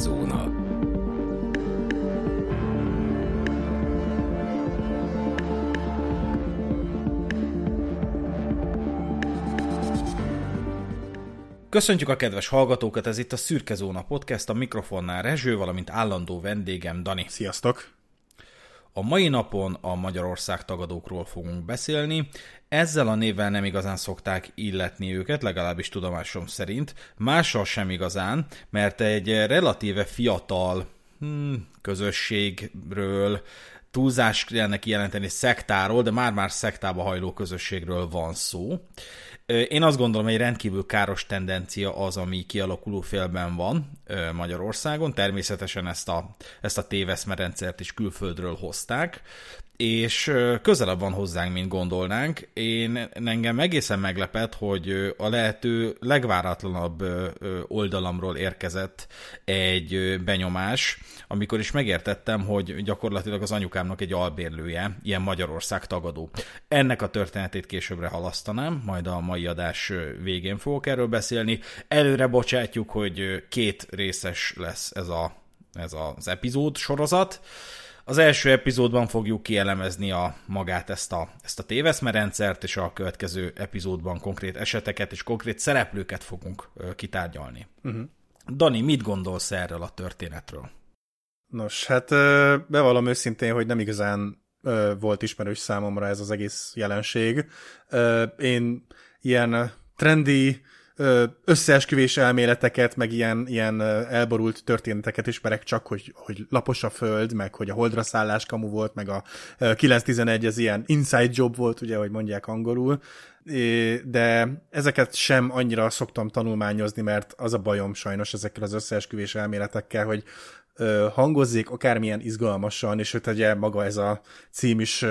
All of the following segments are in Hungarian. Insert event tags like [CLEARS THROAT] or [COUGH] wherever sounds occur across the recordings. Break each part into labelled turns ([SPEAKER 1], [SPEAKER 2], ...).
[SPEAKER 1] Szürke Köszöntjük a kedves hallgatókat, ez itt a Szürke Zóna Podcast, a mikrofonnál Rezső, valamint állandó vendégem Dani.
[SPEAKER 2] Sziasztok!
[SPEAKER 1] A mai napon a Magyarország tagadókról fogunk beszélni. Ezzel a névvel nem igazán szokták illetni őket, legalábbis tudomásom szerint. Mással sem igazán, mert egy relatíve fiatal hmm, közösségről, túlzás ennek jelenteni szektáról, de már-már szektába hajló közösségről van szó. Én azt gondolom, egy rendkívül káros tendencia az, ami kialakuló félben van Magyarországon. Természetesen ezt a, ezt a téveszmerendszert is külföldről hozták és közelebb van hozzánk, mint gondolnánk. Én engem egészen meglepett, hogy a lehető legváratlanabb oldalamról érkezett egy benyomás, amikor is megértettem, hogy gyakorlatilag az anyukámnak egy albérlője, ilyen Magyarország tagadó. Ennek a történetét későbbre halasztanám, majd a mai adás végén fogok erről beszélni. Előre bocsátjuk, hogy két részes lesz ez, a, ez az epizód sorozat. Az első epizódban fogjuk kielemezni a magát ezt a, ezt a téveszmerendszert, és a következő epizódban konkrét eseteket és konkrét szereplőket fogunk kitárgyalni. Uh-huh. Dani, mit gondolsz erről a történetről?
[SPEAKER 2] Nos, hát bevallom őszintén, hogy nem igazán volt ismerős számomra ez az egész jelenség. Én ilyen trendi összeesküvés elméleteket, meg ilyen, ilyen elborult történeteket ismerek csak, hogy, hogy lapos a föld, meg hogy a holdra szállás kamu volt, meg a 911 ez ilyen inside job volt, ugye, hogy mondják angolul, de ezeket sem annyira szoktam tanulmányozni, mert az a bajom sajnos ezekkel az összeesküvés elméletekkel, hogy hangozzék akármilyen izgalmasan, és hogy ugye maga ez a cím is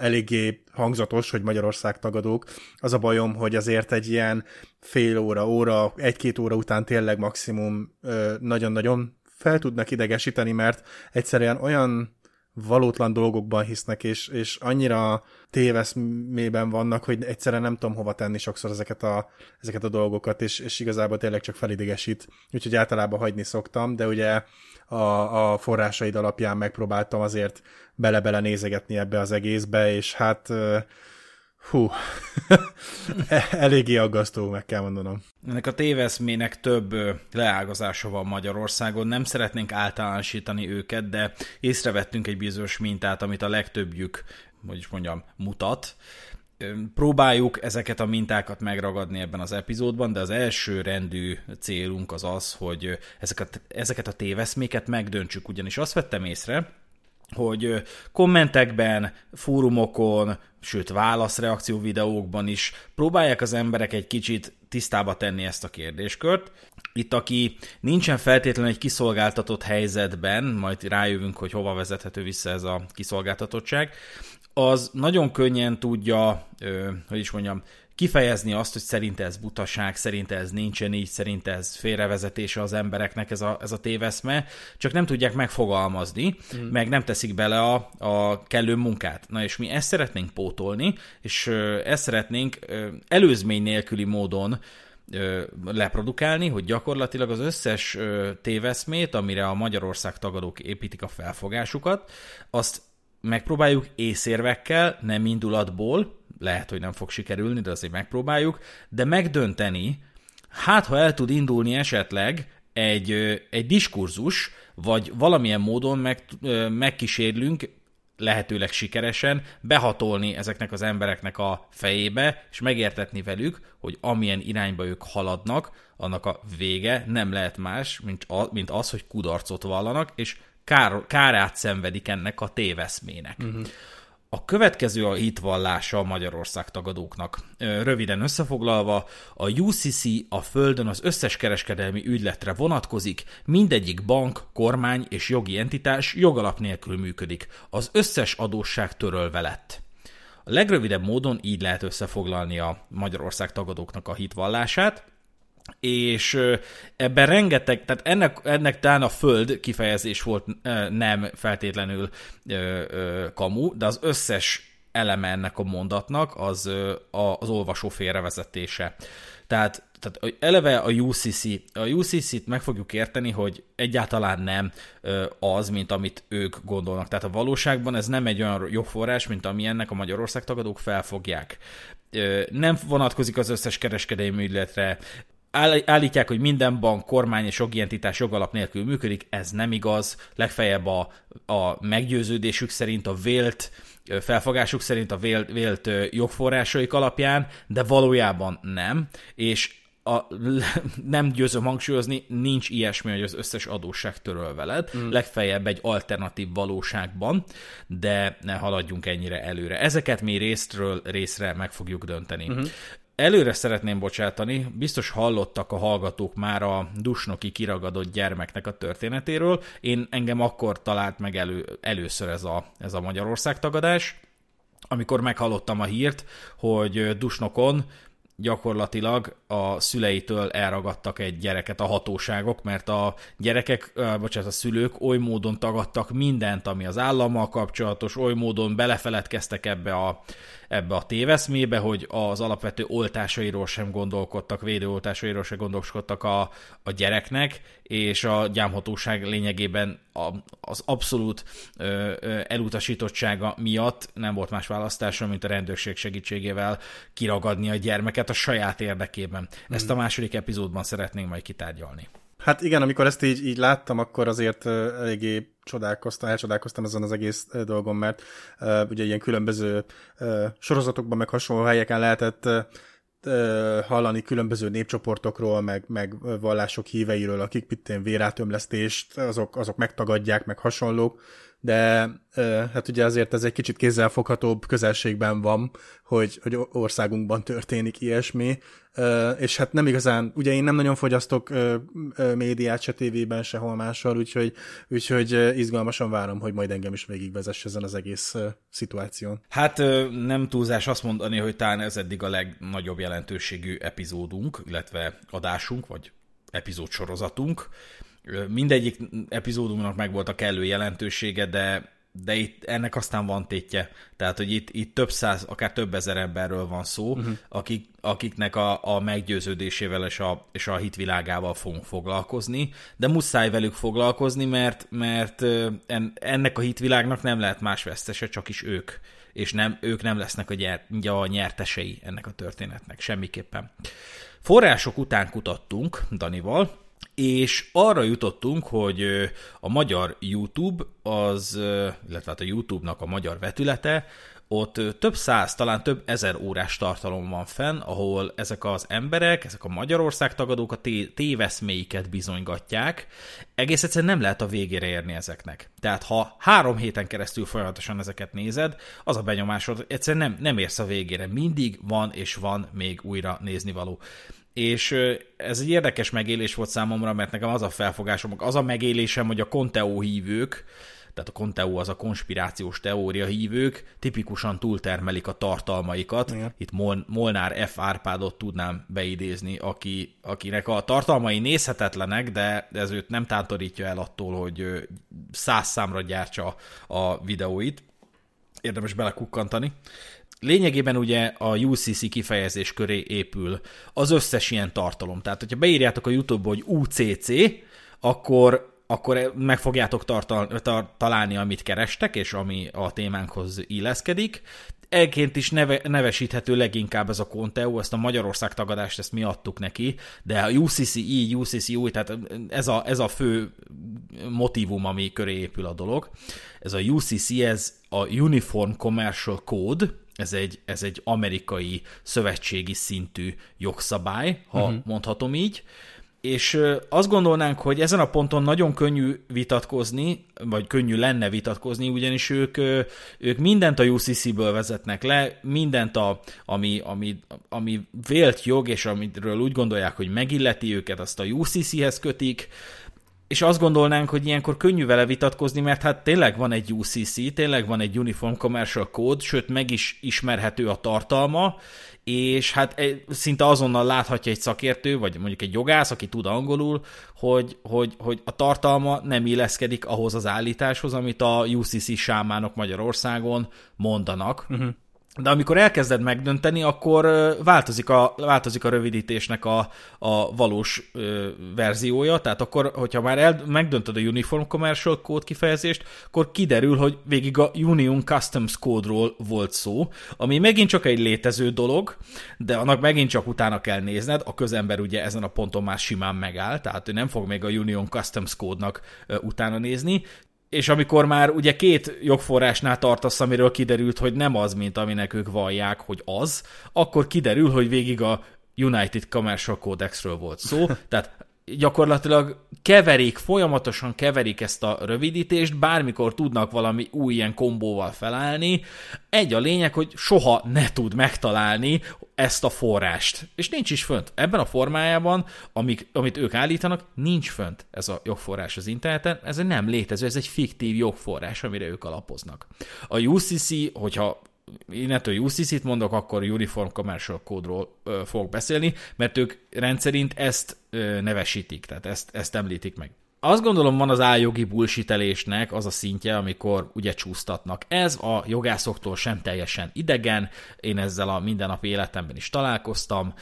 [SPEAKER 2] eléggé hangzatos, hogy Magyarország tagadók. Az a bajom, hogy azért egy ilyen fél óra, óra, egy-két óra után tényleg maximum nagyon-nagyon fel tudnak idegesíteni, mert egyszerűen olyan valótlan dolgokban hisznek, és, és annyira téveszmében vannak, hogy egyszerűen nem tudom hova tenni sokszor ezeket a, ezeket a dolgokat, és, és igazából tényleg csak felidegesít. Úgyhogy általában hagyni szoktam, de ugye a, a forrásaid alapján megpróbáltam azért bele-bele nézegetni ebbe az egészbe, és hát hú, [LAUGHS] eléggé aggasztó, meg kell mondanom.
[SPEAKER 1] Ennek a téveszmének több leágazása van Magyarországon, nem szeretnénk általánosítani őket, de észrevettünk egy bizonyos mintát, amit a legtöbbjük, hogy is mondjam, mutat. Próbáljuk ezeket a mintákat megragadni ebben az epizódban, de az első rendű célunk az az, hogy ezeket, ezeket a téveszméket megdöntsük, ugyanis azt vettem észre, hogy kommentekben, fórumokon, sőt válaszreakció videókban is próbálják az emberek egy kicsit tisztába tenni ezt a kérdéskört. Itt, aki nincsen feltétlenül egy kiszolgáltatott helyzetben, majd rájövünk, hogy hova vezethető vissza ez a kiszolgáltatottság, az nagyon könnyen tudja, hogy is mondjam, kifejezni azt, hogy szerinte ez butaság, szerinte ez nincsen így, szerinte ez félrevezetése az embereknek ez a, ez a téveszme, csak nem tudják megfogalmazni, mm. meg nem teszik bele a, a kellő munkát. Na és mi ezt szeretnénk pótolni, és ezt szeretnénk előzmény nélküli módon leprodukálni, hogy gyakorlatilag az összes téveszmét, amire a Magyarország tagadók építik a felfogásukat, azt megpróbáljuk észérvekkel, nem indulatból, lehet, hogy nem fog sikerülni, de azért megpróbáljuk, de megdönteni, hát ha el tud indulni esetleg egy, egy diskurzus, vagy valamilyen módon meg, megkísérlünk lehetőleg sikeresen behatolni ezeknek az embereknek a fejébe, és megértetni velük, hogy amilyen irányba ők haladnak, annak a vége nem lehet más, mint az, hogy kudarcot vallanak, és kár, kárát szenvedik ennek a téveszmének. Uh-huh. A következő a hitvallása a Magyarország tagadóknak. Röviden összefoglalva, a UCC a Földön az összes kereskedelmi ügyletre vonatkozik, mindegyik bank, kormány és jogi entitás jogalap nélkül működik. Az összes adósság törölve lett. A legrövidebb módon így lehet összefoglalni a Magyarország tagadóknak a hitvallását és ebben rengeteg, tehát ennek, ennek talán a föld kifejezés volt nem feltétlenül kamu, de az összes eleme ennek a mondatnak az az olvasó félrevezetése. Tehát tehát eleve a UCC, a UCC-t meg fogjuk érteni, hogy egyáltalán nem az, mint amit ők gondolnak. Tehát a valóságban ez nem egy olyan jogforrás, mint ami ennek a Magyarország tagadók felfogják. Nem vonatkozik az összes kereskedelmi ügyletre, állítják, hogy minden bank, kormány és jogi entitás jogalap nélkül működik, ez nem igaz, legfeljebb a, a meggyőződésük szerint, a vélt felfogásuk szerint a vélt, vélt jogforrásaik alapján, de valójában nem, és a, [LAUGHS] nem győzöm hangsúlyozni, nincs ilyesmi, hogy az összes adósság töröl veled, mm. legfeljebb egy alternatív valóságban, de ne haladjunk ennyire előre. Ezeket mi részről részre meg fogjuk dönteni. Mm-hmm. Előre szeretném bocsátani, biztos hallottak a hallgatók már a Dusnoki kiragadott gyermeknek a történetéről. Én engem akkor talált meg elő, először ez a, ez a Magyarország tagadás, amikor meghallottam a hírt, hogy Dusnokon gyakorlatilag a szüleitől elragadtak egy gyereket a hatóságok, mert a gyerekek, bocsánat, a szülők oly módon tagadtak mindent, ami az állammal kapcsolatos, oly módon belefeledkeztek ebbe a ebbe a téveszmébe, hogy az alapvető oltásairól sem gondolkodtak, védőoltásairól sem gondolkodtak a, a gyereknek, és a gyámhatóság lényegében a, az abszolút ö, ö, elutasítottsága miatt nem volt más választása, mint a rendőrség segítségével kiragadni a gyermeket a saját érdekében. Ezt a második epizódban szeretnénk majd kitárgyalni.
[SPEAKER 2] Hát igen, amikor ezt így, így láttam, akkor azért eléggé csodálkoztam, elcsodálkoztam ezen az egész dolgon, mert uh, ugye ilyen különböző uh, sorozatokban, meg hasonló helyeken lehetett uh, hallani különböző népcsoportokról, meg, meg vallások híveiről, akik pittén vérátömlesztést, azok, azok megtagadják, meg hasonlók, de hát ugye azért ez egy kicsit kézzelfoghatóbb közelségben van, hogy, hogy országunkban történik ilyesmi, és hát nem igazán, ugye én nem nagyon fogyasztok médiát se tévében, sehol máshol, úgyhogy, úgyhogy izgalmasan várom, hogy majd engem is végigvezess ezen az egész szituáción.
[SPEAKER 1] Hát nem túlzás azt mondani, hogy talán ez eddig a legnagyobb jelentőségű epizódunk, illetve adásunk, vagy epizódsorozatunk. Mindegyik epizódunknak meg volt a kellő jelentősége, de de itt ennek aztán van tétje. Tehát, hogy itt, itt több száz, akár több ezer emberről van szó, uh-huh. akik, akiknek a, a meggyőződésével és a, és a hitvilágával fogunk foglalkozni, de muszáj velük foglalkozni, mert, mert ennek a hitvilágnak nem lehet más vesztese, csak is ők. És nem, ők nem lesznek a, gyert, a nyertesei ennek a történetnek, semmiképpen. Források után kutattunk Danival, és arra jutottunk, hogy a magyar YouTube, az, illetve hát a YouTube-nak a magyar vetülete, ott több száz, talán több ezer órás tartalom van fenn, ahol ezek az emberek, ezek a Magyarország tagadók a téveszméiket bizonygatják. Egész egyszerűen nem lehet a végére érni ezeknek. Tehát ha három héten keresztül folyamatosan ezeket nézed, az a benyomásod, egyszerűen nem, nem érsz a végére. Mindig van és van még újra nézni való. És ez egy érdekes megélés volt számomra, mert nekem az a felfogásom, az a megélésem, hogy a Conteo hívők, tehát a Conteo az a konspirációs teória hívők, tipikusan túltermelik a tartalmaikat. Igen. Itt Mol- Molnár F. Árpádot tudnám beidézni, aki, akinek a tartalmai nézhetetlenek, de ez őt nem tántorítja el attól, hogy száz számra gyártsa a videóit. Érdemes belekukkantani lényegében ugye a UCC kifejezés köré épül az összes ilyen tartalom. Tehát, hogyha beírjátok a YouTube-ba, hogy UCC, akkor akkor meg fogjátok tartal, tar, találni, amit kerestek, és ami a témánkhoz illeszkedik. Elként is neve, nevesíthető leginkább ez a Conteo, ezt a Magyarország tagadást, ezt mi adtuk neki, de a UCC így, UCC új, tehát ez a, ez a fő motivum, ami köré épül a dolog. Ez a UCC, ez a Uniform Commercial Code, ez egy, ez egy amerikai szövetségi szintű jogszabály, ha uh-huh. mondhatom így, és azt gondolnánk, hogy ezen a ponton nagyon könnyű vitatkozni, vagy könnyű lenne vitatkozni, ugyanis ők, ők mindent a UCC-ből vezetnek le, mindent, a, ami, ami, ami vélt jog, és amiről úgy gondolják, hogy megilleti őket, azt a UCC-hez kötik, és azt gondolnánk, hogy ilyenkor könnyű vele vitatkozni, mert hát tényleg van egy UCC, tényleg van egy Uniform Commercial Code, sőt meg is ismerhető a tartalma, és hát e, szinte azonnal láthatja egy szakértő, vagy mondjuk egy jogász, aki tud angolul, hogy, hogy, hogy a tartalma nem illeszkedik ahhoz az állításhoz, amit a UCC sámánok Magyarországon mondanak. Uh-huh. De amikor elkezded megdönteni, akkor változik a, változik a rövidítésnek a, a valós ö, verziója, tehát akkor, hogyha már el, megdöntöd a Uniform Commercial Code kifejezést, akkor kiderül, hogy végig a Union Customs Code-ról volt szó, ami megint csak egy létező dolog, de annak megint csak utána kell nézned, a közember ugye ezen a ponton már simán megáll, tehát ő nem fog még a Union Customs Code-nak utána nézni, és amikor már ugye két jogforrásnál tartasz, amiről kiderült, hogy nem az, mint aminek ők vallják, hogy az, akkor kiderül, hogy végig a United Commercial Codexről volt szó, [LAUGHS] tehát gyakorlatilag keverik, folyamatosan keverik ezt a rövidítést, bármikor tudnak valami új ilyen kombóval felállni. Egy a lényeg, hogy soha ne tud megtalálni ezt a forrást. És nincs is fönt. Ebben a formájában, amik, amit ők állítanak, nincs fönt ez a jogforrás az interneten. Ez egy nem létező, ez egy fiktív jogforrás, amire ők alapoznak. A UCC, hogyha innentől UCC-t mondok, akkor Uniform Commercial Code-ról fogok beszélni, mert ők rendszerint ezt ö, nevesítik, tehát ezt, ezt említik meg. Azt gondolom van az áljogi bullshitelésnek az a szintje, amikor ugye csúsztatnak. Ez a jogászoktól sem teljesen idegen, én ezzel a mindennapi életemben is találkoztam,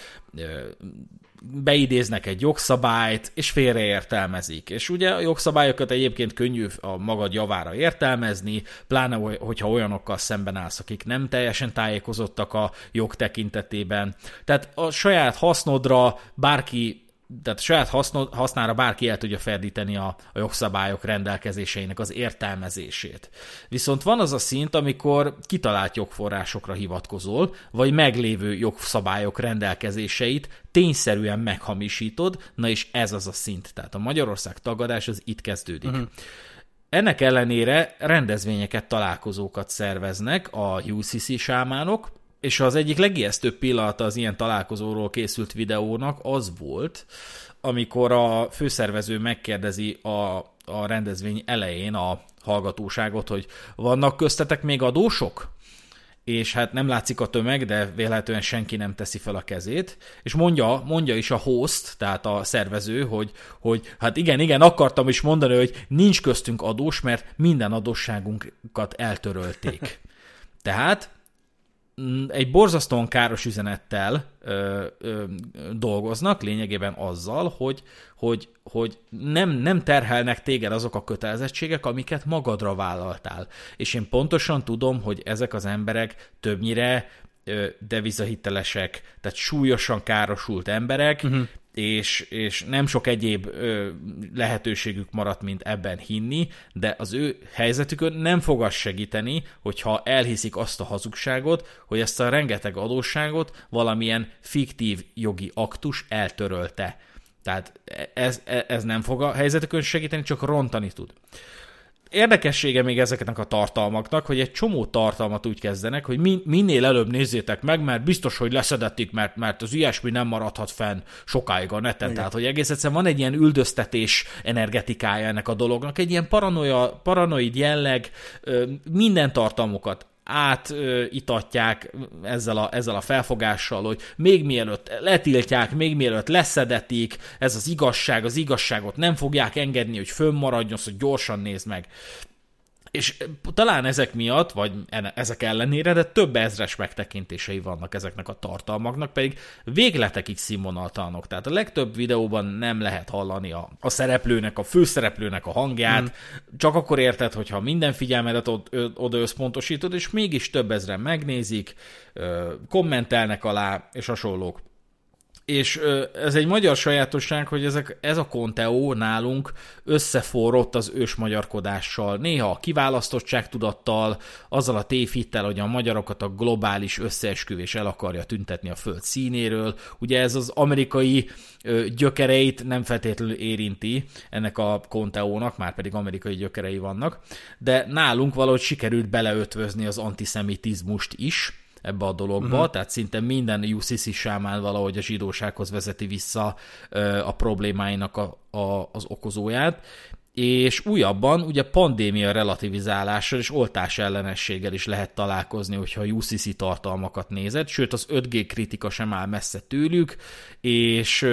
[SPEAKER 1] beidéznek egy jogszabályt, és félreértelmezik. És ugye a jogszabályokat egyébként könnyű a magad javára értelmezni, pláne hogyha olyanokkal szemben állsz, akik nem teljesen tájékozottak a jog tekintetében. Tehát a saját hasznodra bárki tehát saját hasznod, hasznára bárki el tudja ferdíteni a, a jogszabályok rendelkezéseinek az értelmezését. Viszont van az a szint, amikor kitalált jogforrásokra hivatkozol, vagy meglévő jogszabályok rendelkezéseit tényszerűen meghamisítod, na és ez az a szint. Tehát a Magyarország tagadás az itt kezdődik. Uh-huh. Ennek ellenére rendezvényeket, találkozókat szerveznek a UCC sámánok, és az egyik legijesztőbb pillanata az ilyen találkozóról készült videónak az volt, amikor a főszervező megkérdezi a, a rendezvény elején a hallgatóságot, hogy vannak köztetek még adósok? és hát nem látszik a tömeg, de véletlenül senki nem teszi fel a kezét, és mondja, mondja is a host, tehát a szervező, hogy, hogy hát igen, igen, akartam is mondani, hogy nincs köztünk adós, mert minden adósságunkat eltörölték. [LAUGHS] Tehát egy borzasztóan káros üzenettel ö, ö, dolgoznak, lényegében azzal, hogy, hogy, hogy nem, nem terhelnek téged azok a kötelezettségek, amiket magadra vállaltál. És én pontosan tudom, hogy ezek az emberek többnyire devizahitelesek, tehát súlyosan károsult emberek, uh-huh és, és nem sok egyéb ö, lehetőségük maradt, mint ebben hinni, de az ő helyzetükön nem fog az segíteni, hogyha elhiszik azt a hazugságot, hogy ezt a rengeteg adósságot valamilyen fiktív jogi aktus eltörölte. Tehát ez, ez nem fog a helyzetükön segíteni, csak rontani tud. Érdekessége még ezeknek a tartalmaknak, hogy egy csomó tartalmat úgy kezdenek, hogy min, minél előbb nézzétek meg, mert biztos, hogy leszedették, mert, mert az ilyesmi nem maradhat fenn sokáig a neten. Igen. Tehát, hogy egész egyszerűen van egy ilyen üldöztetés energetikája ennek a dolognak, egy ilyen paranoia, paranoid jelleg, minden tartalmukat átitatják ezzel a, ezzel a felfogással, hogy még mielőtt letiltják, még mielőtt leszedetik, ez az igazság, az igazságot nem fogják engedni, hogy fönnmaradjon, hogy gyorsan nézd meg. És talán ezek miatt, vagy ezek ellenére, de több ezres megtekintései vannak ezeknek a tartalmaknak, pedig végletekig színvonaltalanok. Tehát a legtöbb videóban nem lehet hallani a, a szereplőnek, a főszereplőnek a hangját, hmm. csak akkor érted, hogyha minden figyelmedet oda összpontosítod, és mégis több ezren megnézik, kommentelnek alá, és hasonlók. És ez egy magyar sajátosság, hogy ezek, ez a konteó nálunk összeforrott az ős magyarkodással, néha a kiválasztottság tudattal, azzal a tévhittel, hogy a magyarokat a globális összeesküvés el akarja tüntetni a föld színéről. Ugye ez az amerikai gyökereit nem feltétlenül érinti ennek a konteónak, már pedig amerikai gyökerei vannak, de nálunk valahogy sikerült beleötvözni az antiszemitizmust is, ebbe a dologba, uh-huh. tehát szinte minden UCC sámán valahogy a zsidósághoz vezeti vissza a problémáinak a, a, az okozóját, és újabban ugye pandémia relativizálással és oltás ellenességgel is lehet találkozni, hogyha a UCC tartalmakat nézed, sőt az 5G kritika sem áll messze tőlük, és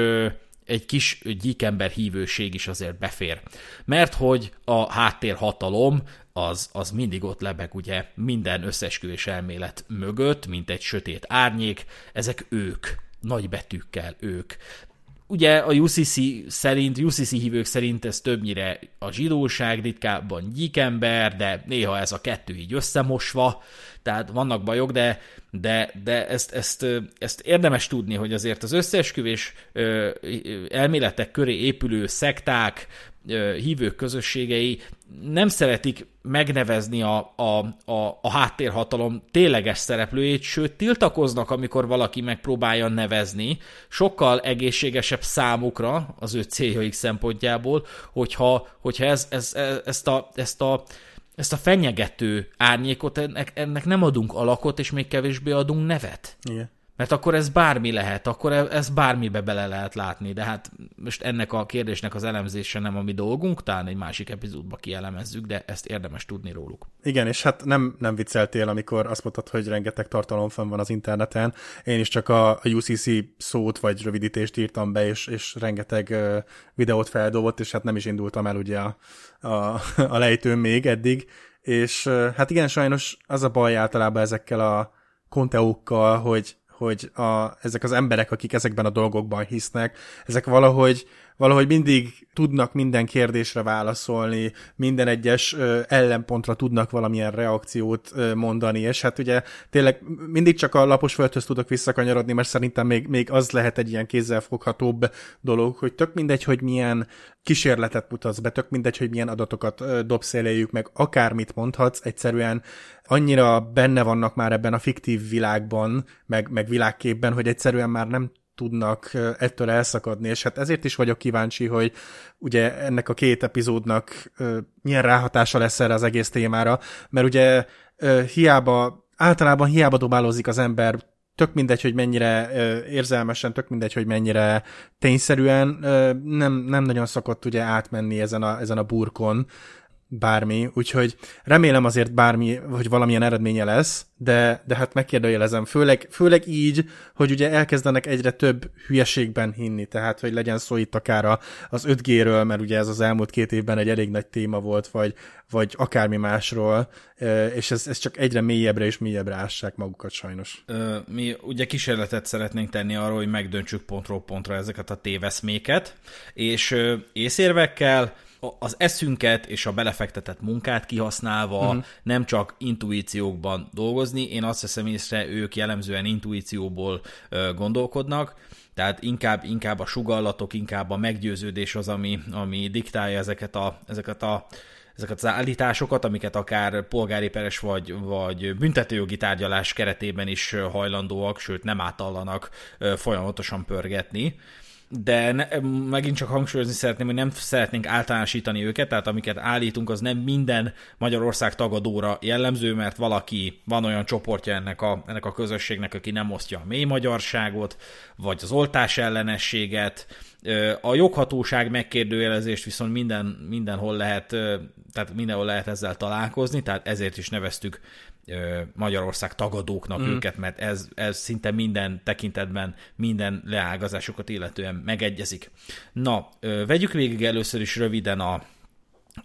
[SPEAKER 1] egy kis gyíkember hívőség is azért befér. Mert hogy a háttérhatalom az, az mindig ott lebeg ugye minden összesküvés elmélet mögött, mint egy sötét árnyék, ezek ők, nagy betűkkel ők. Ugye a UCC szerint, UCC hívők szerint ez többnyire a zsidóság, ritkábban gyíkember, de néha ez a kettő így összemosva, tehát vannak bajok, de, de, de ezt, ezt, ezt érdemes tudni, hogy azért az összeesküvés elméletek köré épülő szekták, hívők közösségei nem szeretik megnevezni a, a, a, a háttérhatalom tényleges szereplőjét, sőt tiltakoznak, amikor valaki megpróbálja nevezni. Sokkal egészségesebb számukra az ő céljaik szempontjából, hogyha, hogyha ez, ez, ez, ezt, a, ezt a ezt a fenyegető árnyékot, ennek, ennek nem adunk alakot, és még kevésbé adunk nevet.
[SPEAKER 2] Igen.
[SPEAKER 1] Mert akkor ez bármi lehet, akkor e- ez bármibe bele lehet látni, de hát most ennek a kérdésnek az elemzése nem a mi dolgunk, talán egy másik epizódba kielemezzük, de ezt érdemes tudni róluk.
[SPEAKER 2] Igen, és hát nem, nem vicceltél, amikor azt mondtad, hogy rengeteg tartalom fenn van az interneten. Én is csak a, a UCC szót vagy rövidítést írtam be, és, és rengeteg videót feldobott, és hát nem is indultam el ugye a, a, [LAUGHS] a lejtőn még eddig. És hát igen, sajnos az a baj általában ezekkel a konteókkal, hogy hogy a, ezek az emberek, akik ezekben a dolgokban hisznek, ezek valahogy valahogy mindig tudnak minden kérdésre válaszolni, minden egyes ellenpontra tudnak valamilyen reakciót mondani, és hát ugye tényleg mindig csak a lapos földhöz tudok visszakanyarodni, mert szerintem még, még az lehet egy ilyen kézzelfoghatóbb dolog, hogy tök mindegy, hogy milyen kísérletet mutatsz be, tök mindegy, hogy milyen adatokat dobsz eléjük, meg akármit mondhatsz, egyszerűen annyira benne vannak már ebben a fiktív világban, meg, meg világképben, hogy egyszerűen már nem tudnak ettől elszakadni, és hát ezért is vagyok kíváncsi, hogy ugye ennek a két epizódnak milyen ráhatása lesz erre az egész témára, mert ugye hiába, általában hiába dobálózik az ember tök mindegy, hogy mennyire érzelmesen, tök mindegy, hogy mennyire tényszerűen, nem, nem nagyon szokott ugye átmenni ezen a, ezen a burkon, bármi, úgyhogy remélem azért bármi, hogy valamilyen eredménye lesz, de, de hát megkérdőjelezem, főleg, főleg így, hogy ugye elkezdenek egyre több hülyeségben hinni, tehát hogy legyen szó itt akár az 5G-ről, mert ugye ez az elmúlt két évben egy elég nagy téma volt, vagy, vagy akármi másról, és ez, ez csak egyre mélyebbre és mélyebbre ássák magukat sajnos.
[SPEAKER 1] Mi ugye kísérletet szeretnénk tenni arra, hogy megdöntsük pontról pontra ezeket a téveszméket, és észérvekkel, az eszünket és a belefektetett munkát kihasználva uh-huh. nem csak intuíciókban dolgozni, én azt hiszem észre, ők jellemzően intuícióból gondolkodnak, tehát inkább, inkább a sugallatok, inkább a meggyőződés az, ami, ami diktálja ezeket a, ezeket a ezeket az állításokat, amiket akár polgári peres vagy, vagy büntetőjogi tárgyalás keretében is hajlandóak, sőt nem átallanak folyamatosan pörgetni de ne, megint csak hangsúlyozni szeretném, hogy nem szeretnénk általánosítani őket, tehát amiket állítunk, az nem minden Magyarország tagadóra jellemző, mert valaki, van olyan csoportja ennek a, ennek a közösségnek, aki nem osztja a mély magyarságot, vagy az oltás ellenességet, a joghatóság megkérdőjelezést viszont minden, mindenhol lehet, tehát mindenhol lehet ezzel találkozni, tehát ezért is neveztük Magyarország tagadóknak mm. őket, mert ez, ez szinte minden tekintetben, minden leágazásokat illetően megegyezik. Na, vegyük végig először is röviden a,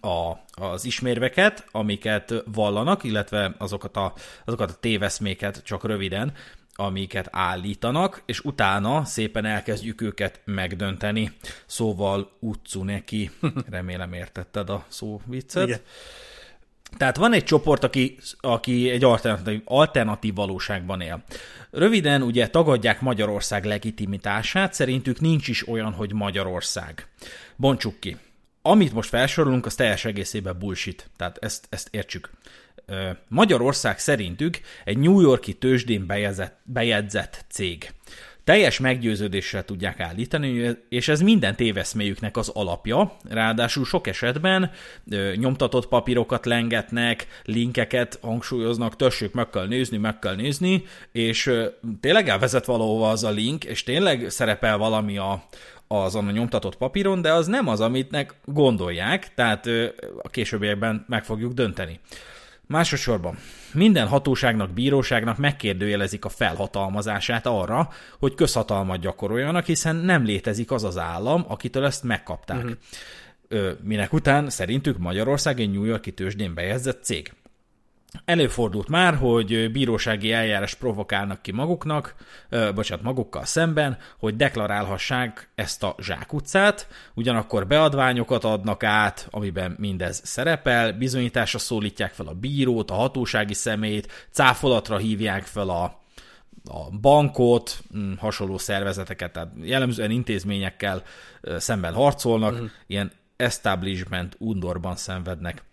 [SPEAKER 1] a, az ismérveket, amiket vallanak, illetve azokat a, azokat a téveszméket csak röviden, amiket állítanak, és utána szépen elkezdjük őket megdönteni. Szóval utcu neki. [LAUGHS] Remélem értetted a szó viccet. Igen. Tehát van egy csoport, aki, aki egy alternatív, alternatív valóságban él. Röviden ugye tagadják Magyarország legitimitását, szerintük nincs is olyan, hogy Magyarország. Bontsuk ki. Amit most felsorolunk, az teljes egészében bullshit. Tehát ezt, ezt értsük. Magyarország szerintük egy New Yorki tőzsdén bejegyzett, cég teljes meggyőződéssel tudják állítani, és ez minden téveszméjüknek az alapja, ráadásul sok esetben ö, nyomtatott papírokat lengetnek, linkeket hangsúlyoznak, tessék, meg kell nézni, meg kell nézni, és ö, tényleg elvezet valahova az a link, és tényleg szerepel valami a, azon a nyomtatott papíron, de az nem az, amitnek gondolják, tehát ö, a későbbiekben meg fogjuk dönteni. Másosorban, minden hatóságnak, bíróságnak megkérdőjelezik a felhatalmazását arra, hogy közhatalmat gyakoroljanak, hiszen nem létezik az az állam, akitől ezt megkapták. Uh-huh. Minek után szerintük Magyarország egy New Yorki tőzsdén bejegyzett cég. Előfordult már, hogy bírósági eljárás provokálnak ki maguknak, ö, bocsánat, magukkal szemben, hogy deklarálhassák ezt a zsákutcát, ugyanakkor beadványokat adnak át, amiben mindez szerepel, bizonyításra szólítják fel a bírót, a hatósági szemét, cáfolatra hívják fel a, a bankot, hm, hasonló szervezeteket, tehát jellemzően intézményekkel szemben harcolnak, uh-huh. ilyen establishment undorban szenvednek.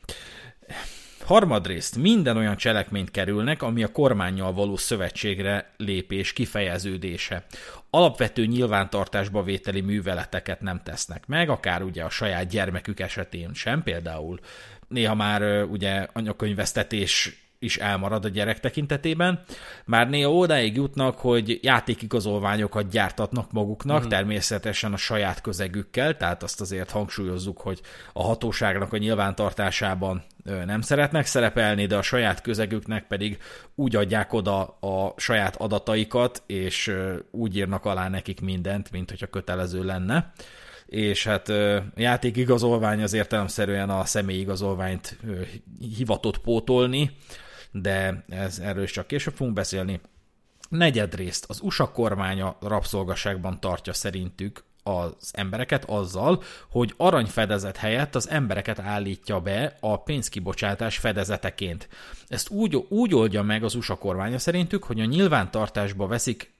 [SPEAKER 1] Harmadrészt minden olyan cselekményt kerülnek, ami a kormányjal való szövetségre lépés kifejeződése. Alapvető nyilvántartásba vételi műveleteket nem tesznek meg, akár ugye a saját gyermekük esetén sem, például néha már ugye anyakönyvesztetés is elmarad a gyerek tekintetében. Már néha odáig jutnak, hogy játékigazolványokat gyártatnak maguknak, mm. természetesen a saját közegükkel, tehát azt azért hangsúlyozzuk, hogy a hatóságnak a nyilvántartásában nem szeretnek szerepelni, de a saját közegüknek pedig úgy adják oda a saját adataikat, és úgy írnak alá nekik mindent, mint hogyha kötelező lenne és hát játékigazolvány az értelemszerűen a személyigazolványt hivatott pótolni, de ez, erről is csak később fogunk beszélni. Negyedrészt az USA kormánya rabszolgaságban tartja szerintük az embereket azzal, hogy aranyfedezet helyett az embereket állítja be a pénzkibocsátás fedezeteként. Ezt úgy, úgy oldja meg az USA kormánya szerintük, hogy a nyilvántartásba veszik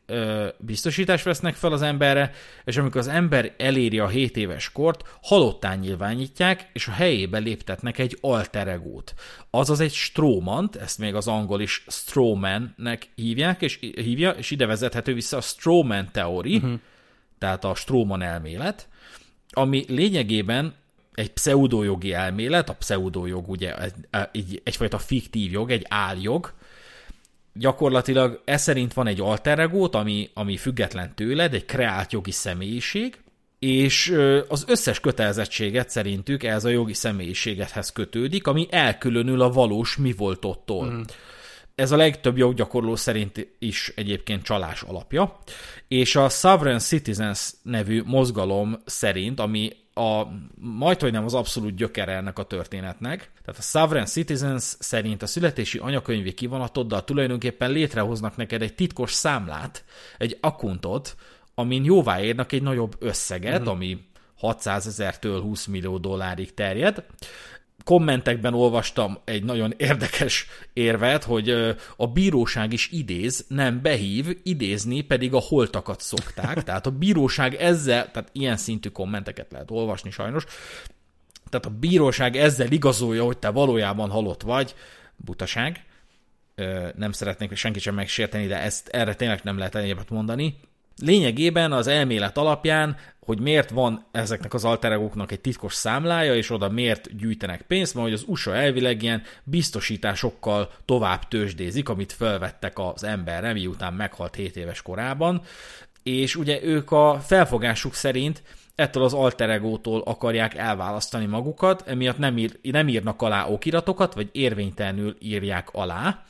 [SPEAKER 1] biztosítást vesznek fel az emberre, és amikor az ember eléri a 7 éves kort, halottán nyilvánítják, és a helyébe léptetnek egy alter egót. Azaz egy strómant, ezt még az angol is strawman-nek hívják, és hívja, és ide vezethető vissza a strawman teori, uh-huh tehát a Stroman elmélet, ami lényegében egy pseudojogi elmélet, a pseudojog ugye egy, egy, egyfajta fiktív jog, egy áljog, gyakorlatilag ez szerint van egy alter egót, ami, ami független tőled, egy kreált jogi személyiség, és az összes kötelezettséget szerintük ez a jogi személyiségethez kötődik, ami elkülönül a valós mi voltottól. Mm ez a legtöbb joggyakorló szerint is egyébként csalás alapja, és a Sovereign Citizens nevű mozgalom szerint, ami a, majd hogy nem az abszolút gyökere ennek a történetnek. Tehát a Sovereign Citizens szerint a születési anyakönyvi kivonatoddal tulajdonképpen létrehoznak neked egy titkos számlát, egy akuntot, amin jóváírnak egy nagyobb összeget, mm. ami 600 ezertől 20 millió dollárig terjed, kommentekben olvastam egy nagyon érdekes érvet, hogy a bíróság is idéz, nem behív, idézni pedig a holtakat szokták. [LAUGHS] Tehát a bíróság ezzel, tehát ilyen szintű kommenteket lehet olvasni sajnos, tehát a bíróság ezzel igazolja, hogy te valójában halott vagy, butaság. Nem szeretnék senki sem megsérteni, de ezt erre tényleg nem lehet egyébként mondani. Lényegében az elmélet alapján hogy miért van ezeknek az alteregóknak egy titkos számlája, és oda miért gyűjtenek pénzt, mert hogy az USA elvileg ilyen biztosításokkal tovább tőzsdézik, amit felvettek az emberre, miután meghalt 7 éves korában, és ugye ők a felfogásuk szerint ettől az alteregótól akarják elválasztani magukat, emiatt nem, ír, nem írnak alá okiratokat, vagy érvénytelenül írják alá,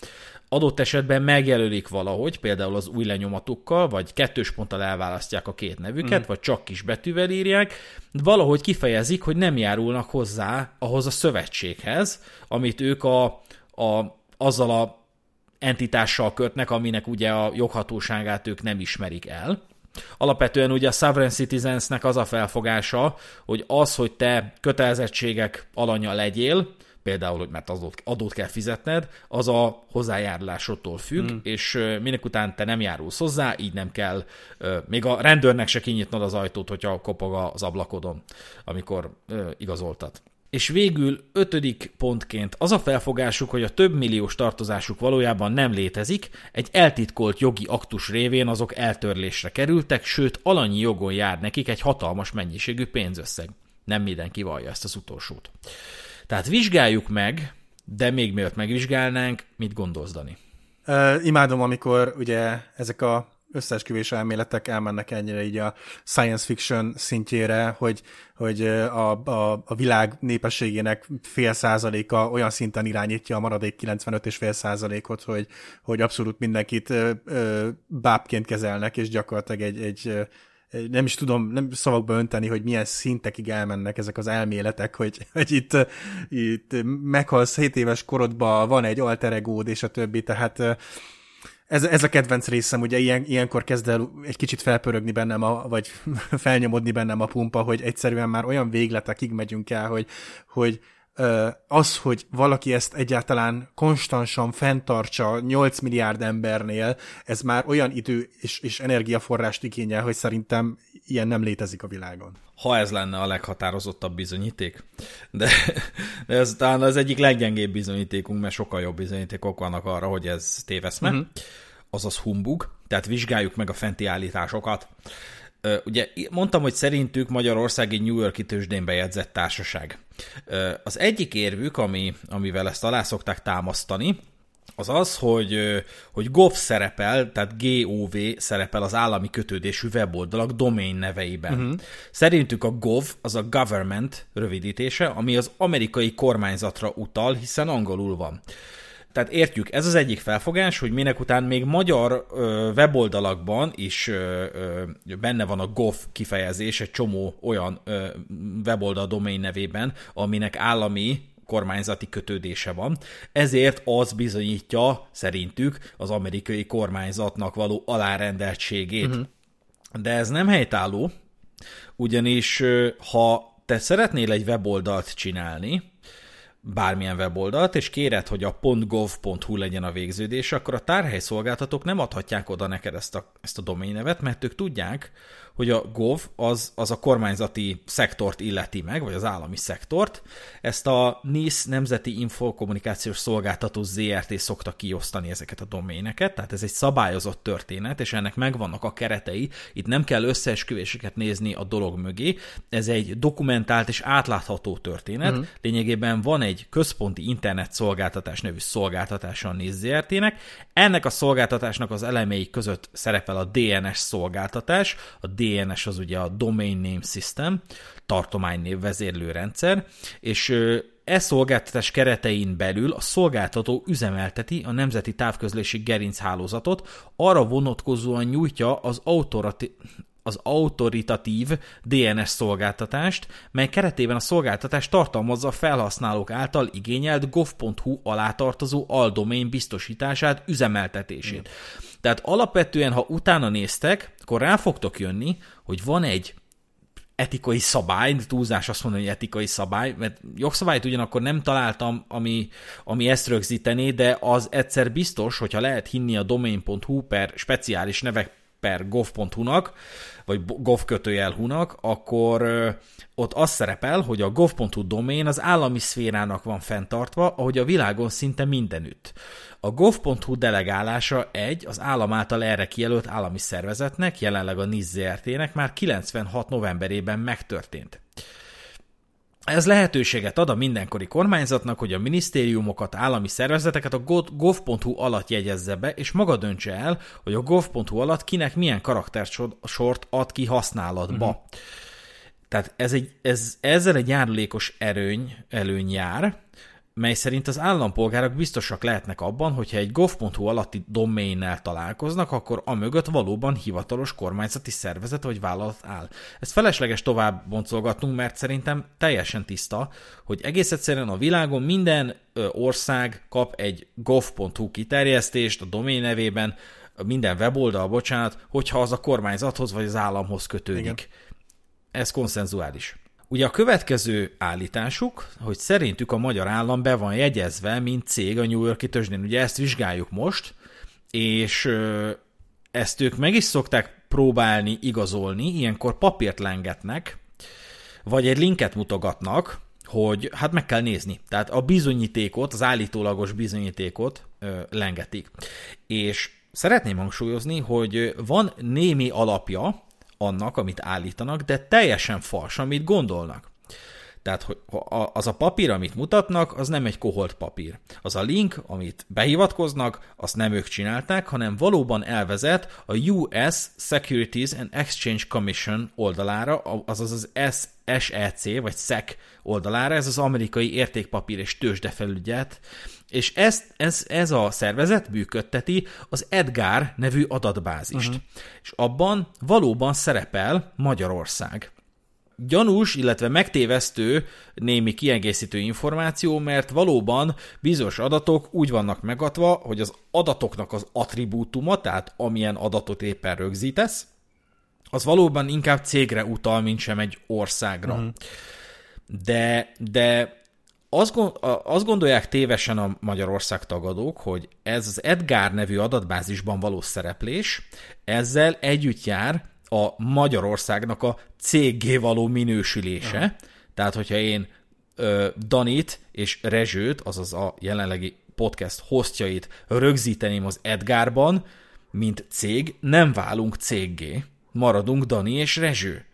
[SPEAKER 1] adott esetben megjelölik valahogy, például az új lenyomatukkal, vagy kettős ponttal elválasztják a két nevüket, mm. vagy csak kis betűvel írják, valahogy kifejezik, hogy nem járulnak hozzá ahhoz a szövetséghez, amit ők a, a, azzal a entitással kötnek, aminek ugye a joghatóságát ők nem ismerik el. Alapvetően ugye a Sovereign Citizensnek az a felfogása, hogy az, hogy te kötelezettségek alanya legyél, például, hogy mert adót, adót kell fizetned, az a hozzájárulásodtól függ, mm. és minek után te nem járulsz hozzá, így nem kell, még a rendőrnek se kinyitnod az ajtót, hogyha kopog az ablakodon, amikor igazoltat. És végül ötödik pontként az a felfogásuk, hogy a több milliós tartozásuk valójában nem létezik, egy eltitkolt jogi aktus révén azok eltörlésre kerültek, sőt alanyi jogon jár nekik egy hatalmas mennyiségű pénzösszeg. Nem mindenki vallja ezt az utolsót. Tehát vizsgáljuk meg, de még mielőtt megvizsgálnánk, mit gondolsz, Dani?
[SPEAKER 2] Uh, imádom, amikor ugye ezek a összeesküvés elméletek elmennek ennyire így a science fiction szintjére, hogy, hogy a, a, a világ népességének fél százaléka olyan szinten irányítja a maradék 95 és fél százalékot, hogy, hogy abszolút mindenkit ö, ö, bábként kezelnek, és gyakorlatilag egy, egy nem is tudom nem szavakba önteni, hogy milyen szintekig elmennek ezek az elméletek, hogy, hogy itt, itt meghalsz 7 éves korodban, van egy alter egód, és a többi, tehát ez, ez a kedvenc részem, ugye ilyen, ilyenkor kezd el egy kicsit felpörögni bennem, a, vagy [LAUGHS] felnyomodni bennem a pumpa, hogy egyszerűen már olyan végletekig megyünk el, hogy, hogy az, hogy valaki ezt egyáltalán konstansan fenntartsa 8 milliárd embernél, ez már olyan idő és, és energiaforrást igényel, hogy szerintem ilyen nem létezik a világon.
[SPEAKER 1] Ha ez lenne a leghatározottabb bizonyíték. De, de ez talán az egyik leggyengébb bizonyítékunk, mert sokkal jobb bizonyítékok vannak arra, hogy ez téveszme. Uh-huh. Azaz humbug. Tehát vizsgáljuk meg a fenti állításokat. Ugye mondtam, hogy szerintük Magyarország egy New Yorki tőzsdén bejegyzett társaság. Az egyik érvük, ami, amivel ezt alá szokták támasztani, az az, hogy, hogy GOV szerepel, tehát GOV szerepel az állami kötődésű weboldalak domain neveiben. Uh-huh. Szerintük a GOV az a government rövidítése, ami az amerikai kormányzatra utal, hiszen angolul van. Tehát értjük, ez az egyik felfogás, hogy minek után még magyar ö, weboldalakban is ö, ö, benne van a gov kifejezés, egy csomó olyan ö, weboldal domain nevében, aminek állami kormányzati kötődése van. Ezért az bizonyítja szerintük az amerikai kormányzatnak való alárendeltségét. Uh-huh. De ez nem helytálló, ugyanis ha te szeretnél egy weboldalt csinálni, bármilyen weboldalt, és kéred, hogy a .gov.hu legyen a végződés, akkor a tárhelyszolgáltatók nem adhatják oda neked ezt a, ezt a domain mert ők tudják, hogy a GOV az, az a kormányzati szektort illeti meg, vagy az állami szektort. Ezt a NIS Nemzeti Infokommunikációs Szolgáltató ZRT szokta kiosztani ezeket a doméneket, tehát ez egy szabályozott történet, és ennek megvannak a keretei. Itt nem kell összeesküvéseket nézni a dolog mögé, ez egy dokumentált és átlátható történet. Uh-huh. Lényegében van egy központi internet szolgáltatás nevű szolgáltatása a NIS ZRT-nek. Ennek a szolgáltatásnak az elemei között szerepel a DNS szolgáltatás, a DNS az ugye a Domain Name System, tartománynév vezérlőrendszer, és e szolgáltatás keretein belül a szolgáltató üzemelteti a nemzeti távközlési gerinchálózatot, arra vonatkozóan nyújtja az az autoritatív DNS szolgáltatást, mely keretében a szolgáltatás tartalmazza a felhasználók által igényelt gov.hu alá tartozó aldomain biztosítását, üzemeltetését. Mm. Tehát alapvetően, ha utána néztek, akkor rá fogtok jönni, hogy van egy etikai szabály, túlzás azt mondani, hogy etikai szabály, mert jogszabályt ugyanakkor nem találtam, ami, ami ezt rögzítené, de az egyszer biztos, hogyha lehet hinni a domain.hu per speciális nevek per gov.hu-nak, vagy gov kötőjel hu-nak, akkor ott az szerepel, hogy a gov.hu domain az állami szférának van fenntartva, ahogy a világon szinte mindenütt. A gov.hu delegálása egy az állam által erre kijelölt állami szervezetnek, jelenleg a NIS ZRT-nek már 96 novemberében megtörtént. Ez lehetőséget ad a mindenkori kormányzatnak, hogy a minisztériumokat, állami szervezeteket a gov.hu alatt jegyezze be, és maga döntse el, hogy a gov.hu alatt kinek milyen karaktersort ad ki használatba. Uh-huh. Tehát ez egy, ez, ezzel egy járulékos erőny, előny jár, mely szerint az állampolgárok biztosak lehetnek abban, hogyha egy gov.hu alatti domainnel találkoznak, akkor a mögött valóban hivatalos kormányzati szervezet vagy vállalat áll. Ezt felesleges tovább boncolgatnunk, mert szerintem teljesen tiszta, hogy egész egyszerűen a világon minden ország kap egy gov.hu kiterjesztést a domain nevében, minden weboldal, bocsánat, hogyha az a kormányzathoz vagy az államhoz kötődik. Igen. Ez konszenzuális. Ugye a következő állításuk, hogy szerintük a magyar állam be van jegyezve, mint cég a New Yorki tőzsdén. Ugye ezt vizsgáljuk most, és ezt ők meg is szokták próbálni igazolni, ilyenkor papírt lengetnek, vagy egy linket mutogatnak, hogy hát meg kell nézni. Tehát a bizonyítékot, az állítólagos bizonyítékot ö, lengetik. És szeretném hangsúlyozni, hogy van némi alapja annak, amit állítanak, de teljesen fals, amit gondolnak. Tehát hogy az a papír, amit mutatnak, az nem egy koholt papír. Az a link, amit behivatkoznak, azt nem ők csinálták, hanem valóban elvezet a US Securities and Exchange Commission oldalára, azaz az SEC, vagy SEC oldalára, ez az amerikai értékpapír és tőzsdefelügyet, és ez, ez, ez a szervezet működteti az Edgar nevű adatbázist. Uh-huh. És abban valóban szerepel Magyarország gyanús, illetve megtévesztő némi kiegészítő információ, mert valóban bizonyos adatok úgy vannak megadva, hogy az adatoknak az attribútuma, tehát amilyen adatot éppen rögzítesz, az valóban inkább cégre utal, mint sem egy országra. Uh-huh. De, de azt, gondolják tévesen a Magyarország tagadók, hogy ez az Edgar nevű adatbázisban való szereplés, ezzel együtt jár a Magyarországnak a céggé való minősülése. Ja. Tehát, hogyha én ö, Danit és Rezsőt, azaz a jelenlegi podcast hostjait rögzíteném az Edgárban, mint cég, nem válunk céggé. Maradunk Dani és Rezső.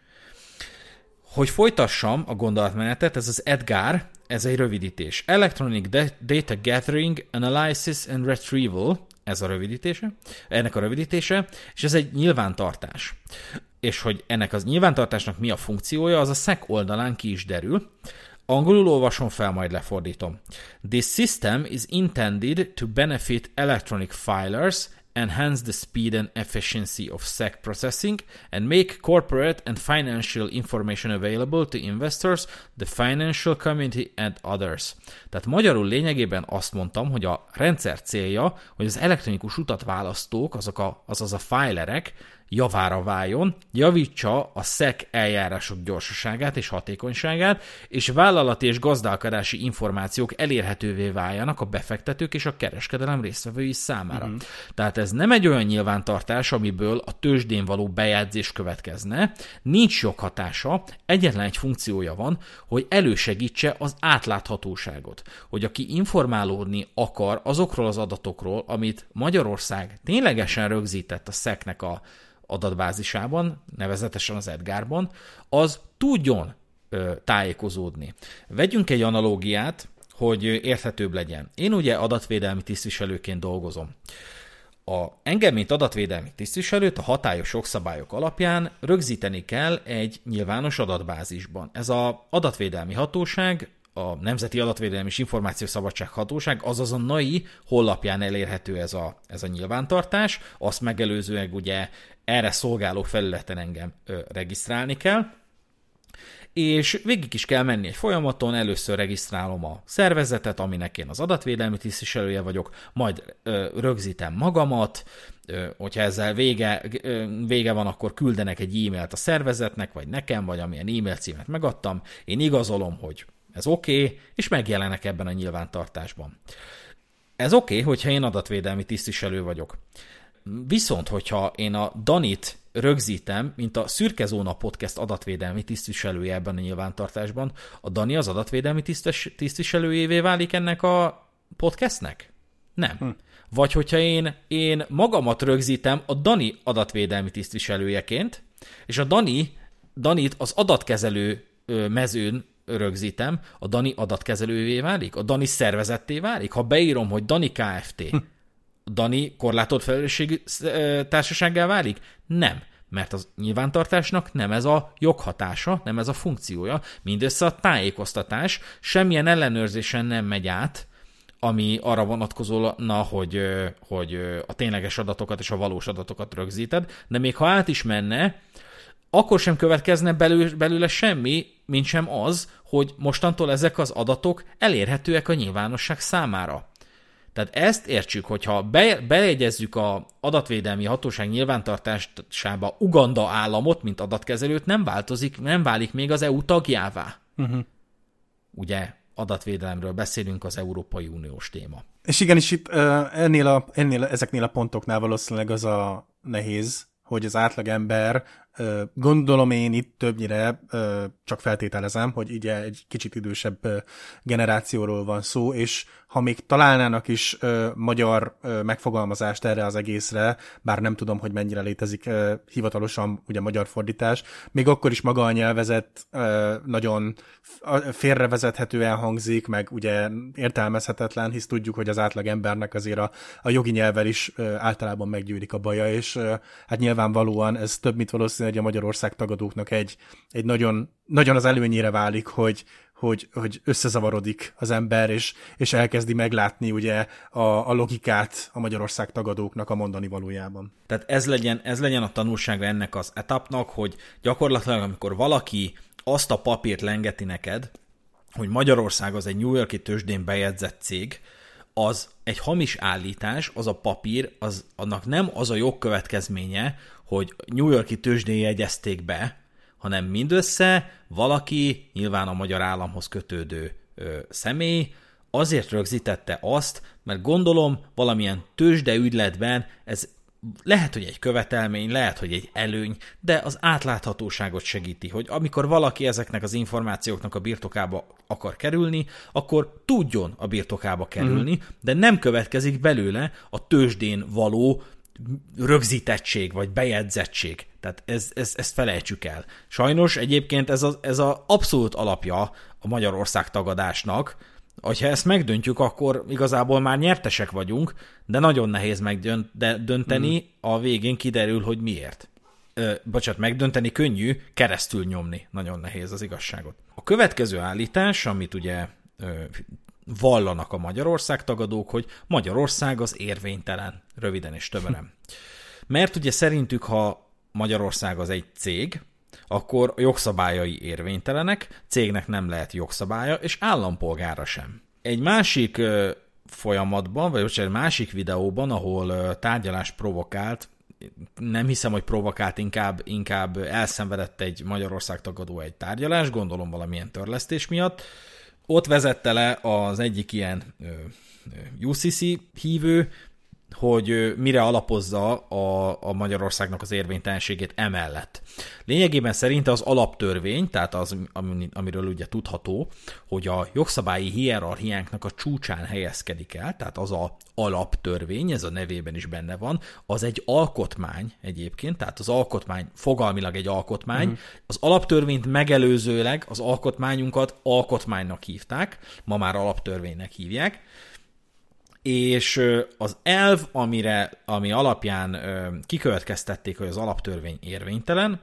[SPEAKER 1] Hogy folytassam a gondolatmenetet, ez az Edgar, ez egy rövidítés. Electronic Data Gathering, Analysis and Retrieval, ez a rövidítése, ennek a rövidítése, és ez egy nyilvántartás. És hogy ennek az nyilvántartásnak mi a funkciója, az a SEC oldalán ki is derül. Angolul olvasom fel, majd lefordítom. This system is intended to benefit electronic filers enhance the speed and efficiency of SEC processing, and make corporate and financial information available to investors, the financial community and others. Tehát magyarul lényegében azt mondtam, hogy a rendszer célja, hogy az elektronikus utat választók, azok a, azaz a filerek javára váljon, javítsa a SEC eljárások gyorsaságát és hatékonyságát, és vállalati és gazdálkodási információk elérhetővé váljanak a befektetők és a kereskedelem résztvevői számára. Uh-huh. Tehát ez nem egy olyan nyilvántartás, amiből a tőzsdén való bejegyzés következne, nincs joghatása, egyetlen egy funkciója van, hogy elősegítse az átláthatóságot, hogy aki informálódni akar azokról az adatokról, amit Magyarország ténylegesen rögzített a SZEC-nek a adatbázisában, nevezetesen az Edgárban, az tudjon tájékozódni. Vegyünk egy analógiát, hogy érthetőbb legyen. Én ugye adatvédelmi tisztviselőként dolgozom. A, engem, mint adatvédelmi tisztviselőt a hatályos jogszabályok alapján rögzíteni kell egy nyilvános adatbázisban. Ez az adatvédelmi hatóság a Nemzeti Adatvédelmi és Információszabadság Hatóság, azaz a NAI honlapján elérhető ez a, ez a nyilvántartás, azt megelőzően ugye erre szolgáló felületen engem ö, regisztrálni kell, és végig is kell menni egy folyamaton, először regisztrálom a szervezetet, aminek én az adatvédelmi tisztviselője vagyok, majd ö, rögzítem magamat, ö, hogyha ezzel vége, ö, vége van, akkor küldenek egy e-mailt a szervezetnek, vagy nekem, vagy amilyen e-mail címet megadtam, én igazolom, hogy ez oké, okay, és megjelenek ebben a nyilvántartásban. Ez oké, okay, hogyha én adatvédelmi tisztviselő vagyok. Viszont, hogyha én a Danit rögzítem, mint a Szürke Zóna Podcast adatvédelmi tisztviselője ebben a nyilvántartásban, a Dani az adatvédelmi tisztes, tisztviselőjévé válik ennek a podcastnek? Nem. Hm. Vagy hogyha én, én magamat rögzítem a Dani adatvédelmi tisztviselőjeként, és a Dani, Danit az adatkezelő mezőn rögzítem, a Dani adatkezelővé válik? A Dani szervezetté válik? Ha beírom, hogy Dani Kft. Hm. Dani korlátolt felelősségű társasággá válik? Nem, mert az nyilvántartásnak nem ez a joghatása, nem ez a funkciója, mindössze a tájékoztatás, semmilyen ellenőrzésen nem megy át, ami arra vonatkozóna, hogy, hogy a tényleges adatokat és a valós adatokat rögzíted, de még ha át is menne, akkor sem következne belül, belőle semmi, mint sem az, hogy mostantól ezek az adatok elérhetőek a nyilvánosság számára. Tehát ezt értsük, hogyha be, bejegyezzük a adatvédelmi hatóság nyilvántartásába Uganda államot, mint adatkezelőt, nem változik, nem válik még az EU tagjává. Uh-huh. Ugye adatvédelemről beszélünk, az Európai Uniós téma.
[SPEAKER 2] És igen, és itt ennél a, ennél, ezeknél a pontoknál valószínűleg az a nehéz, hogy az átlagember Gondolom én itt többnyire csak feltételezem, hogy ugye egy kicsit idősebb generációról van szó, és ha még találnának is magyar megfogalmazást erre az egészre, bár nem tudom, hogy mennyire létezik hivatalosan ugye magyar fordítás, még akkor is maga a nyelvezet nagyon félrevezethetően hangzik, meg ugye értelmezhetetlen, hisz tudjuk, hogy az átlag embernek azért a, a jogi nyelvvel is általában meggyűrik a baja, és hát nyilvánvalóan ez több, mint valószínű, hogy a Magyarország tagadóknak egy, egy nagyon, nagyon az előnyére válik, hogy, hogy, hogy összezavarodik az ember, és, és elkezdi meglátni ugye a, a logikát a Magyarország tagadóknak a mondani valójában.
[SPEAKER 1] Tehát ez legyen, ez legyen a tanulsága ennek az etapnak, hogy gyakorlatilag amikor valaki azt a papírt lengeti neked, hogy Magyarország az egy New Yorki tőzsdén bejegyzett cég, az egy hamis állítás, az a papír, az, annak nem az a jogkövetkezménye, hogy New Yorki tőzsdén jegyezték be, hanem mindössze valaki, nyilván a magyar államhoz kötődő ö, személy, azért rögzítette azt, mert gondolom valamilyen tőzsde ügyletben ez lehet, hogy egy követelmény, lehet, hogy egy előny, de az átláthatóságot segíti, hogy amikor valaki ezeknek az információknak a birtokába akar kerülni, akkor tudjon a birtokába kerülni, mm. de nem következik belőle a tőzsdén való rögzítettség, vagy bejegyzettség. Tehát ez, ez, ezt felejtsük el. Sajnos egyébként ez az ez a abszolút alapja a Magyarország tagadásnak, hogyha ezt megdöntjük, akkor igazából már nyertesek vagyunk, de nagyon nehéz megdönteni, mm. a végén kiderül, hogy miért. Ö, bocsánat, megdönteni könnyű, keresztül nyomni nagyon nehéz az igazságot. A következő állítás, amit ugye ö, vallanak a Magyarország tagadók, hogy Magyarország az érvénytelen, röviden és többen. Mert ugye szerintük, ha Magyarország az egy cég, akkor jogszabályai érvénytelenek, cégnek nem lehet jogszabálya, és állampolgára sem. Egy másik folyamatban, vagy egy másik videóban, ahol tárgyalás provokált, nem hiszem, hogy provokált, inkább, inkább elszenvedett egy Magyarország tagadó egy tárgyalás, gondolom valamilyen törlesztés miatt, ott vezette le az egyik ilyen UCC hívő, hogy mire alapozza a, a Magyarországnak az érvénytelenségét emellett. Lényegében szerinte az alaptörvény, tehát az, amiről ugye tudható, hogy a jogszabályi hierarchiánknak a csúcsán helyezkedik el, tehát az a alaptörvény, ez a nevében is benne van, az egy alkotmány egyébként, tehát az alkotmány fogalmilag egy alkotmány. Mm. Az alaptörvényt megelőzőleg az alkotmányunkat alkotmánynak hívták, ma már alaptörvénynek hívják, és az elv, amire, ami alapján kikövetkeztették, hogy az alaptörvény érvénytelen,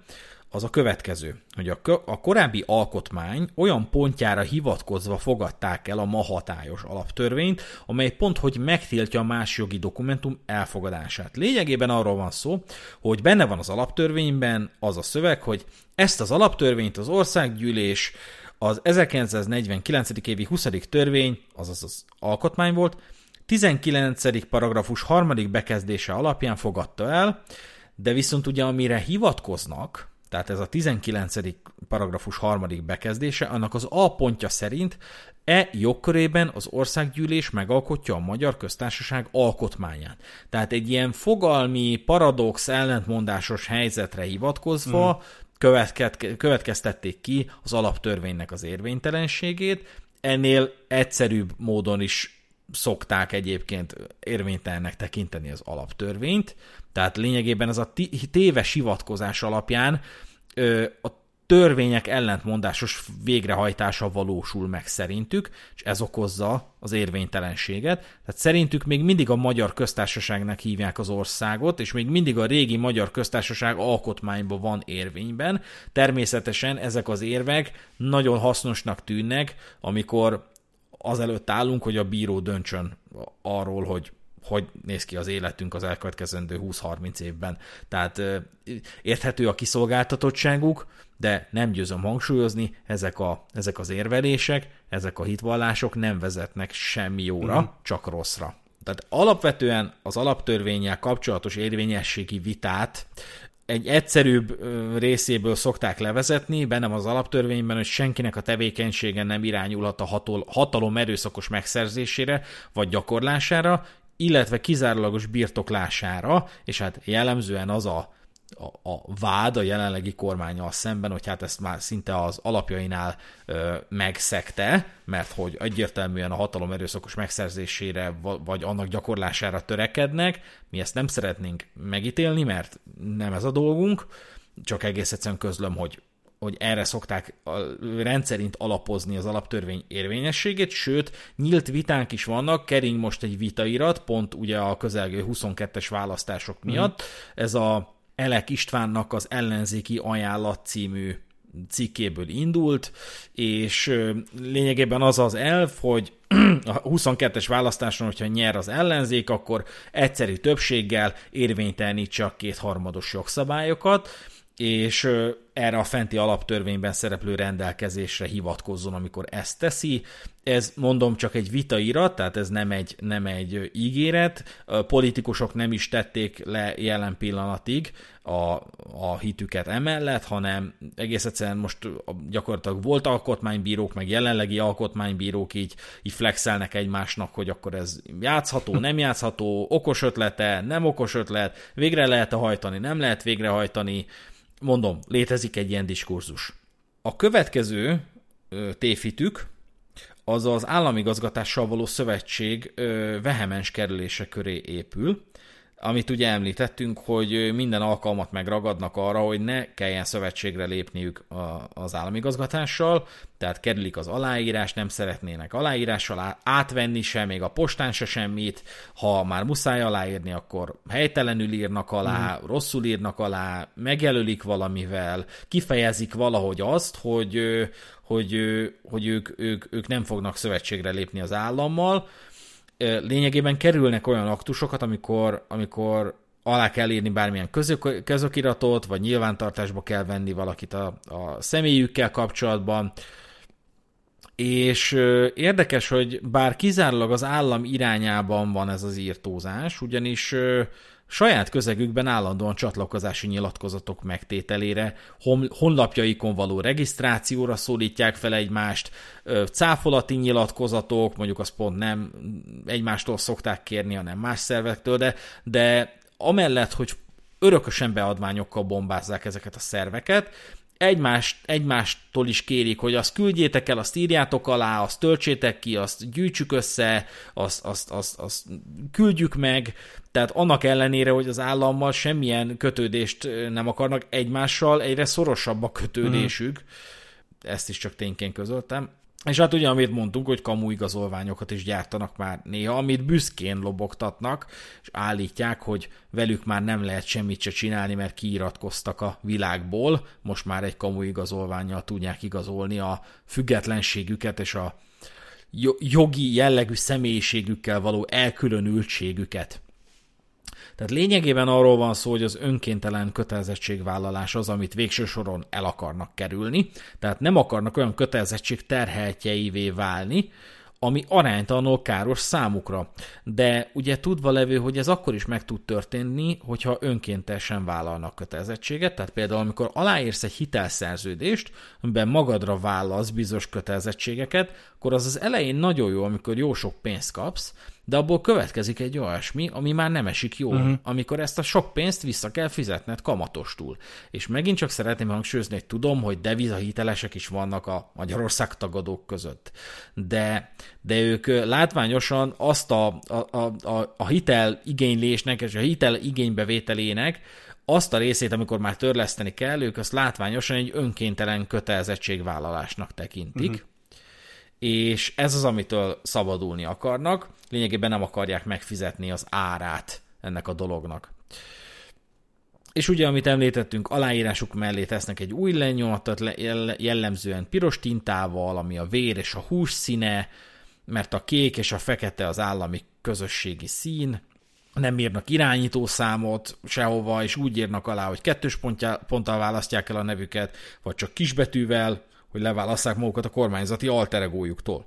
[SPEAKER 1] az a következő, hogy a, a korábbi alkotmány olyan pontjára hivatkozva fogadták el a ma hatályos alaptörvényt, amely pont, hogy megtiltja a más jogi dokumentum elfogadását. Lényegében arról van szó, hogy benne van az alaptörvényben az a szöveg, hogy ezt az alaptörvényt az országgyűlés az 1949. évi 20. törvény, azaz az alkotmány volt, 19. paragrafus harmadik bekezdése alapján fogadta el, de viszont ugye amire hivatkoznak, tehát ez a 19. paragrafus harmadik bekezdése, annak az A pontja szerint e jogkörében az országgyűlés megalkotja a Magyar Köztársaság alkotmányát. Tehát egy ilyen fogalmi, paradox, ellentmondásos helyzetre hivatkozva mm. következtették ki az alaptörvénynek az érvénytelenségét, ennél egyszerűbb módon is szokták egyébként érvénytelennek tekinteni az alaptörvényt, tehát lényegében ez a téves hivatkozás alapján a törvények ellentmondásos végrehajtása valósul meg szerintük, és ez okozza az érvénytelenséget. Tehát szerintük még mindig a magyar köztársaságnak hívják az országot, és még mindig a régi magyar köztársaság alkotmányban van érvényben. Természetesen ezek az érvek nagyon hasznosnak tűnnek, amikor azelőtt állunk, hogy a bíró döntsön arról, hogy hogy néz ki az életünk az elkövetkezendő 20-30 évben. Tehát érthető a kiszolgáltatottságuk, de nem győzöm hangsúlyozni, ezek, a, ezek az érvelések, ezek a hitvallások nem vezetnek semmi jóra, mm. csak rosszra. Tehát alapvetően az alaptörvényel kapcsolatos érvényességi vitát egy egyszerűbb részéből szokták levezetni, bennem az alaptörvényben, hogy senkinek a tevékenysége nem irányulhat a hatol, hatalom erőszakos megszerzésére vagy gyakorlására, illetve kizárólagos birtoklására, és hát jellemzően az a a, a vád a jelenlegi kormányal szemben, hogy hát ezt már szinte az alapjainál ö, megszegte, mert hogy egyértelműen a hatalom erőszakos megszerzésére vagy annak gyakorlására törekednek. Mi ezt nem szeretnénk megítélni, mert nem ez a dolgunk, csak egész egyszerűen közlöm, hogy hogy erre szokták rendszerint alapozni az alaptörvény érvényességét, sőt, nyílt vitánk is vannak, kering most egy vitairat, pont ugye a közelgő 22-es választások miatt. Mm. Ez a Elek Istvánnak az ellenzéki ajánlat című cikkéből indult, és lényegében az az elv, hogy [CLEARS THROAT] a 22-es választáson, hogyha nyer az ellenzék, akkor egyszerű többséggel érvénytelenítse a kétharmados jogszabályokat, és erre a fenti alaptörvényben szereplő rendelkezésre hivatkozzon, amikor ezt teszi. Ez mondom csak egy vitairat, tehát ez nem egy, nem egy ígéret. A politikusok nem is tették le jelen pillanatig a, a hitüket emellett, hanem egész egyszerűen most gyakorlatilag volt alkotmánybírók, meg jelenlegi alkotmánybírók így, így flexelnek egymásnak, hogy akkor ez játszható, [LAUGHS] nem játszható, okos ötlete, nem okos ötlet, végre lehet-e hajtani, nem lehet végrehajtani, mondom, létezik egy ilyen diskurzus. A következő téfitük az az államigazgatással való szövetség vehemens kerülése köré épül, amit ugye említettünk, hogy minden alkalmat megragadnak arra, hogy ne kelljen szövetségre lépniük az államigazgatással, tehát kerülik az aláírás, nem szeretnének aláírással átvenni se, még a postán se semmit, ha már muszáj aláírni, akkor helytelenül írnak alá, mm. rosszul írnak alá, megjelölik valamivel, kifejezik valahogy azt, hogy, hogy, hogy ők, ők, ők nem fognak szövetségre lépni az állammal, lényegében kerülnek olyan aktusokat, amikor, amikor alá kell írni bármilyen közök, közokiratot, vagy nyilvántartásba kell venni valakit a, a személyükkel kapcsolatban, és érdekes, hogy bár kizárólag az állam irányában van ez az írtózás, ugyanis saját közegükben állandóan csatlakozási nyilatkozatok megtételére, honlapjaikon való regisztrációra szólítják fel egymást, cáfolati nyilatkozatok, mondjuk az pont nem egymástól szokták kérni, hanem más szervektől, de, de amellett, hogy örökösen beadványokkal bombázzák ezeket a szerveket, egymást, egymástól is kérik, hogy azt küldjétek el, azt írjátok alá, azt töltsétek ki, azt gyűjtsük össze, azt, azt, azt, azt küldjük meg, tehát annak ellenére, hogy az állammal semmilyen kötődést nem akarnak, egymással egyre szorosabb a kötődésük, mm. ezt is csak tényként közöltem. És hát ugye, amit mondtunk, hogy kamu igazolványokat is gyártanak már néha, amit büszkén lobogtatnak, és állítják, hogy velük már nem lehet semmit se csinálni, mert kiiratkoztak a világból, most már egy kamu igazolványjal tudják igazolni a függetlenségüket és a jogi jellegű személyiségükkel való elkülönültségüket. Tehát lényegében arról van szó, hogy az önkéntelen kötelezettségvállalás az, amit végső soron el akarnak kerülni, tehát nem akarnak olyan kötelezettség terheltjeivé válni, ami aránytalanul káros számukra. De ugye tudva levő, hogy ez akkor is meg tud történni, hogyha önkéntesen vállalnak kötelezettséget, tehát például amikor aláírsz egy hitelszerződést, amiben magadra vállalsz bizonyos kötelezettségeket, akkor az az elején nagyon jó, amikor jó sok pénzt kapsz, de abból következik egy olyasmi, ami már nem esik jól, uh-huh. amikor ezt a sok pénzt vissza kell fizetned kamatostul. És megint csak szeretném hangsúlyozni, hogy tudom, hogy devizahitelesek is vannak a Magyarország tagadók között. De, de ők látványosan azt a, a, a, a hitel igénylésnek és a hitel igénybevételének azt a részét, amikor már törleszteni kell, ők azt látványosan egy önkéntelen kötelezettségvállalásnak tekintik. Uh-huh és ez az, amitől szabadulni akarnak, lényegében nem akarják megfizetni az árát ennek a dolognak. És ugye, amit említettünk, aláírásuk mellé tesznek egy új lenyomatot, jellemzően piros tintával, ami a vér és a hús színe, mert a kék és a fekete az állami közösségi szín, nem írnak irányítószámot sehova, és úgy írnak alá, hogy kettős ponttal választják el a nevüket, vagy csak kisbetűvel, hogy leválasszák magukat a kormányzati alteregójuktól.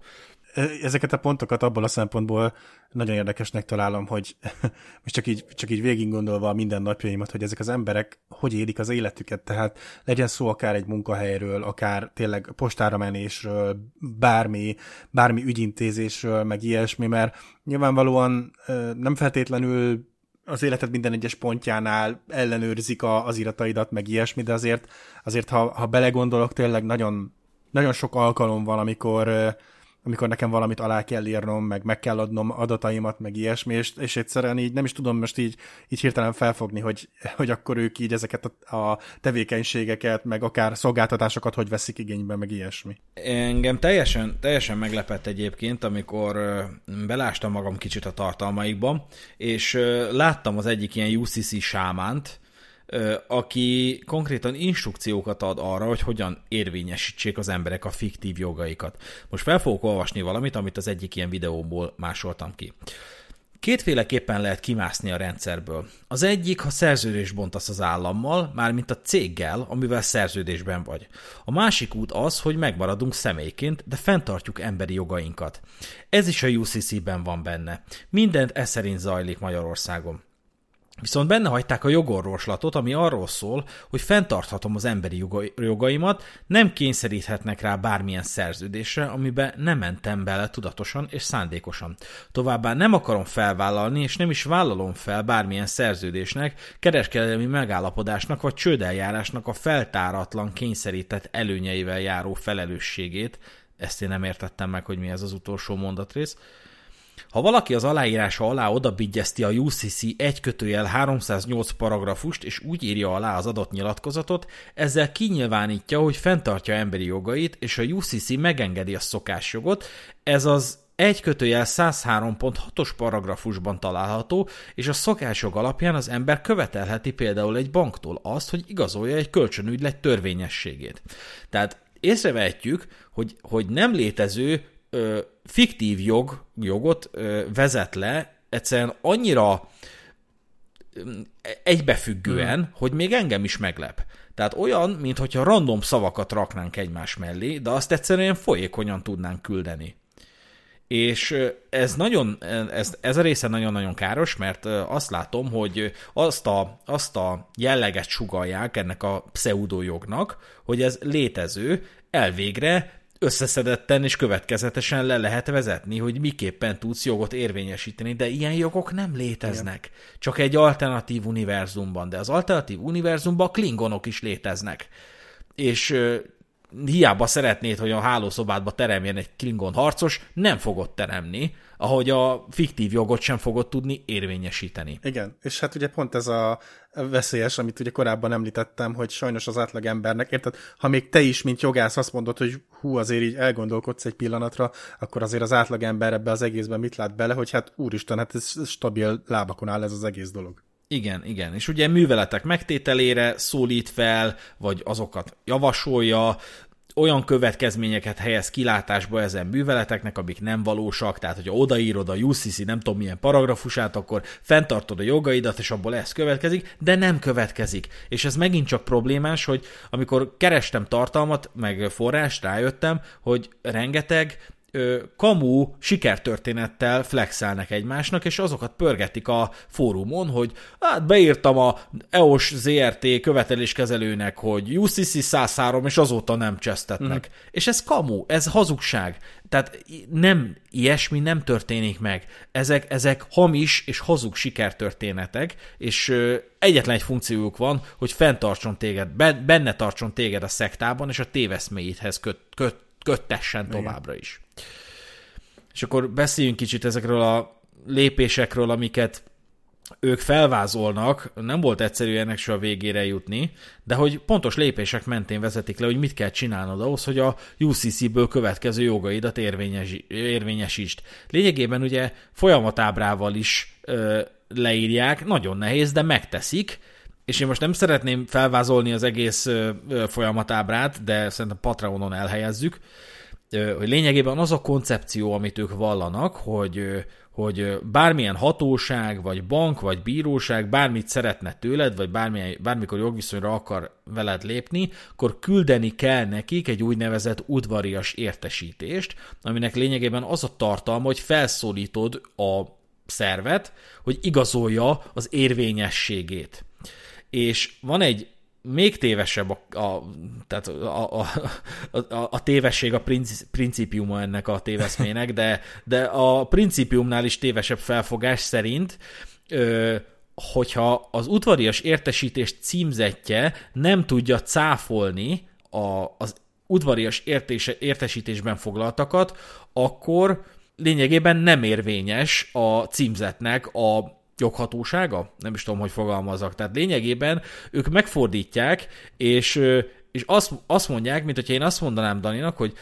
[SPEAKER 2] Ezeket a pontokat abból a szempontból nagyon érdekesnek találom, hogy [LAUGHS] most csak így, csak így végig gondolva a mindennapjaimat, hogy ezek az emberek hogy élik az életüket, tehát legyen szó akár egy munkahelyről, akár tényleg postára menésről, bármi, bármi ügyintézésről, meg ilyesmi, mert nyilvánvalóan nem feltétlenül az életed minden egyes pontjánál ellenőrzik a, az irataidat, meg ilyesmi, de azért, azért ha, ha belegondolok, tényleg nagyon, nagyon sok alkalom van, amikor amikor nekem valamit alá kell írnom, meg meg kell adnom adataimat, meg ilyesmi, és, és egyszerűen így nem is tudom most így, így hirtelen felfogni, hogy, hogy akkor ők így ezeket a, a tevékenységeket, meg akár szolgáltatásokat hogy veszik igénybe, meg ilyesmi.
[SPEAKER 1] Engem teljesen, teljesen meglepett egyébként, amikor belástam magam kicsit a tartalmaikba, és láttam az egyik ilyen UCC sámánt, aki konkrétan instrukciókat ad arra, hogy hogyan érvényesítsék az emberek a fiktív jogaikat. Most fel fogok olvasni valamit, amit az egyik ilyen videóból másoltam ki. Kétféleképpen lehet kimászni a rendszerből. Az egyik, ha szerződést bontasz az állammal, mármint a céggel, amivel szerződésben vagy. A másik út az, hogy megmaradunk személyként, de fenntartjuk emberi jogainkat. Ez is a UCC-ben van benne. Mindent ez szerint zajlik Magyarországon. Viszont benne hagyták a jogorvoslatot, ami arról szól, hogy fenntarthatom az emberi jogaimat, nem kényszeríthetnek rá bármilyen szerződésre, amiben nem mentem bele tudatosan és szándékosan. Továbbá nem akarom felvállalni, és nem is vállalom fel bármilyen szerződésnek, kereskedelmi megállapodásnak vagy csődeljárásnak a feltáratlan kényszerített előnyeivel járó felelősségét. Ezt én nem értettem meg, hogy mi ez az utolsó mondatrész ha valaki az aláírása alá odabigyezti a UCC 1 kötőjel 308 paragrafust, és úgy írja alá az adott nyilatkozatot, ezzel kinyilvánítja, hogy fenntartja emberi jogait, és a UCC megengedi a szokásjogot, ez az 1 kötőjel 103.6-os paragrafusban található, és a szokásjog alapján az ember követelheti például egy banktól azt, hogy igazolja egy kölcsönügylet törvényességét. Tehát észrevehetjük, hogy, hogy nem létező ö, fiktív jog, jogot ö, vezet le, egyszerűen annyira egybefüggően, hmm. hogy még engem is meglep. Tehát olyan, mintha random szavakat raknánk egymás mellé, de azt egyszerűen folyékonyan tudnánk küldeni. És ez nagyon, ez, ez a része nagyon-nagyon káros, mert azt látom, hogy azt a, azt a jelleget sugalják ennek a pseudojognak, hogy ez létező, elvégre összeszedetten és következetesen le lehet vezetni, hogy miképpen tudsz jogot érvényesíteni, de ilyen jogok nem léteznek. Igen. Csak egy alternatív univerzumban, de az alternatív univerzumban klingonok is léteznek. És hiába szeretnéd, hogy a hálószobádba teremjen egy klingon harcos, nem fogod teremni, ahogy a fiktív jogot sem fogod tudni érvényesíteni.
[SPEAKER 2] Igen, és hát ugye pont ez a veszélyes, amit ugye korábban említettem, hogy sajnos az átlag embernek, érted, ha még te is, mint jogász azt mondod, hogy hú, azért így elgondolkodsz egy pillanatra, akkor azért az átlag ember ebbe az egészben mit lát bele, hogy hát úristen, hát ez stabil lábakon áll ez az egész dolog.
[SPEAKER 1] Igen, igen. És ugye műveletek megtételére szólít fel, vagy azokat javasolja, olyan következményeket helyez kilátásba ezen műveleteknek, amik nem valósak, tehát hogyha odaírod a UCC nem tudom milyen paragrafusát, akkor fenntartod a jogaidat, és abból ez következik, de nem következik. És ez megint csak problémás, hogy amikor kerestem tartalmat, meg forrást, rájöttem, hogy rengeteg kamu sikertörténettel flexelnek egymásnak, és azokat pörgetik a fórumon, hogy hát beírtam a EOS ZRT követeléskezelőnek, hogy UCC 103, és azóta nem csesztetnek. Mm. És ez kamu, ez hazugság. Tehát nem, ilyesmi nem történik meg. Ezek, ezek hamis és hazug sikertörténetek, és ö, egyetlen egy funkciójuk van, hogy fenntartson téged, benne tartson téged a szektában, és a téveszméidhez köt, köt, köttessen továbbra is. És akkor beszéljünk kicsit ezekről a lépésekről, amiket ők felvázolnak, nem volt egyszerű ennek se a végére jutni, de hogy pontos lépések mentén vezetik le, hogy mit kell csinálnod ahhoz, hogy a UCC-ből következő jogaidat érvényes, érvényesítsd. Lényegében ugye folyamatábrával is ö, leírják, nagyon nehéz, de megteszik, és én most nem szeretném felvázolni az egész folyamatábrát, de szerintem Patreonon elhelyezzük, hogy lényegében az a koncepció, amit ők vallanak, hogy, hogy bármilyen hatóság, vagy bank, vagy bíróság bármit szeretne tőled, vagy bármilyen, bármikor jogviszonyra akar veled lépni, akkor küldeni kell nekik egy úgynevezett udvarias értesítést, aminek lényegében az a tartalma, hogy felszólítod a szervet, hogy igazolja az érvényességét. És van egy még tévesebb a, a, tehát a, a, a, a tévesség a princi, principiuma ennek a téveszmének, de, de a principiumnál is tévesebb felfogás szerint ö, hogyha az udvarias értesítés címzetje nem tudja cáfolni a, az udvarias értése, értesítésben foglaltakat, akkor lényegében nem érvényes a címzetnek a joghatósága? Nem is tudom, hogy fogalmazok. Tehát lényegében ők megfordítják, és és azt, azt mondják, mint hogyha én azt mondanám Daninak, hogy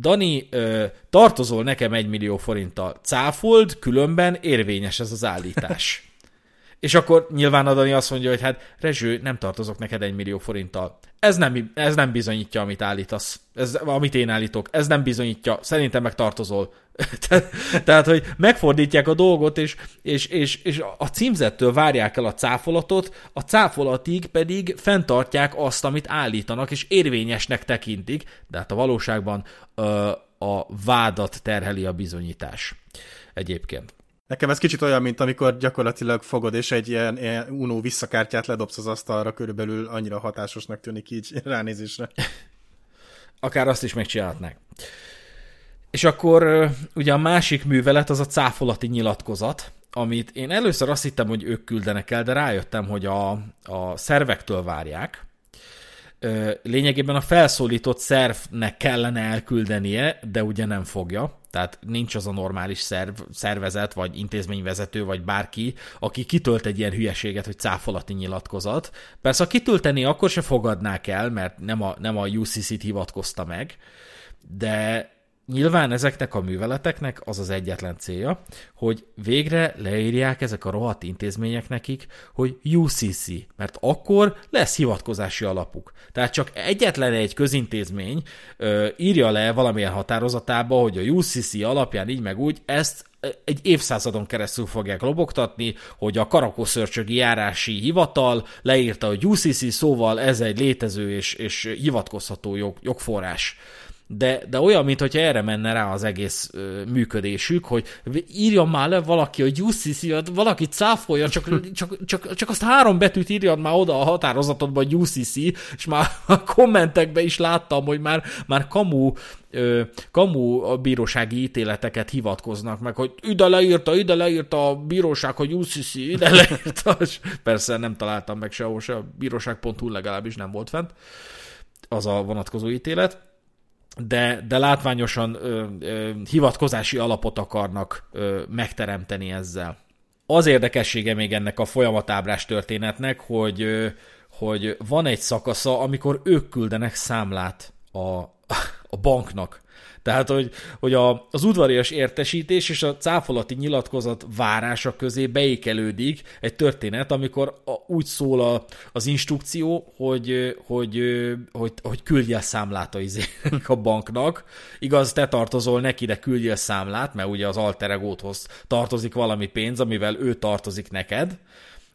[SPEAKER 1] Dani, ö, tartozol nekem egy millió forinttal, cáfold, különben érvényes ez az állítás. [LAUGHS] És akkor nyilván a Dani azt mondja, hogy hát Rezső, nem tartozok neked egy millió forinttal. Ez nem, ez nem bizonyítja, amit állítasz. Ez, amit én állítok. Ez nem bizonyítja. Szerintem meg tartozol. [LAUGHS] Tehát, hogy megfordítják a dolgot, és, és, és, és a címzettől várják el a cáfolatot, a cáfolatig pedig fenntartják azt, amit állítanak, és érvényesnek tekintik, de hát a valóságban ö, a vádat terheli a bizonyítás egyébként.
[SPEAKER 2] Nekem ez kicsit olyan, mint amikor gyakorlatilag fogod, és egy ilyen, ilyen Uno visszakártyát ledobsz az asztalra, körülbelül annyira hatásosnak tűnik így ránézésre. [LAUGHS]
[SPEAKER 1] Akár azt is megcsinálhatnák. És akkor ugye a másik művelet az a cáfolati nyilatkozat, amit én először azt hittem, hogy ők küldenek el, de rájöttem, hogy a, a szervektől várják. Lényegében a felszólított szervnek kellene elküldenie, de ugye nem fogja. Tehát nincs az a normális szerv, szervezet, vagy intézményvezető, vagy bárki, aki kitölt egy ilyen hülyeséget, hogy cáfolati nyilatkozat. Persze, ha kitölteni, akkor se fogadnák el, mert nem a, nem a UCC-t hivatkozta meg, de Nyilván ezeknek a műveleteknek az az egyetlen célja, hogy végre leírják ezek a rohadt intézmények nekik, hogy UCC, mert akkor lesz hivatkozási alapuk. Tehát csak egyetlen egy közintézmény ö, írja le valamilyen határozatába, hogy a UCC alapján így meg úgy ezt egy évszázadon keresztül fogják lobogtatni, hogy a Karakoszörcsögi járási hivatal leírta, hogy UCC szóval ez egy létező és, és hivatkozható jog, jogforrás de, de olyan, mintha erre menne rá az egész ö, működésük, hogy írjon már le valaki, hogy UCC, valaki cáfolja, csak, csak, csak, csak azt három betűt írjad már oda a határozatodba, hogy UCC, és már [LAUGHS] a kommentekben is láttam, hogy már, már kamu ö, kamu a bírósági ítéleteket hivatkoznak meg, hogy ide leírta, ide leírta a bíróság, hogy UCC, ide leírta, és persze nem találtam meg sehol se, a bíróság.hu legalábbis nem volt fent az a vonatkozó ítélet, de, de látványosan ö, ö, hivatkozási alapot akarnak ö, megteremteni ezzel. Az érdekessége még ennek a folyamatábrás történetnek, hogy, ö, hogy van egy szakasza, amikor ők küldenek számlát a, a banknak. Tehát, hogy, hogy a, az udvarias értesítés és a cáfolati nyilatkozat várása közé beékelődik egy történet, amikor a, úgy szól a, az instrukció, hogy, hogy, hogy, hogy küldje számlát a, [LAUGHS] a banknak. Igaz, te tartozol neki, de küldje számlát, mert ugye az alter egóthoz tartozik valami pénz, amivel ő tartozik neked,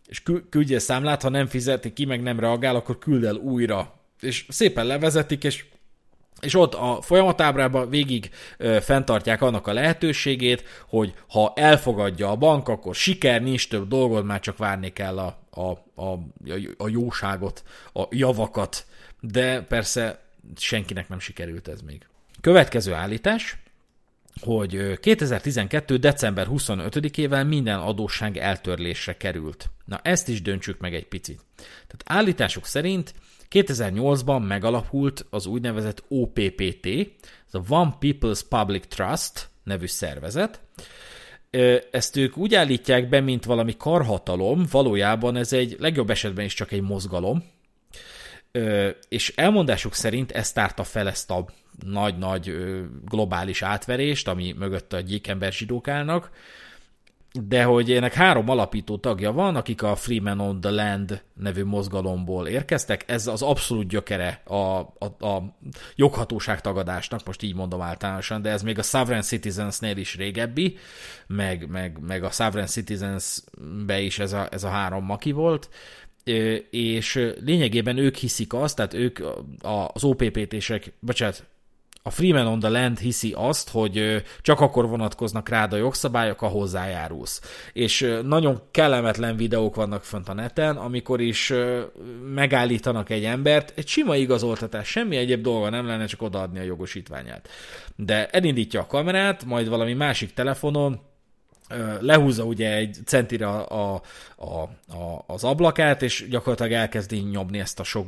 [SPEAKER 1] és küldje számlát, ha nem fizeti ki, meg nem reagál, akkor küld el újra. És szépen levezetik, és és ott a folyamatábrában végig ö, fenntartják annak a lehetőségét, hogy ha elfogadja a bank, akkor siker, nincs több dolgod, már csak várni kell a, a, a, a jóságot, a javakat, de persze senkinek nem sikerült ez még. Következő állítás, hogy 2012. december 25-ével minden adósság eltörlésre került. Na ezt is döntsük meg egy picit. Tehát állításuk szerint 2008-ban megalapult az úgynevezett OPPT, ez a One People's Public Trust nevű szervezet. Ezt ők úgy állítják be, mint valami karhatalom, valójában ez egy legjobb esetben is csak egy mozgalom, és elmondásuk szerint ez tárta fel ezt a nagy-nagy globális átverést, ami mögött a gyékember zsidók állnak, de hogy ennek három alapító tagja van, akik a Freeman on the Land nevű mozgalomból érkeztek, ez az abszolút gyökere a, a, a joghatóság tagadásnak, most így mondom általánosan, de ez még a Sovereign Citizens-nél is régebbi, meg, meg, meg a Sovereign Citizens-be is ez a, ez a három maki volt, és lényegében ők hiszik azt, tehát ők az OPPT-sek, bocsánat, a Freeman on the Land hiszi azt, hogy csak akkor vonatkoznak rád a jogszabályok, ha hozzájárulsz. És nagyon kellemetlen videók vannak fönt a neten, amikor is megállítanak egy embert, egy sima igazoltatás, semmi egyéb dolga nem lenne, csak odaadni a jogosítványát. De elindítja a kamerát, majd valami másik telefonon lehúzza ugye egy centire a, a, a, az ablakát, és gyakorlatilag elkezdi nyomni ezt a sok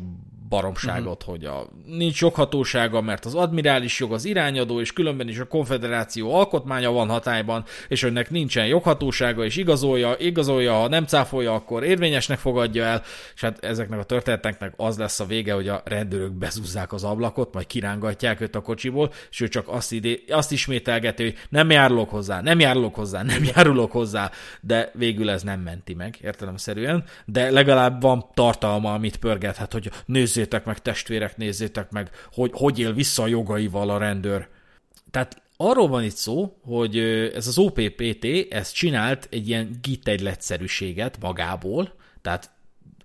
[SPEAKER 1] baromságot, uh-huh. hogy a, nincs joghatósága, mert az admirális jog az irányadó, és különben is a konfederáció alkotmánya van hatályban, és önnek nincsen joghatósága, és igazolja, igazolja, ha nem cáfolja, akkor érvényesnek fogadja el, és hát ezeknek a történeteknek az lesz a vége, hogy a rendőrök bezúzzák az ablakot, majd kirángatják őt a kocsiból, és ő csak azt, idé, azt ismételgeti, hogy nem járulok hozzá, nem járulok hozzá, nem [LAUGHS] járulok hozzá, de végül ez nem menti meg, értelemszerűen, de legalább van tartalma, amit pörgethet, hogy nézzétek meg, testvérek, nézzétek meg, hogy hogy él vissza a jogaival a rendőr. Tehát arról van itt szó, hogy ez az OPPT, ez csinált egy ilyen git egyletszerűséget magából, tehát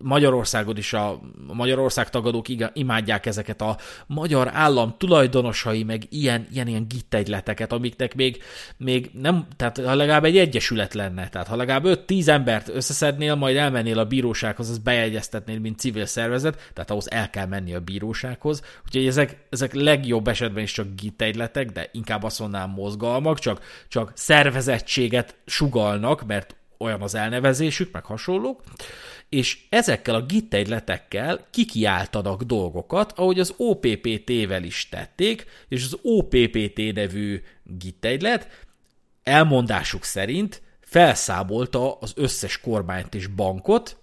[SPEAKER 1] Magyarországon is a, Magyarország tagadók imádják ezeket a magyar állam tulajdonosai, meg ilyen, ilyen, ilyen gittegyleteket, amiknek még, még nem, tehát ha legalább egy egyesület lenne, tehát ha legalább 5-10 embert összeszednél, majd elmennél a bírósághoz, az bejegyeztetnél, mint civil szervezet, tehát ahhoz el kell menni a bírósághoz, úgyhogy ezek, ezek legjobb esetben is csak gittegyletek, de inkább azt mondanám mozgalmak, csak, csak szervezettséget sugalnak, mert olyan az elnevezésük, meg hasonlók, és ezekkel a git egyletekkel kikiáltanak dolgokat, ahogy az OPPT-vel is tették, és az OPPT nevű git elmondásuk szerint felszámolta az összes kormányt és bankot,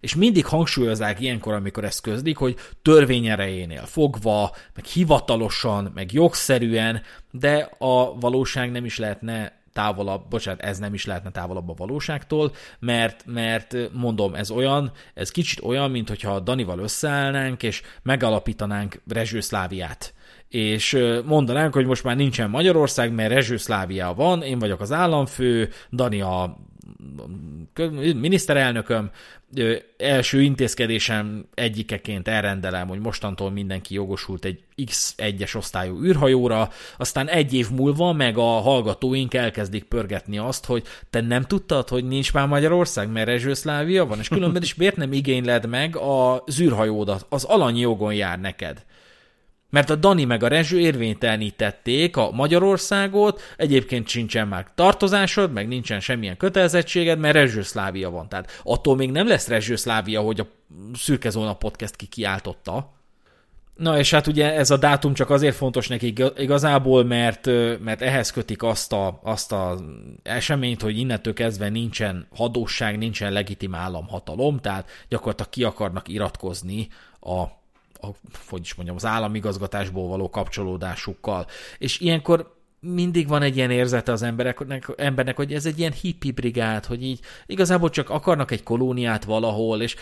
[SPEAKER 1] és mindig hangsúlyozzák ilyenkor, amikor ezt közlik, hogy törvény erejénél fogva, meg hivatalosan, meg jogszerűen, de a valóság nem is lehetne távolabb, bocsánat, ez nem is lehetne távolabb a valóságtól, mert, mert mondom, ez olyan, ez kicsit olyan, mint hogyha Danival összeállnánk, és megalapítanánk Rezsőszláviát. És mondanánk, hogy most már nincsen Magyarország, mert Rezsőszlávia van, én vagyok az államfő, Dani a miniszterelnököm, első intézkedésem egyikeként elrendelem, hogy mostantól mindenki jogosult egy X1-es osztályú űrhajóra, aztán egy év múlva meg a hallgatóink elkezdik pörgetni azt, hogy te nem tudtad, hogy nincs már Magyarország, mert Rezsőszlávia van, és különben is miért nem igényled meg az űrhajódat, az alanyi jogon jár neked. Mert a Dani meg a Rezső érvénytelenítették a Magyarországot, egyébként sincsen már tartozásod, meg nincsen semmilyen kötelezettséged, mert Rezsőszlávia van. Tehát attól még nem lesz Rezsőszlávia, hogy a Szürke Zóna podcast ki kiáltotta. Na és hát ugye ez a dátum csak azért fontos neki igazából, mert, mert ehhez kötik azt a, azt a eseményt, hogy innentől kezdve nincsen hadóság, nincsen legitim államhatalom, tehát gyakorlatilag ki akarnak iratkozni a a, hogy is mondjam, az államigazgatásból való kapcsolódásukkal. És ilyenkor mindig van egy ilyen érzete az embereknek, embernek, hogy ez egy ilyen hippi brigád, hogy így igazából csak akarnak egy kolóniát valahol, és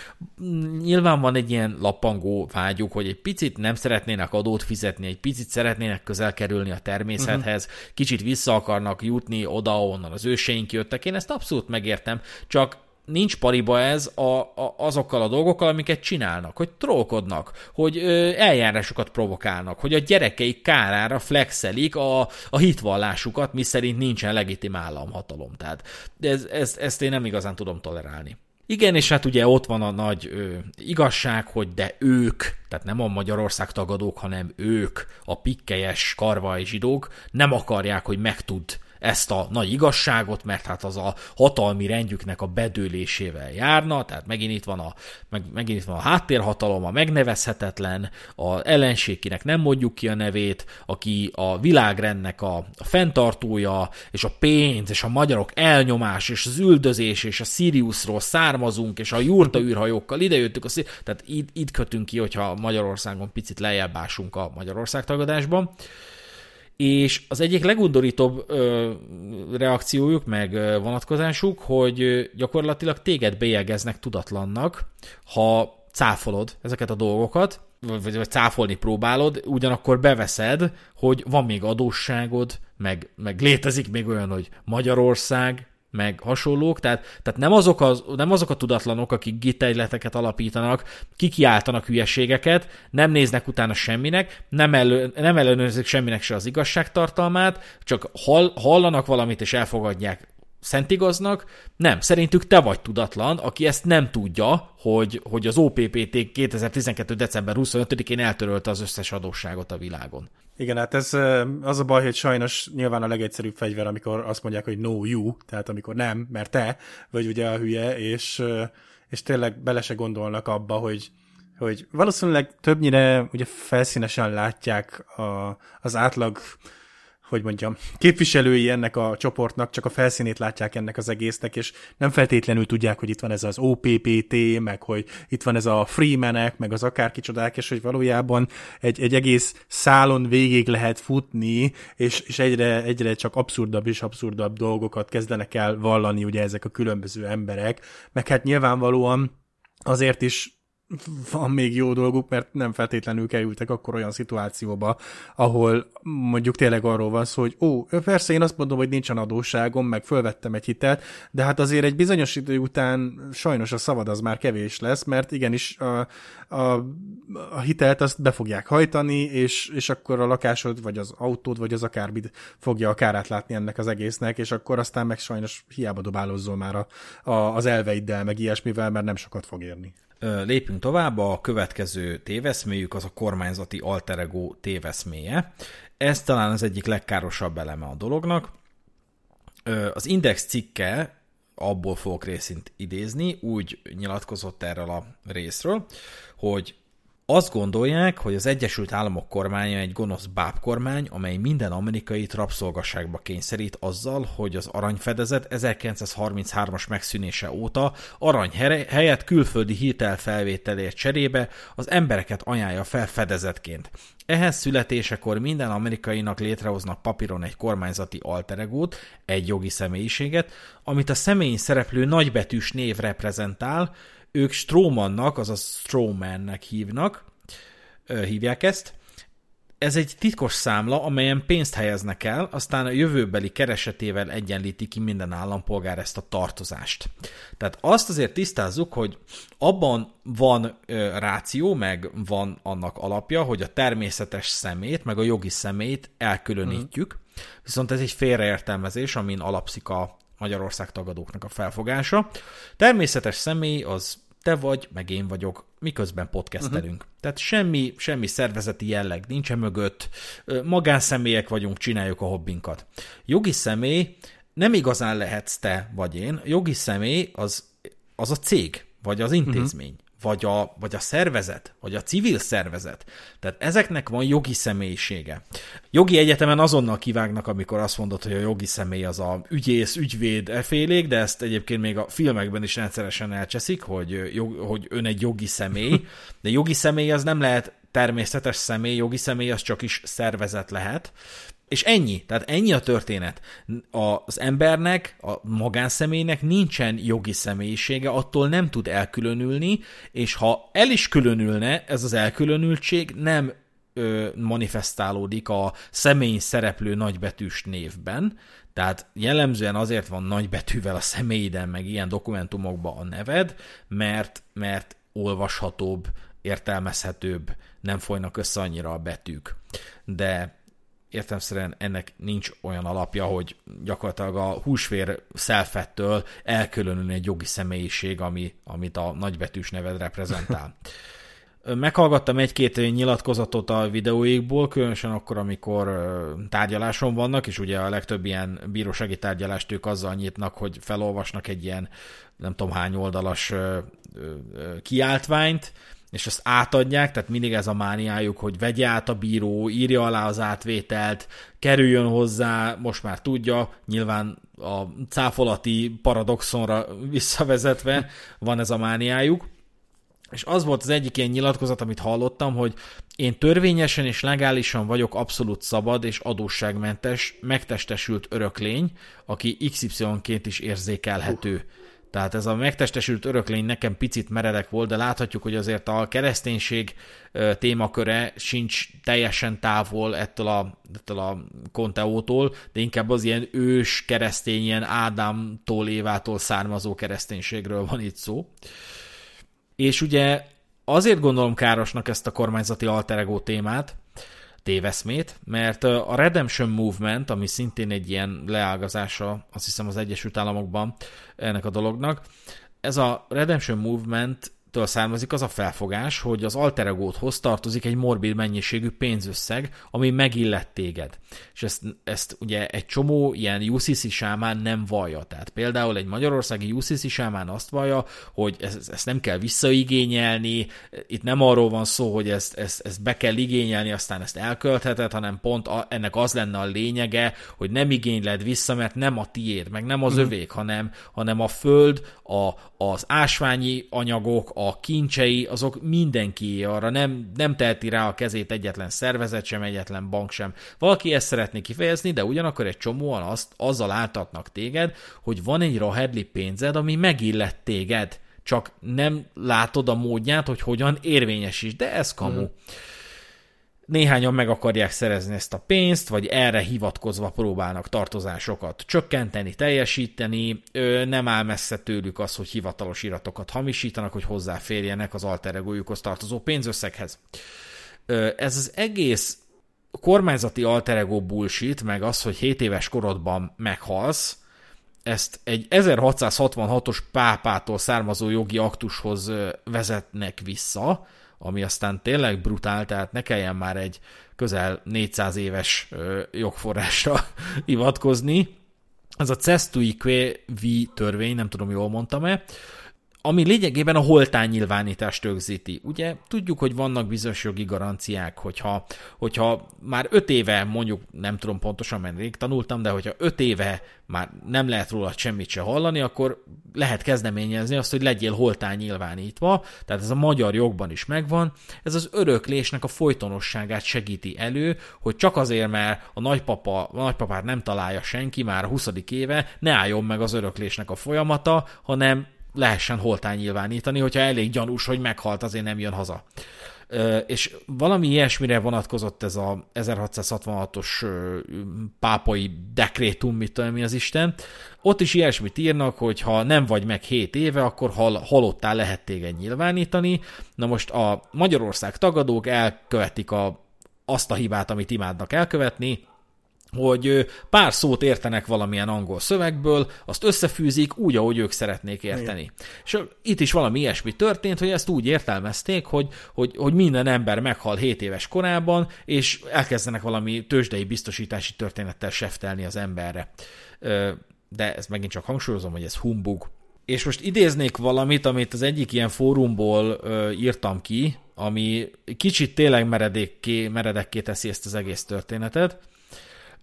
[SPEAKER 1] nyilván van egy ilyen lappangó vágyuk, hogy egy picit nem szeretnének adót fizetni, egy picit szeretnének közel kerülni a természethez, uh-huh. kicsit vissza akarnak jutni oda, onnan az őseink jöttek. Én ezt abszolút megértem, csak nincs pariba ez a, a, azokkal a dolgokkal, amiket csinálnak, hogy trollkodnak, hogy ö, eljárásokat provokálnak, hogy a gyerekeik kárára flexelik a, a hitvallásukat, mi szerint nincsen legitim államhatalom. Tehát ez, ez, ezt én nem igazán tudom tolerálni. Igen, és hát ugye ott van a nagy ö, igazság, hogy de ők, tehát nem a Magyarország tagadók, hanem ők, a pikkelyes karvai zsidók nem akarják, hogy megtud ezt a nagy igazságot, mert hát az a hatalmi rendjüknek a bedőlésével járna, tehát megint itt van a, meg, megint itt van a háttérhatalom, a megnevezhetetlen, a ellenség, kinek nem mondjuk ki a nevét, aki a világrendnek a, a fenntartója, és a pénz, és a magyarok elnyomás, és az üldözés, és a Siriusról származunk, és a jurta űrhajókkal idejöttük, a Szir- tehát itt, itt kötünk ki, hogyha Magyarországon picit lejjebb a Magyarország tagadásban és az egyik legundorítóbb ö, reakciójuk, meg ö, vonatkozásuk, hogy gyakorlatilag téged bélyegeznek tudatlannak, ha cáfolod ezeket a dolgokat, vagy, vagy cáfolni próbálod, ugyanakkor beveszed, hogy van még adósságod, meg, meg létezik még olyan, hogy Magyarország, meg hasonlók, tehát, tehát nem, azok az, nem azok a tudatlanok, akik gitejleteket alapítanak, kikiáltanak hülyeségeket, nem néznek utána semminek, nem, elő, nem ellenőrzik semminek se az igazságtartalmát, csak hall, hallanak valamit és elfogadják szentigaznak, nem, szerintük te vagy tudatlan, aki ezt nem tudja, hogy, hogy az OPPT 2012. december 25-én eltörölte az összes adósságot a világon.
[SPEAKER 2] Igen, hát ez az a baj, hogy sajnos nyilván a legegyszerűbb fegyver, amikor azt mondják, hogy no you, tehát amikor nem, mert te vagy ugye a hülye, és, és tényleg bele se gondolnak abba, hogy, hogy valószínűleg többnyire ugye felszínesen látják a, az átlag hogy mondjam, képviselői ennek a csoportnak csak a felszínét látják ennek az egésznek, és nem feltétlenül tudják, hogy itt van ez az OPPT, meg hogy itt van ez a Freemanek, meg az akárkicsodák, és hogy valójában egy, egy egész szálon végig lehet futni, és, és egyre, egyre csak abszurdabb és abszurdabb dolgokat kezdenek el vallani ugye ezek a különböző emberek, meg hát nyilvánvalóan azért is van még jó dolguk, mert nem feltétlenül kerültek akkor olyan szituációba, ahol mondjuk tényleg arról van szó, hogy ó, persze én azt mondom, hogy nincsen adósságom, meg fölvettem egy hitelt, de hát azért egy bizonyos idő után sajnos a szavad az már kevés lesz, mert igenis a, a, a hitelt azt be fogják hajtani, és, és akkor a lakásod, vagy az autód, vagy az akármit fogja a kárát látni ennek az egésznek, és akkor aztán meg sajnos hiába dobálózzol már a, a, az elveiddel, meg ilyesmivel, mert nem sokat fog érni.
[SPEAKER 1] Lépünk tovább, a következő téveszméjük az a kormányzati alterego téveszméje. Ez talán az egyik legkárosabb eleme a dolognak. Az Index cikke, abból fogok részint idézni, úgy nyilatkozott erről a részről, hogy azt gondolják, hogy az Egyesült Államok kormánya egy gonosz bábkormány, amely minden amerikai rabszolgasságba kényszerít azzal, hogy az aranyfedezet 1933-as megszűnése óta arany helyett külföldi hitelfelvételért cserébe az embereket ajánlja fel fedezetként. Ehhez születésekor minden amerikainak létrehoznak papíron egy kormányzati alteregót, egy jogi személyiséget, amit a személyi szereplő nagybetűs név reprezentál, ők Strómannak, azaz Strawmannek hívnak, hívják ezt. Ez egy titkos számla, amelyen pénzt helyeznek el, aztán a jövőbeli keresetével egyenlíti ki minden állampolgár ezt a tartozást. Tehát azt azért tisztázzuk, hogy abban van ö, ráció, meg van annak alapja, hogy a természetes szemét, meg a jogi szemét elkülönítjük, mm. viszont ez egy félreértelmezés, amin alapszik a Magyarország tagadóknak a felfogása. Természetes személy az te vagy, meg én vagyok, miközben podcastelünk. Uh-huh. Tehát semmi, semmi szervezeti jelleg nincsen mögött, magánszemélyek vagyunk, csináljuk a hobbinkat. Jogi személy nem igazán lehetsz te vagy én, jogi személy az, az a cég, vagy az intézmény. Uh-huh vagy a, vagy a szervezet, vagy a civil szervezet. Tehát ezeknek van jogi személyisége. Jogi egyetemen azonnal kivágnak, amikor azt mondod, hogy a jogi személy az a ügyész, ügyvéd, efélék, de ezt egyébként még a filmekben is rendszeresen elcseszik, hogy, jog, hogy ön egy jogi személy, de jogi személy az nem lehet természetes személy, jogi személy az csak is szervezet lehet. És ennyi, tehát ennyi a történet. Az embernek, a magánszemélynek nincsen jogi személyisége, attól nem tud elkülönülni, és ha el is különülne, ez az elkülönültség nem ö, manifestálódik a személy szereplő nagybetűs névben, tehát jellemzően azért van nagybetűvel a személyiden, meg ilyen dokumentumokban a neved, mert, mert olvashatóbb, értelmezhetőbb, nem folynak össze annyira a betűk. De értelmszerűen ennek nincs olyan alapja, hogy gyakorlatilag a húsvér szelfettől elkülönülni egy jogi személyiség, ami, amit a nagybetűs neved reprezentál. [LAUGHS] Meghallgattam egy-két nyilatkozatot a videóikból, különösen akkor, amikor tárgyaláson vannak, és ugye a legtöbb ilyen bírósági tárgyalást ők azzal nyitnak, hogy felolvasnak egy ilyen nem tudom hány oldalas kiáltványt, és azt átadják, tehát mindig ez a mániájuk, hogy vegye át a bíró, írja alá az átvételt, kerüljön hozzá, most már tudja, nyilván a cáfolati paradoxonra [LAUGHS] visszavezetve van ez a mániájuk. És az volt az egyik ilyen nyilatkozat, amit hallottam, hogy én törvényesen és legálisan vagyok abszolút szabad és adósságmentes, megtestesült öröklény, aki XY-ként is érzékelhető. Uh tehát ez a megtestesült öröklény nekem picit meredek volt, de láthatjuk, hogy azért a kereszténység témaköre sincs teljesen távol ettől a, ettől a konteótól, de inkább az ilyen ős keresztény, ilyen Ádámtól, Évától származó kereszténységről van itt szó. És ugye azért gondolom károsnak ezt a kormányzati alteregó témát, téveszmét, mert a Redemption Movement, ami szintén egy ilyen leágazása, azt hiszem az Egyesült Államokban ennek a dolognak, ez a Redemption Movement től származik az a felfogás, hogy az alter egódhoz tartozik egy morbid mennyiségű pénzösszeg, ami megillet téged. És ezt, ezt ugye egy csomó ilyen UCC sámán nem vallja. Tehát például egy magyarországi UCC sámán azt vallja, hogy ezt, ezt nem kell visszaigényelni, itt nem arról van szó, hogy ezt, ezt, ezt be kell igényelni, aztán ezt elköltheted, hanem pont a, ennek az lenne a lényege, hogy nem igényled vissza, mert nem a tiéd, meg nem az mm. övék, hanem, hanem a föld, a, az ásványi anyagok, a kincsei, azok mindenki arra nem, nem teheti rá a kezét egyetlen szervezet sem, egyetlen bank sem. Valaki ezt szeretné kifejezni, de ugyanakkor egy csomóan azt, azzal áltatnak téged, hogy van egy rahedli pénzed, ami megillet téged, csak nem látod a módját, hogy hogyan érvényesíts, de ez kamu. Hmm néhányan meg akarják szerezni ezt a pénzt, vagy erre hivatkozva próbálnak tartozásokat csökkenteni, teljesíteni, nem áll messze tőlük az, hogy hivatalos iratokat hamisítanak, hogy hozzáférjenek az alter egójukhoz tartozó pénzösszeghez. Ez az egész kormányzati alter ego bullshit, meg az, hogy 7 éves korodban meghalsz, ezt egy 1666-os pápától származó jogi aktushoz vezetnek vissza, ami aztán tényleg brutál, tehát ne kelljen már egy közel 400 éves jogforrásra [LAUGHS] hivatkozni. Ez a Cestui vi törvény, nem tudom, jól mondtam-e, ami lényegében a holtány nyilvánítást rögzíti. Ugye tudjuk, hogy vannak bizonyos jogi garanciák, hogyha, hogyha már öt éve, mondjuk nem tudom pontosan, mert tanultam, de hogyha öt éve már nem lehet róla semmit se hallani, akkor lehet kezdeményezni azt, hogy legyél holtány nyilvánítva, tehát ez a magyar jogban is megvan, ez az öröklésnek a folytonosságát segíti elő, hogy csak azért, mert a nagypapa, a nagypapát nem találja senki már a 20. éve, ne álljon meg az öröklésnek a folyamata, hanem lehessen holtány nyilvánítani, hogyha elég gyanús, hogy meghalt, azért nem jön haza. És valami ilyesmire vonatkozott ez a 1666-os pápai dekrétum, mit tudom mi az Isten. Ott is ilyesmit írnak, hogy ha nem vagy meg 7 éve, akkor hal, halottál lehet téged nyilvánítani. Na most a Magyarország tagadók elkövetik a, azt a hibát, amit imádnak elkövetni, hogy pár szót értenek valamilyen angol szövegből, azt összefűzik úgy, ahogy ők szeretnék érteni. Igen. És itt is valami ilyesmi történt, hogy ezt úgy értelmezték, hogy, hogy, hogy minden ember meghal 7 éves korában, és elkezdenek valami tőzsdei biztosítási történettel seftelni az emberre. De ezt megint csak hangsúlyozom, hogy ez humbug. És most idéznék valamit, amit az egyik ilyen fórumból írtam ki, ami kicsit tényleg meredekké, meredekké teszi ezt az egész történetet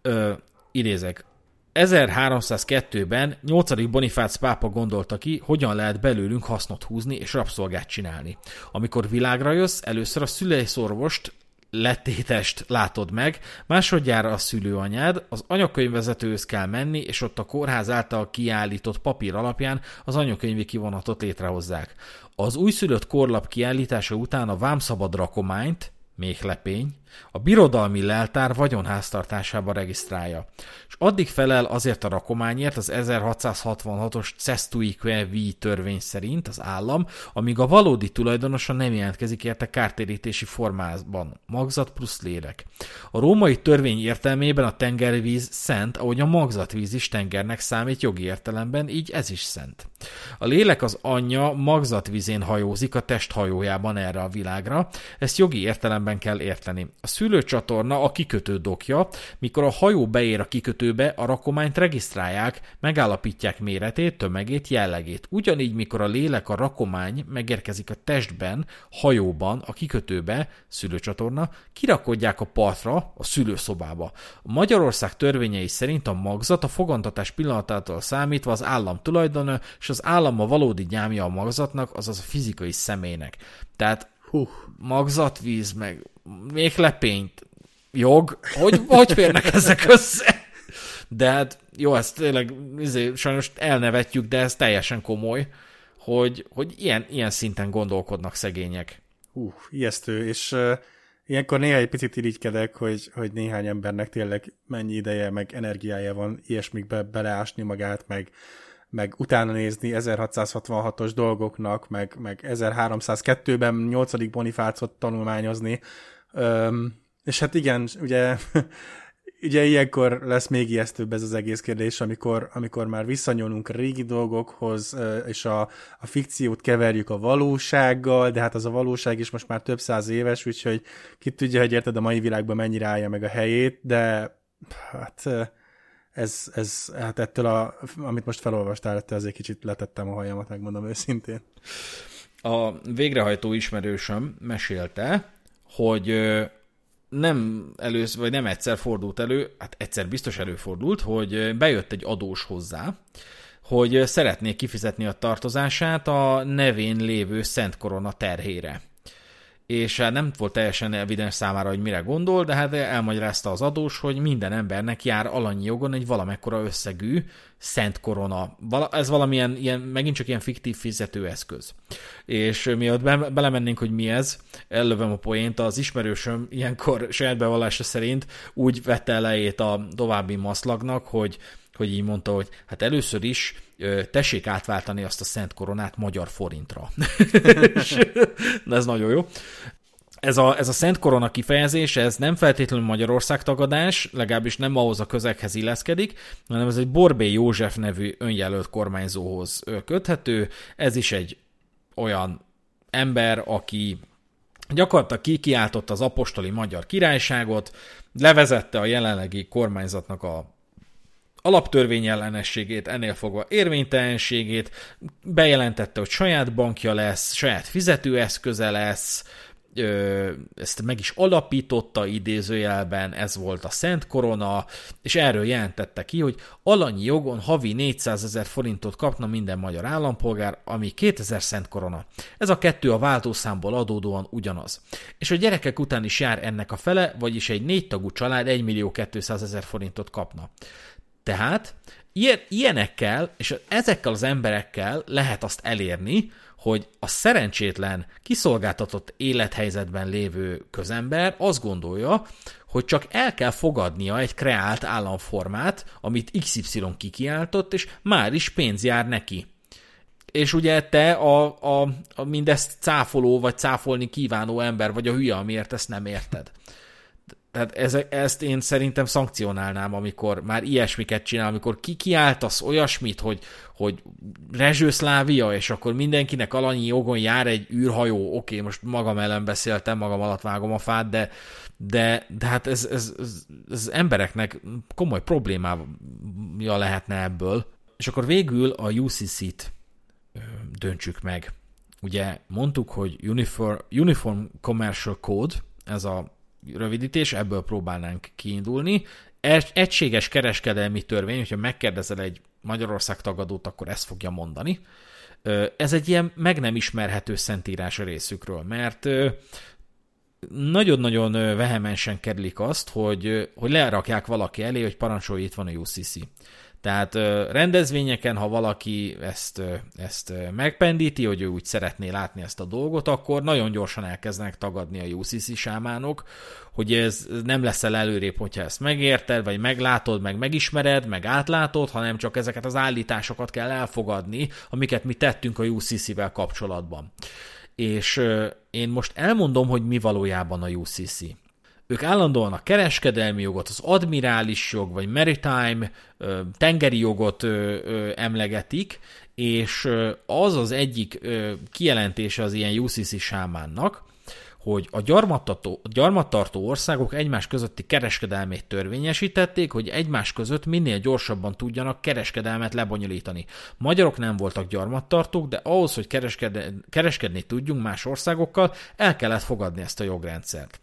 [SPEAKER 1] ö, idézek, 1302-ben 8. Bonifác pápa gondolta ki, hogyan lehet belőlünk hasznot húzni és rabszolgát csinálni. Amikor világra jössz, először a szüleiszorvost letétest látod meg, másodjára a szülőanyád, az anyakönyvvezetőhöz kell menni, és ott a kórház által kiállított papír alapján az anyakönyvi kivonatot létrehozzák. Az újszülött korlap kiállítása után a vámszabad rakományt, méhlepény, a birodalmi leltár vagyonháztartásába regisztrálja, és addig felel azért a rakományért az 1666-os Cestui Quevi törvény szerint az állam, amíg a valódi tulajdonosa nem jelentkezik érte kártérítési formában, magzat plusz lélek. A római törvény értelmében a tengervíz szent, ahogy a magzatvíz is tengernek számít jogi értelemben, így ez is szent. A lélek az anyja magzatvízén hajózik a test hajójában erre a világra, ezt jogi értelemben kell érteni. A szülőcsatorna a kikötő dokja, mikor a hajó beér a kikötőbe, a rakományt regisztrálják, megállapítják méretét, tömegét, jellegét. Ugyanígy, mikor a lélek a rakomány megérkezik a testben, hajóban, a kikötőbe, szülőcsatorna, kirakodják a partra, a szülőszobába. Magyarország törvényei szerint a magzat a fogantatás pillanatától számítva az állam tulajdona, és az állam a valódi gyámja a magzatnak, azaz a fizikai személynek. Tehát Hú. magzatvíz, meg még lepényt, jog, hogy, hogy férnek ezek össze? De hát jó, ezt tényleg izé, sajnos elnevetjük, de ez teljesen komoly, hogy, hogy ilyen, ilyen szinten gondolkodnak szegények.
[SPEAKER 2] Hú, ijesztő, és uh, ilyenkor néha egy picit irigykedek, hogy, hogy néhány embernek tényleg mennyi ideje, meg energiája van ilyesmikbe beleásni magát, meg, meg utána nézni 1666-os dolgoknak, meg, meg 1302-ben 8. Bonifácot tanulmányozni, Öm, És hát igen, ugye [LAUGHS] ugye ilyenkor lesz még ijesztőbb ez az egész kérdés, amikor, amikor már visszanyúlunk a régi dolgokhoz, és a, a fikciót keverjük a valósággal, de hát az a valóság is most már több száz éves, úgyhogy ki tudja, hogy érted a mai világban mennyire állja meg a helyét, de hát ez, ez hát ettől, a, amit most felolvastál, ettől azért kicsit letettem a hajamat, megmondom őszintén.
[SPEAKER 1] A végrehajtó ismerősöm mesélte, hogy nem először, vagy nem egyszer fordult elő, hát egyszer biztos előfordult, hogy bejött egy adós hozzá, hogy szeretné kifizetni a tartozását a nevén lévő Szent Korona terhére és hát nem volt teljesen evidens számára, hogy mire gondol, de hát elmagyarázta az adós, hogy minden embernek jár alanyi jogon egy valamekkora összegű szent korona. Ez valamilyen, ilyen, megint csak ilyen fiktív fizetőeszköz. És miatt be, belemennénk, hogy mi ez, ellövem a poént, az ismerősöm ilyenkor saját bevallása szerint úgy vette elejét a további maszlagnak, hogy hogy így mondta, hogy hát először is tessék átváltani azt a szent koronát magyar forintra. [LAUGHS] Na ez nagyon jó. Ez a, ez a Szent Korona kifejezés, ez nem feltétlenül Magyarország tagadás, legalábbis nem ahhoz a közeghez illeszkedik, hanem ez egy Borbé József nevű önjelölt kormányzóhoz köthető. Ez is egy olyan ember, aki gyakorlatilag kikiáltotta az apostoli magyar királyságot, levezette a jelenlegi kormányzatnak a alaptörvény ellenességét, ennél fogva érvénytelenségét, bejelentette, hogy saját bankja lesz, saját fizetőeszköze lesz, ezt meg is alapította idézőjelben, ez volt a Szent Korona, és erről jelentette ki, hogy alanyi jogon havi 400 ezer forintot kapna minden magyar állampolgár, ami 2000 Szent Korona. Ez a kettő a váltószámból adódóan ugyanaz. És a gyerekek után is jár ennek a fele, vagyis egy négy tagú család 1 millió 200 ezer forintot kapna. Tehát ilyen, ilyenekkel és ezekkel az emberekkel lehet azt elérni, hogy a szerencsétlen, kiszolgáltatott élethelyzetben lévő közember azt gondolja, hogy csak el kell fogadnia egy kreált államformát, amit XY kikiáltott, és már is pénz jár neki. És ugye te a, a, a mindezt cáfoló vagy cáfolni kívánó ember vagy a hülye, amiért ezt nem érted. Tehát ez, ezt én szerintem szankcionálnám, amikor már ilyesmiket csinál, amikor ki kiáltasz olyasmit, hogy, hogy Rezsőszlávia, és akkor mindenkinek alanyi jogon jár egy űrhajó, oké, most magam ellen beszéltem, magam alatt vágom a fát, de, de, de hát ez, ez, ez, ez embereknek komoly problémája lehetne ebből. És akkor végül a UCC-t döntsük meg. Ugye mondtuk, hogy Uniform, Uniform Commercial Code, ez a rövidítés, ebből próbálnánk kiindulni. Egységes kereskedelmi törvény, hogyha megkérdezel egy Magyarország tagadót, akkor ezt fogja mondani. Ez egy ilyen meg nem ismerhető szentírás a részükről, mert nagyon-nagyon vehemensen kerülik azt, hogy, hogy lerakják valaki elé, hogy parancsolj, itt van a UCC. Tehát rendezvényeken, ha valaki ezt, ezt megpendíti, hogy ő úgy szeretné látni ezt a dolgot, akkor nagyon gyorsan elkezdenek tagadni a UCC sámánok, hogy ez nem leszel előrébb, hogyha ezt megérted, vagy meglátod, meg megismered, meg átlátod, hanem csak ezeket az állításokat kell elfogadni, amiket mi tettünk a UCC-vel kapcsolatban. És én most elmondom, hogy mi valójában a UCC. Ők állandóan a kereskedelmi jogot, az admirális jog, vagy maritime, tengeri jogot emlegetik, és az az egyik kijelentése az ilyen UCC sámánnak, hogy a gyarmattartó, országok egymás közötti kereskedelmét törvényesítették, hogy egymás között minél gyorsabban tudjanak kereskedelmet lebonyolítani. Magyarok nem voltak gyarmattartók, de ahhoz, hogy kereskedni tudjunk más országokkal, el kellett fogadni ezt a jogrendszert.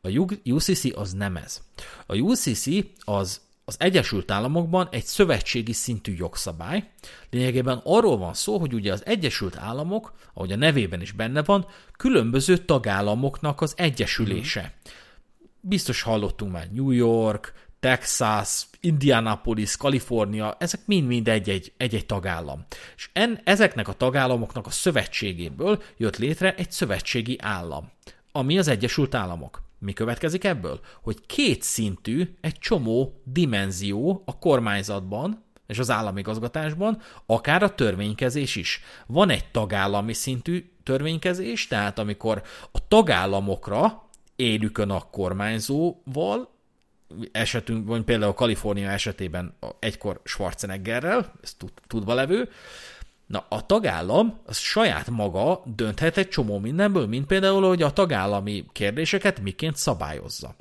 [SPEAKER 1] A UCC az nem ez. A UCC az az Egyesült Államokban egy szövetségi szintű jogszabály. Lényegében arról van szó, hogy ugye az Egyesült Államok, ahogy a nevében is benne van, különböző tagállamoknak az egyesülése. Biztos hallottunk már New York, Texas, Indianapolis, Kalifornia, ezek mind-mind egy-egy, egy-egy tagállam. És en, ezeknek a tagállamoknak a szövetségéből jött létre egy szövetségi állam, ami az Egyesült Államok. Mi következik ebből? Hogy két szintű, egy csomó dimenzió a kormányzatban és az államigazgatásban, akár a törvénykezés is. Van egy tagállami szintű törvénykezés, tehát amikor a tagállamokra élükön a kormányzóval, esetünk, vagy például a Kalifornia esetében egykor Schwarzeneggerrel, ez tud, tudva levő, Na, a tagállam az saját maga dönthet egy csomó mindenből, mint például, hogy a tagállami kérdéseket miként szabályozza.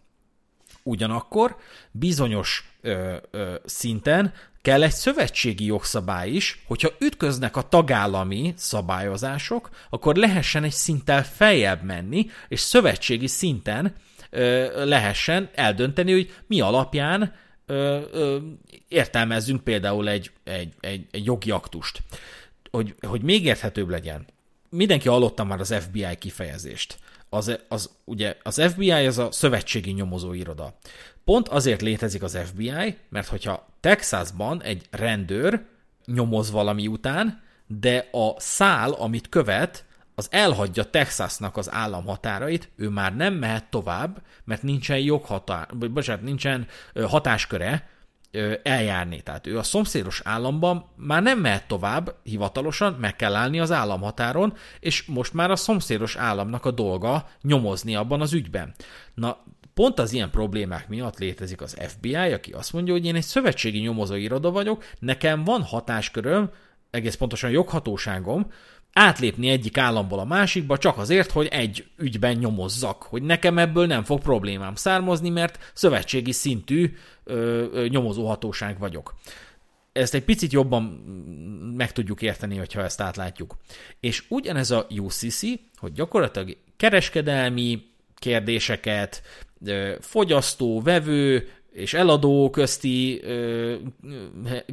[SPEAKER 1] Ugyanakkor bizonyos ö, ö, szinten kell egy szövetségi jogszabály is, hogyha ütköznek a tagállami szabályozások, akkor lehessen egy szinttel feljebb menni, és szövetségi szinten ö, lehessen eldönteni, hogy mi alapján ö, ö, értelmezzünk például egy, egy, egy, egy jogi aktust. Hogy, hogy még érthetőbb legyen, mindenki hallotta már az FBI kifejezést. Az, az, ugye az FBI az a szövetségi nyomozóiroda. Pont azért létezik az FBI, mert hogyha Texasban egy rendőr nyomoz valami után, de a szál, amit követ, az elhagyja Texasnak az államhatárait, ő már nem mehet tovább, mert nincsen joghatár, bocsánat, nincsen hatásköre eljárni. Tehát ő a szomszédos államban már nem mehet tovább hivatalosan, meg kell állni az államhatáron, és most már a szomszédos államnak a dolga nyomozni abban az ügyben. Na, Pont az ilyen problémák miatt létezik az FBI, aki azt mondja, hogy én egy szövetségi nyomozóiroda vagyok, nekem van hatásköröm, egész pontosan joghatóságom, átlépni egyik államból a másikba csak azért, hogy egy ügyben nyomozzak, hogy nekem ebből nem fog problémám származni, mert szövetségi szintű ö, ö, nyomozóhatóság vagyok. Ezt egy picit jobban meg tudjuk érteni, hogyha ezt átlátjuk. És ugyanez a UCC, hogy gyakorlatilag kereskedelmi kérdéseket, fogyasztó, vevő és eladó közti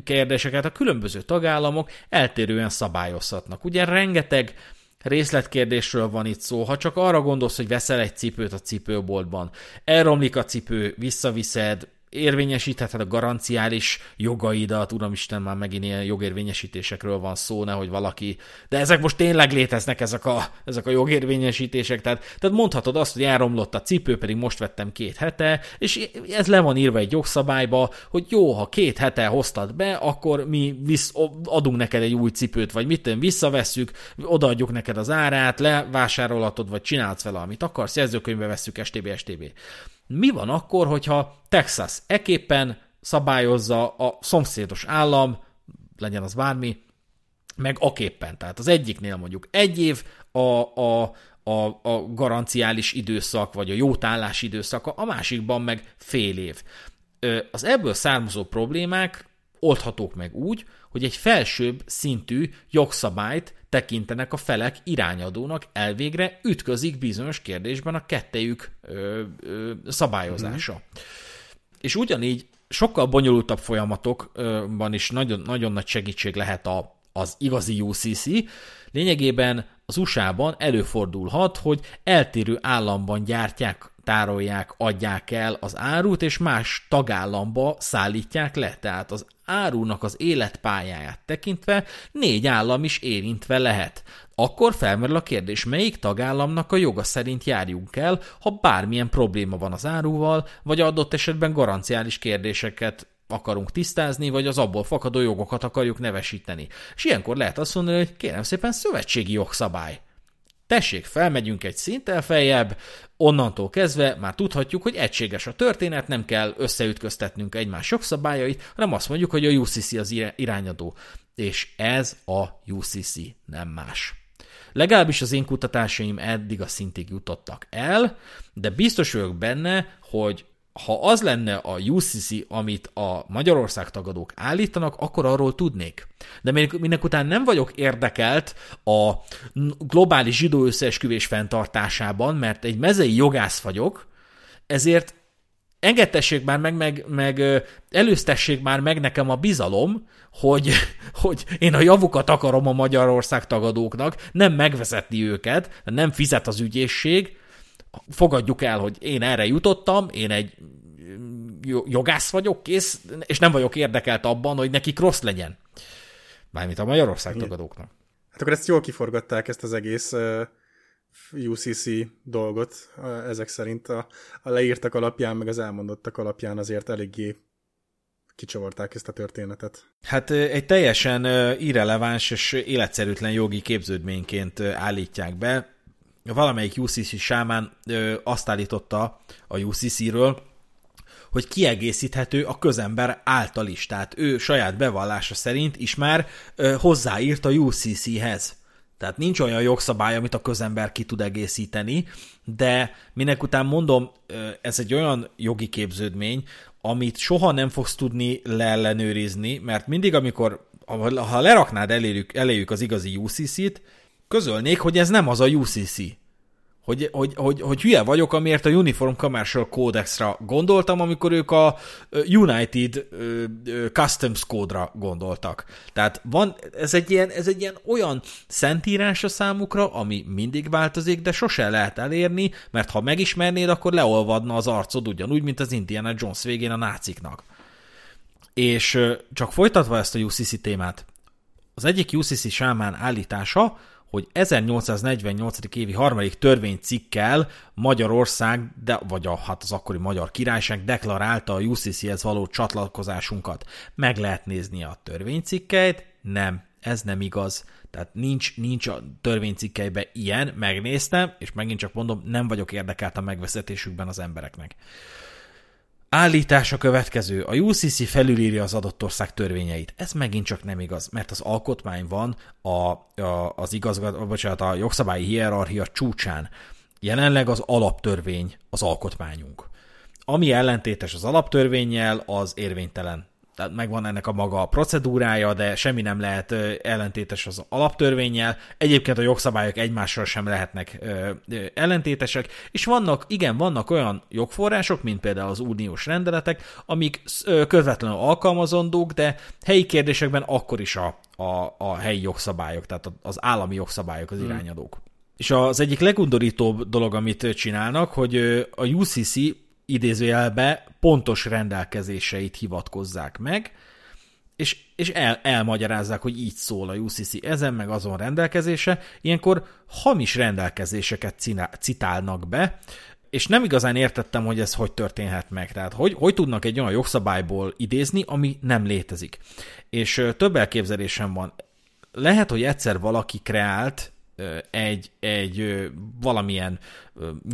[SPEAKER 1] kérdéseket a különböző tagállamok eltérően szabályozhatnak. Ugye rengeteg részletkérdésről van itt szó. Ha csak arra gondolsz, hogy veszel egy cipőt a cipőboltban, elromlik a cipő, visszaviszed, érvényesítheted a garanciális jogaidat, uramisten, már megint ilyen jogérvényesítésekről van szó, nehogy valaki, de ezek most tényleg léteznek, ezek a, ezek a jogérvényesítések, tehát, tehát mondhatod azt, hogy elromlott a cipő, pedig most vettem két hete, és ez le van írva egy jogszabályba, hogy jó, ha két hete hoztad be, akkor mi visz, adunk neked egy új cipőt, vagy mit tudom, visszavesszük, odaadjuk neked az árát, levásárolhatod, vagy csinálsz vele, amit akarsz, jegyzőkönyvbe vesszük, STB, STB. Mi van akkor, hogyha Texas eképpen szabályozza a szomszédos állam, legyen az bármi, meg aképpen. Tehát az egyiknél mondjuk egy év a, a, a, a garanciális időszak, vagy a jótállás időszaka, a másikban meg fél év. Az ebből származó problémák oldhatók meg úgy, hogy egy felsőbb szintű jogszabályt tekintenek a felek irányadónak, elvégre ütközik bizonyos kérdésben a kettejük ö, ö, szabályozása. Mm. És ugyanígy sokkal bonyolultabb folyamatokban is nagyon, nagyon nagy segítség lehet a, az igazi UCC. Lényegében az USA-ban előfordulhat, hogy eltérő államban gyártják tárolják, adják el az árut, és más tagállamba szállítják le. Tehát az árunak az életpályáját tekintve négy állam is érintve lehet. Akkor felmerül a kérdés, melyik tagállamnak a joga szerint járjunk el, ha bármilyen probléma van az áruval, vagy adott esetben garanciális kérdéseket akarunk tisztázni, vagy az abból fakadó jogokat akarjuk nevesíteni. És ilyenkor lehet azt mondani, hogy kérem szépen szövetségi jogszabály. Tessék, felmegyünk egy szinttel feljebb, onnantól kezdve már tudhatjuk, hogy egységes a történet, nem kell összeütköztetnünk egymás jogszabályait, hanem azt mondjuk, hogy a UCC az irányadó. És ez a UCC, nem más. Legalábbis az én kutatásaim eddig a szintig jutottak el, de biztos vagyok benne, hogy ha az lenne a UCC, amit a Magyarország tagadók állítanak, akkor arról tudnék. De minek után nem vagyok érdekelt a globális zsidó összeesküvés fenntartásában, mert egy mezei jogász vagyok, ezért engedtessék már meg, meg, meg előztessék már meg nekem a bizalom, hogy, [LAUGHS] hogy én a javukat akarom a Magyarország tagadóknak, nem megvezetni őket, nem fizet az ügyészség, fogadjuk el, hogy én erre jutottam, én egy jogász vagyok, kész, és nem vagyok érdekelt abban, hogy nekik rossz legyen. Mármint a Magyarország tagadóknak.
[SPEAKER 2] Hát akkor ezt jól kiforgatták, ezt az egész uh, UCC dolgot, uh, ezek szerint a, a leírtak alapján, meg az elmondottak alapján azért eléggé kicsavarták ezt a történetet.
[SPEAKER 1] Hát egy teljesen irreleváns és életszerűtlen jogi képződményként állítják be valamelyik UCC sámán ö, azt állította a UCC-ről, hogy kiegészíthető a közember által is. Tehát ő saját bevallása szerint is már ö, hozzáírt a UCC-hez. Tehát nincs olyan jogszabály, amit a közember ki tud egészíteni, de minek után mondom, ez egy olyan jogi képződmény, amit soha nem fogsz tudni leellenőrizni, mert mindig, amikor ha leraknád eléjük, eléjük az igazi UCC-t, közölnék, hogy ez nem az a UCC hogy, hogy, hogy, hogy hülye vagyok, amiért a Uniform Commercial Codexra gondoltam, amikor ők a United Customs Code-ra gondoltak. Tehát van, ez egy ilyen, ez egy ilyen olyan szentírás a számukra, ami mindig változik, de sose lehet elérni, mert ha megismernéd, akkor leolvadna az arcod ugyanúgy, mint az Indiana Jones végén a náciknak. És csak folytatva ezt a UCC témát, az egyik UCC sámán állítása, hogy 1848. évi harmadik törvénycikkel Magyarország, de, vagy a, hát az akkori Magyar Királyság deklarálta a UCC-hez való csatlakozásunkat. Meg lehet nézni a törvénycikkeit? Nem, ez nem igaz. Tehát nincs, nincs a törvénycikkeiben ilyen, megnéztem, és megint csak mondom, nem vagyok érdekelt a megvezetésükben az embereknek. Állítás a következő. A UCC felülírja az adott ország törvényeit. Ez megint csak nem igaz, mert az alkotmány van a, a, az igazgat, bocsánat, a jogszabályi hierarchia csúcsán. Jelenleg az alaptörvény az alkotmányunk. Ami ellentétes az alaptörvényjel, az érvénytelen tehát megvan ennek a maga procedúrája, de semmi nem lehet ellentétes az alaptörvényel. Egyébként a jogszabályok egymással sem lehetnek ellentétesek, és vannak, igen, vannak olyan jogforrások, mint például az uniós rendeletek, amik közvetlenül alkalmazandók, de helyi kérdésekben akkor is a, a, a helyi jogszabályok, tehát az állami jogszabályok az hmm. irányadók. Hmm. És az egyik legundorítóbb dolog, amit csinálnak, hogy a UCC idézőjelbe pontos rendelkezéseit hivatkozzák meg, és, és el, elmagyarázzák, hogy így szól a UCC ezen, meg azon rendelkezése, ilyenkor hamis rendelkezéseket citálnak be, és nem igazán értettem, hogy ez hogy történhet meg. Tehát hogy, hogy tudnak egy olyan jogszabályból idézni, ami nem létezik. És több elképzelésem van. Lehet, hogy egyszer valaki kreált egy, egy valamilyen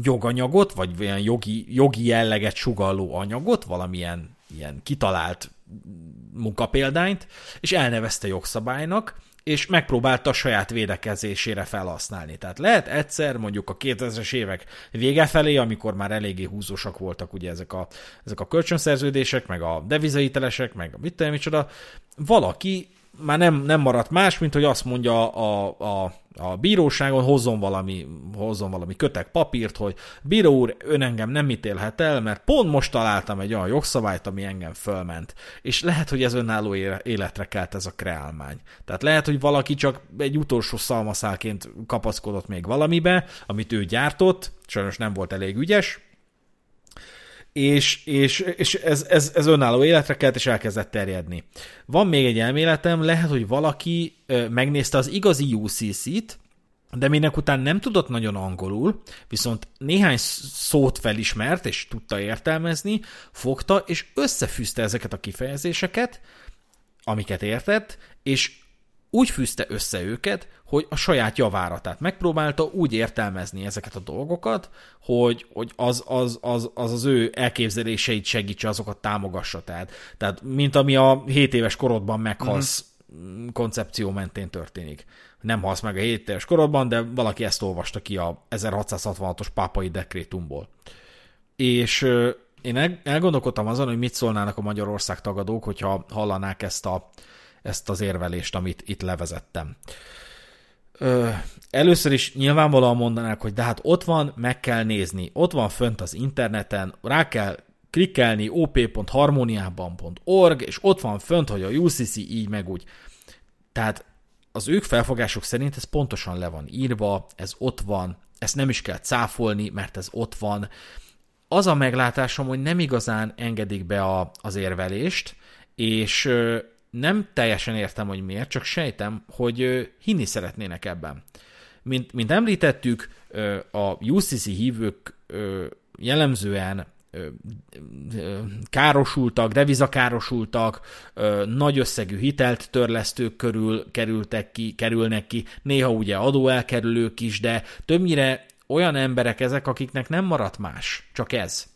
[SPEAKER 1] joganyagot, vagy olyan jogi, jogi jelleget sugalló anyagot, valamilyen ilyen kitalált munkapéldányt, és elnevezte jogszabálynak, és megpróbálta a saját védekezésére felhasználni. Tehát lehet egyszer, mondjuk a 2000-es évek vége felé, amikor már eléggé húzósak voltak ugye ezek a, ezek a kölcsönszerződések, meg a devizaitelesek, meg a mit tudom, micsoda, valaki már nem, nem maradt más, mint hogy azt mondja a, a, a bíróságon, hozzon valami, hozzon valami kötek papírt, hogy bíró úr, ön engem nem ítélhet el, mert pont most találtam egy olyan jogszabályt, ami engem fölment. És lehet, hogy ez önálló életre kelt ez a kreálmány. Tehát lehet, hogy valaki csak egy utolsó szalmaszálként kapaszkodott még valamibe, amit ő gyártott, sajnos nem volt elég ügyes, és, és, és ez, ez, ez önálló életre kelt, és elkezdett terjedni. Van még egy elméletem, lehet, hogy valaki megnézte az igazi UCC-t, de minek után nem tudott nagyon angolul, viszont néhány szót felismert, és tudta értelmezni, fogta, és összefűzte ezeket a kifejezéseket, amiket értett, és úgy fűzte össze őket, hogy a saját javára. Tehát megpróbálta úgy értelmezni ezeket a dolgokat, hogy, hogy az, az, az, az, az ő elképzeléseit segítse, azokat támogassa. Tehát, tehát mint ami a 7 éves korodban meghalsz mm-hmm. koncepció mentén történik. Nem halsz meg a 7 éves korodban, de valaki ezt olvasta ki a 1666-os pápai dekrétumból. És én elgondolkodtam azon, hogy mit szólnának a Magyarország tagadók, hogyha hallanák ezt, a, ezt az érvelést, amit itt levezettem. Ö, először is nyilvánvalóan mondanák, hogy de hát ott van, meg kell nézni, ott van fönt az interneten, rá kell klikkelni op.harmoniában.org, és ott van fönt, hogy a UCC így meg úgy. Tehát az ők felfogások szerint ez pontosan le van írva, ez ott van, ezt nem is kell cáfolni, mert ez ott van. Az a meglátásom, hogy nem igazán engedik be a, az érvelést, és nem teljesen értem, hogy miért, csak sejtem, hogy hinni szeretnének ebben. Mint, mint említettük, a UCC hívők jellemzően károsultak, devizakárosultak, nagy összegű hitelt törlesztők körül kerültek ki, kerülnek ki, néha ugye adóelkerülők is, de többnyire olyan emberek ezek, akiknek nem maradt más, csak ez.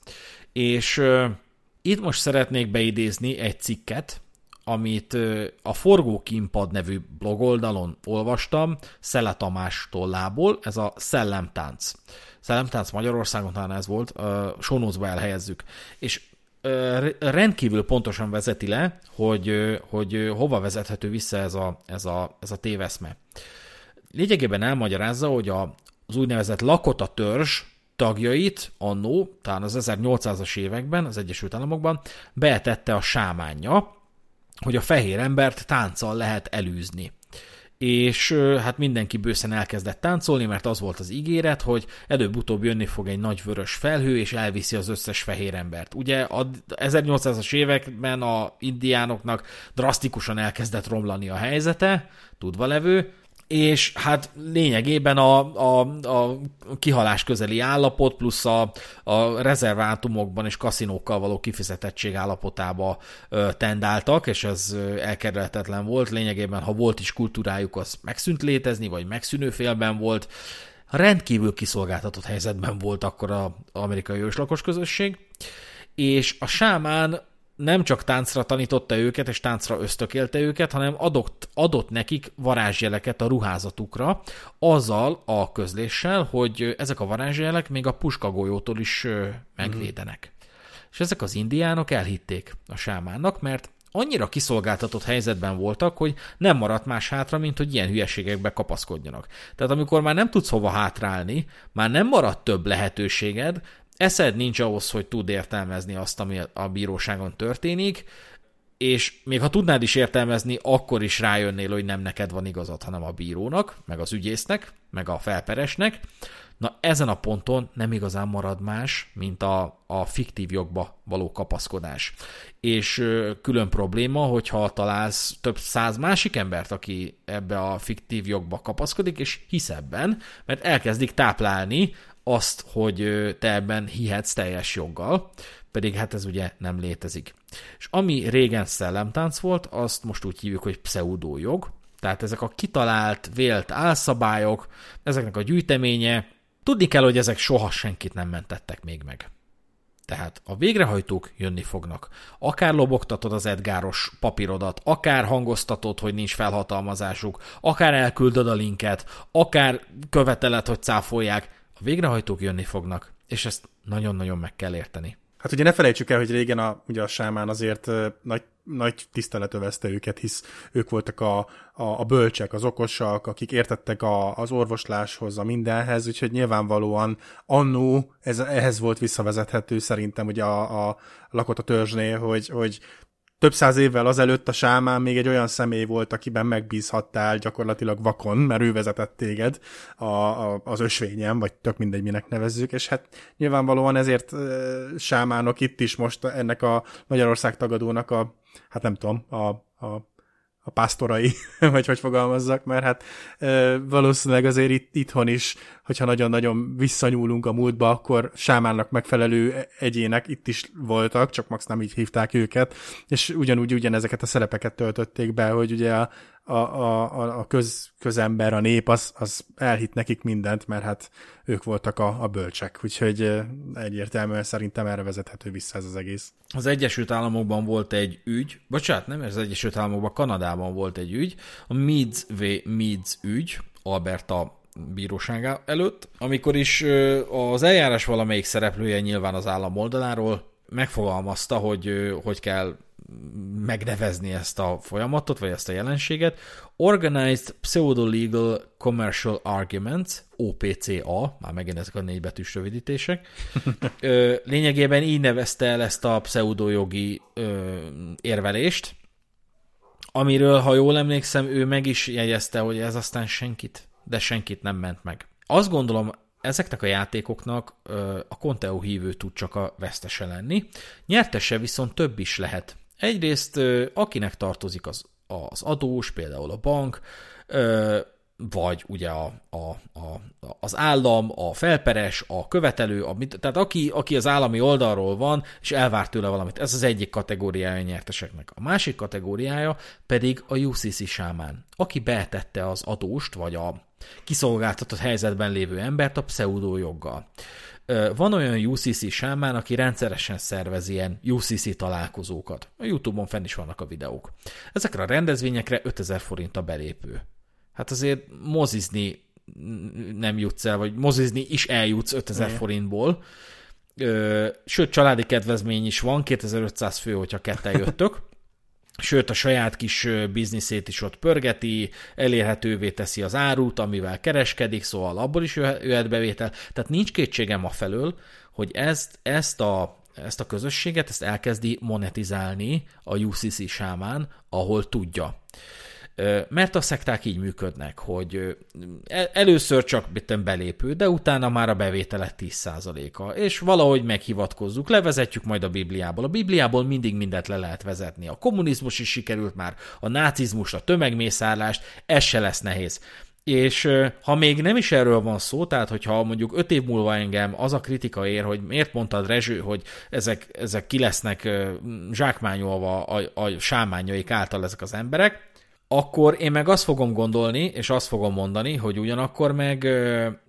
[SPEAKER 1] És itt most szeretnék beidézni egy cikket, amit a Forgókínpad nevű blogoldalon olvastam, Szele Tamás tollából, ez a Szellemtánc. Szellemtánc Magyarországon talán ez volt, sonózba elhelyezzük. És rendkívül pontosan vezeti le, hogy, hogy hova vezethető vissza ez a, ez a, ez a téveszme. Lényegében elmagyarázza, hogy a, az úgynevezett lakota törzs tagjait annó, talán az 1800-as években az Egyesült Államokban beetette a sámánja, hogy a fehér embert tánccal lehet elűzni és hát mindenki bőszen elkezdett táncolni, mert az volt az ígéret, hogy előbb-utóbb jönni fog egy nagy vörös felhő, és elviszi az összes fehér embert. Ugye a 1800-as években a indiánoknak drasztikusan elkezdett romlani a helyzete, tudva levő, és hát lényegében a, a, a kihalás közeli állapot plusz a, a rezervátumokban és kaszinókkal való kifizetettség állapotába ö, tendáltak, és ez elkerülhetetlen volt. Lényegében, ha volt is kultúrájuk, az megszűnt létezni, vagy megszűnő félben volt. Rendkívül kiszolgáltatott helyzetben volt akkor az amerikai őslakos közösség, és a sámán nem csak táncra tanította őket, és táncra ösztökélte őket, hanem adott, adott nekik varázsjeleket a ruházatukra, azzal a közléssel, hogy ezek a varázsjelek még a puskagolyótól is megvédenek. Mm. És ezek az indiánok elhitték a sámánnak, mert annyira kiszolgáltatott helyzetben voltak, hogy nem maradt más hátra, mint hogy ilyen hülyeségekbe kapaszkodjanak. Tehát amikor már nem tudsz hova hátrálni, már nem maradt több lehetőséged, eszed nincs ahhoz, hogy tud értelmezni azt, ami a bíróságon történik, és még ha tudnád is értelmezni, akkor is rájönnél, hogy nem neked van igazad, hanem a bírónak, meg az ügyésznek, meg a felperesnek. Na ezen a ponton nem igazán marad más, mint a, a fiktív jogba való kapaszkodás. És külön probléma, hogyha találsz több száz másik embert, aki ebbe a fiktív jogba kapaszkodik, és hisz ebben, mert elkezdik táplálni azt, hogy te ebben hihetsz teljes joggal, pedig hát ez ugye nem létezik. És ami régen szellemtánc volt, azt most úgy hívjuk, hogy pseudójog, tehát ezek a kitalált, vélt álszabályok, ezeknek a gyűjteménye, tudni kell, hogy ezek soha senkit nem mentettek még meg. Tehát a végrehajtók jönni fognak. Akár lobogtatod az Edgáros papírodat, akár hangoztatod, hogy nincs felhatalmazásuk, akár elküldöd a linket, akár követeled, hogy cáfolják, a végrehajtók jönni fognak, és ezt nagyon-nagyon meg kell érteni.
[SPEAKER 2] Hát ugye ne felejtsük el, hogy régen a, ugye a sámán azért nagy, nagy tisztelet övezte őket, hisz ők voltak a, a, a bölcsek, az okosak, akik értettek a, az orvosláshoz, a mindenhez, úgyhogy nyilvánvalóan annó ez, ehhez volt visszavezethető szerintem ugye a, a lakott a törzsnél, hogy, hogy több száz évvel azelőtt a sámán még egy olyan személy volt, akiben megbízhattál gyakorlatilag vakon, mert ő vezetett téged a, a, az ösvényen, vagy tök mindegy, minek nevezzük, és hát nyilvánvalóan ezért e, sámánok itt is most ennek a Magyarország tagadónak a, hát nem tudom, a, a a pásztorai, [LAUGHS] vagy hogy fogalmazzak, mert hát e, valószínűleg azért itt, itthon is, hogyha nagyon-nagyon visszanyúlunk a múltba, akkor sámánnak megfelelő egyének itt is voltak, csak max nem így hívták őket, és ugyanúgy ugyanezeket a szerepeket töltötték be, hogy ugye a, a, a, a köz, közember, a nép, az, az elhit nekik mindent, mert hát ők voltak a, a bölcsek, úgyhogy egyértelműen szerintem erre vezethető vissza ez az egész.
[SPEAKER 1] Az Egyesült Államokban volt egy ügy, bocsánat, nem, az Egyesült Államokban, Kanadában volt egy ügy, a Meads v. Meads ügy, Alberta bírósága előtt, amikor is az eljárás valamelyik szereplője nyilván az állam oldaláról megfogalmazta, hogy hogy kell megnevezni ezt a folyamatot, vagy ezt a jelenséget. Organized Pseudo-Legal Commercial Arguments, OPCA, már megint ezek a négybetűs rövidítések. [LAUGHS] Lényegében így nevezte el ezt a pseudojogi érvelést, amiről, ha jól emlékszem, ő meg is jegyezte, hogy ez aztán senkit, de senkit nem ment meg. Azt gondolom, ezeknek a játékoknak a Conteo hívő tud csak a vesztese lenni, nyertese viszont több is lehet. Egyrészt akinek tartozik az, az adós, például a bank, vagy ugye a, a, a, az állam, a felperes, a követelő, a, tehát aki, aki az állami oldalról van, és elvárt tőle valamit. Ez az egyik kategóriája a nyerteseknek. A másik kategóriája pedig a UCC sámán, aki betette az adóst, vagy a, kiszolgáltatott helyzetben lévő embert a pseudo joggal. Van olyan UCC sámán, aki rendszeresen szervez ilyen UCC találkozókat. A Youtube-on fenn is vannak a videók. Ezekre a rendezvényekre 5000 forint a belépő. Hát azért mozizni nem jutsz el, vagy mozizni is eljutsz 5000 Igen. forintból. Sőt, családi kedvezmény is van, 2500 fő, hogyha ketten jöttök sőt a saját kis bizniszét is ott pörgeti, elérhetővé teszi az árut, amivel kereskedik, szóval abból is jöhet bevétel. Tehát nincs kétségem a felől, hogy ezt, ezt a ezt a közösséget, ezt elkezdi monetizálni a UCC sámán, ahol tudja. Mert a szekták így működnek, hogy először csak belépő, de utána már a bevételek 10%-a, és valahogy meghivatkozzuk, levezetjük majd a Bibliából. A Bibliából mindig mindent le lehet vezetni. A kommunizmus is sikerült már, a nácizmus, a tömegmészárlást, ez se lesz nehéz. És ha még nem is erről van szó, tehát hogyha mondjuk öt év múlva engem az a kritika ér, hogy miért mondtad Rezső, hogy ezek, ezek ki lesznek zsákmányolva a, a sámányaik által ezek az emberek, akkor én meg azt fogom gondolni, és azt fogom mondani, hogy ugyanakkor meg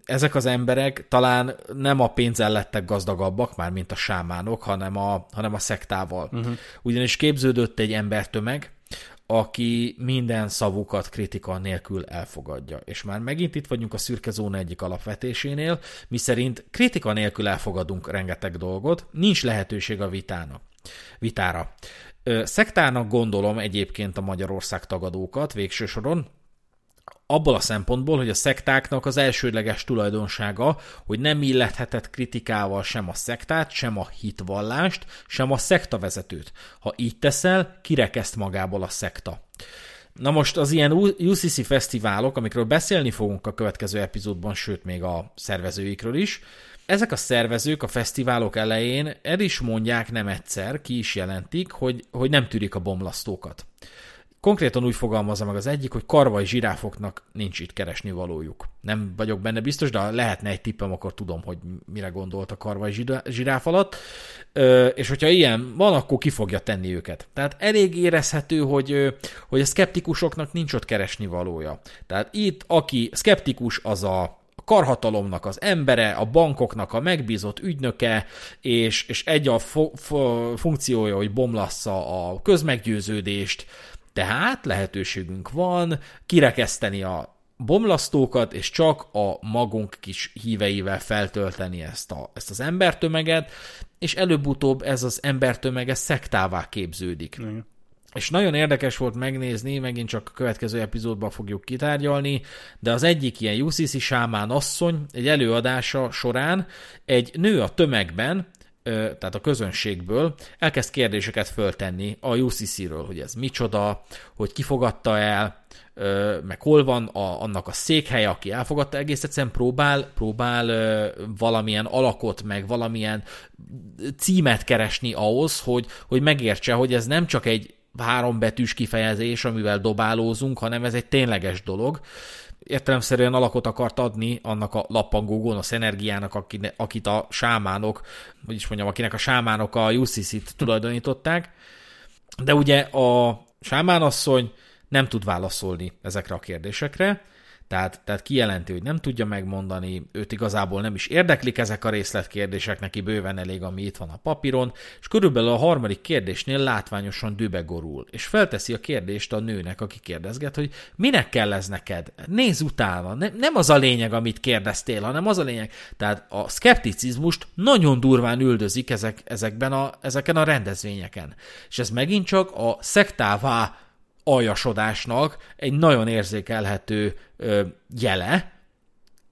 [SPEAKER 1] ezek az emberek talán nem a pénzzel lettek gazdagabbak, már mint a sámánok, hanem a, hanem a szektával. Uh-huh. Ugyanis képződött egy embertömeg, aki minden szavukat kritika nélkül elfogadja. És már megint itt vagyunk a szürke zóna egyik alapvetésénél, mi szerint kritika nélkül elfogadunk rengeteg dolgot, nincs lehetőség a vitának, vitára. Szektának gondolom egyébként a Magyarország tagadókat végső soron, abból a szempontból, hogy a szektáknak az elsődleges tulajdonsága, hogy nem illethetett kritikával sem a szektát, sem a hitvallást, sem a szektavezetőt. Ha így teszel, kirekeszt magából a szekta. Na most az ilyen UCC fesztiválok, amikről beszélni fogunk a következő epizódban, sőt még a szervezőikről is, ezek a szervezők a fesztiválok elején el is mondják nem egyszer, ki is jelentik, hogy, hogy nem tűrik a bomlasztókat. Konkrétan úgy fogalmazza meg az egyik, hogy karvaj zsiráfoknak nincs itt keresni valójuk. Nem vagyok benne biztos, de lehetne egy tippem, akkor tudom, hogy mire gondolt a karvaj zsiráf alatt. És hogyha ilyen van, akkor ki fogja tenni őket. Tehát elég érezhető, hogy, hogy a szkeptikusoknak nincs ott keresni valója. Tehát itt, aki szkeptikus, az a karhatalomnak az embere, a bankoknak a megbízott ügynöke, és, és egy a fo- fo- funkciója, hogy bomlassza a közmeggyőződést, tehát lehetőségünk van kirekeszteni a bomlasztókat, és csak a magunk kis híveivel feltölteni ezt, a, ezt az embertömeget, és előbb-utóbb ez az embertömege szektává képződik. Igen. És nagyon érdekes volt megnézni, megint csak a következő epizódban fogjuk kitárgyalni, de az egyik ilyen UCC sámán asszony egy előadása során egy nő a tömegben, tehát a közönségből elkezd kérdéseket föltenni a UCC-ről, hogy ez micsoda, hogy kifogadta el, meg hol van a, annak a székhelye, aki elfogadta, egész egyszerűen próbál, próbál valamilyen alakot, meg valamilyen címet keresni ahhoz, hogy, hogy megértse, hogy ez nem csak egy hárombetűs kifejezés, amivel dobálózunk, hanem ez egy tényleges dolog. Értelemszerűen alakot akart adni annak a lappangó gonosz energiának, akit a sámánok, vagyis mondjam, akinek a sámánok a UCC-t tulajdonították. De ugye a sámánasszony nem tud válaszolni ezekre a kérdésekre, tehát, tehát kijelenti, hogy nem tudja megmondani, őt igazából nem is érdeklik ezek a részletkérdések, neki bőven elég, ami itt van a papíron, és körülbelül a harmadik kérdésnél látványosan dübegorul, és felteszi a kérdést a nőnek, aki kérdezget, hogy minek kell ez neked? Nézz utána, ne, nem az a lényeg, amit kérdeztél, hanem az a lényeg. Tehát a szkepticizmust nagyon durván üldözik ezek, ezekben a, ezeken a rendezvényeken. És ez megint csak a szektává aljasodásnak egy nagyon érzékelhető jele,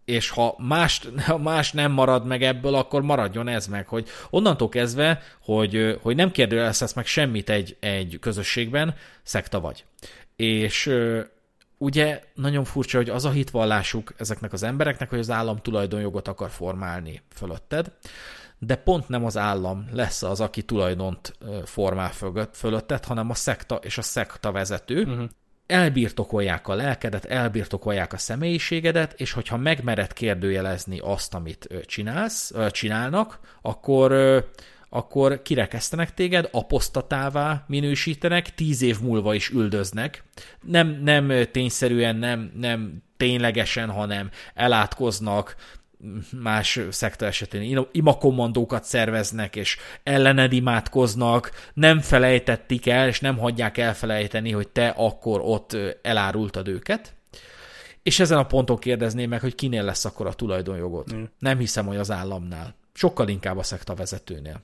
[SPEAKER 1] és ha más, [LAUGHS] ha más nem marad meg ebből, akkor maradjon ez meg, hogy onnantól kezdve, hogy, hogy nem kérdőjelezhetsz meg semmit egy, egy közösségben, szekta vagy. És ugye nagyon furcsa, hogy az a hitvallásuk ezeknek az embereknek, hogy az állam tulajdonjogot akar formálni fölötted, de pont nem az állam lesz az, aki tulajdont formál fölötted, hanem a szekta és a szekta vezető. Uh-huh. Elbirtokolják a lelkedet, elbirtokolják a személyiségedet, és hogyha megmered kérdőjelezni azt, amit csinálsz, csinálnak, akkor akkor kirekesztenek téged, apostatává minősítenek, tíz év múlva is üldöznek. Nem, nem tényszerűen, nem, nem ténylegesen, hanem elátkoznak, más szekta esetén imakommandókat szerveznek, és ellened imádkoznak, nem felejtettik el, és nem hagyják elfelejteni, hogy te akkor ott elárultad őket. És ezen a ponton kérdezném meg, hogy kinél lesz akkor a tulajdonjogod. Mm. Nem hiszem, hogy az államnál. Sokkal inkább a szekta vezetőnél.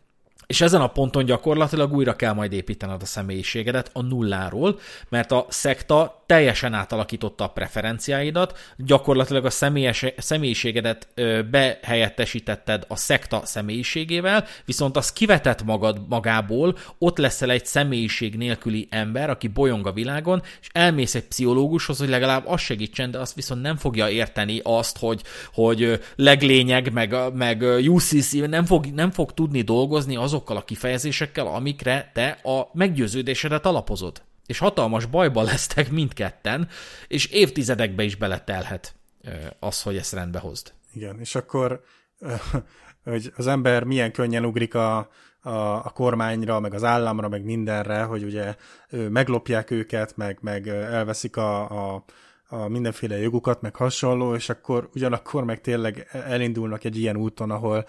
[SPEAKER 1] És ezen a ponton gyakorlatilag újra kell majd építened a személyiségedet a nulláról, mert a szekta teljesen átalakította a preferenciáidat, gyakorlatilag a személyes, személyiségedet ö, behelyettesítetted a szekta személyiségével, viszont az kivetett magad magából, ott leszel egy személyiség nélküli ember, aki bolyong a világon, és elmész egy pszichológushoz, hogy legalább az segítsen, de azt viszont nem fogja érteni azt, hogy, hogy leglényeg, meg, meg UCC nem fog, nem fog tudni dolgozni azokkal a kifejezésekkel, amikre te a meggyőződésedet alapozod és hatalmas bajba lesztek mindketten, és évtizedekbe is beletelhet az, hogy ezt rendbe hozd.
[SPEAKER 2] Igen, és akkor hogy az ember milyen könnyen ugrik a, a, a kormányra, meg az államra, meg mindenre, hogy ugye meglopják őket, meg, meg elveszik a, a, a mindenféle jogukat, meg hasonló, és akkor ugyanakkor meg tényleg elindulnak egy ilyen úton, ahol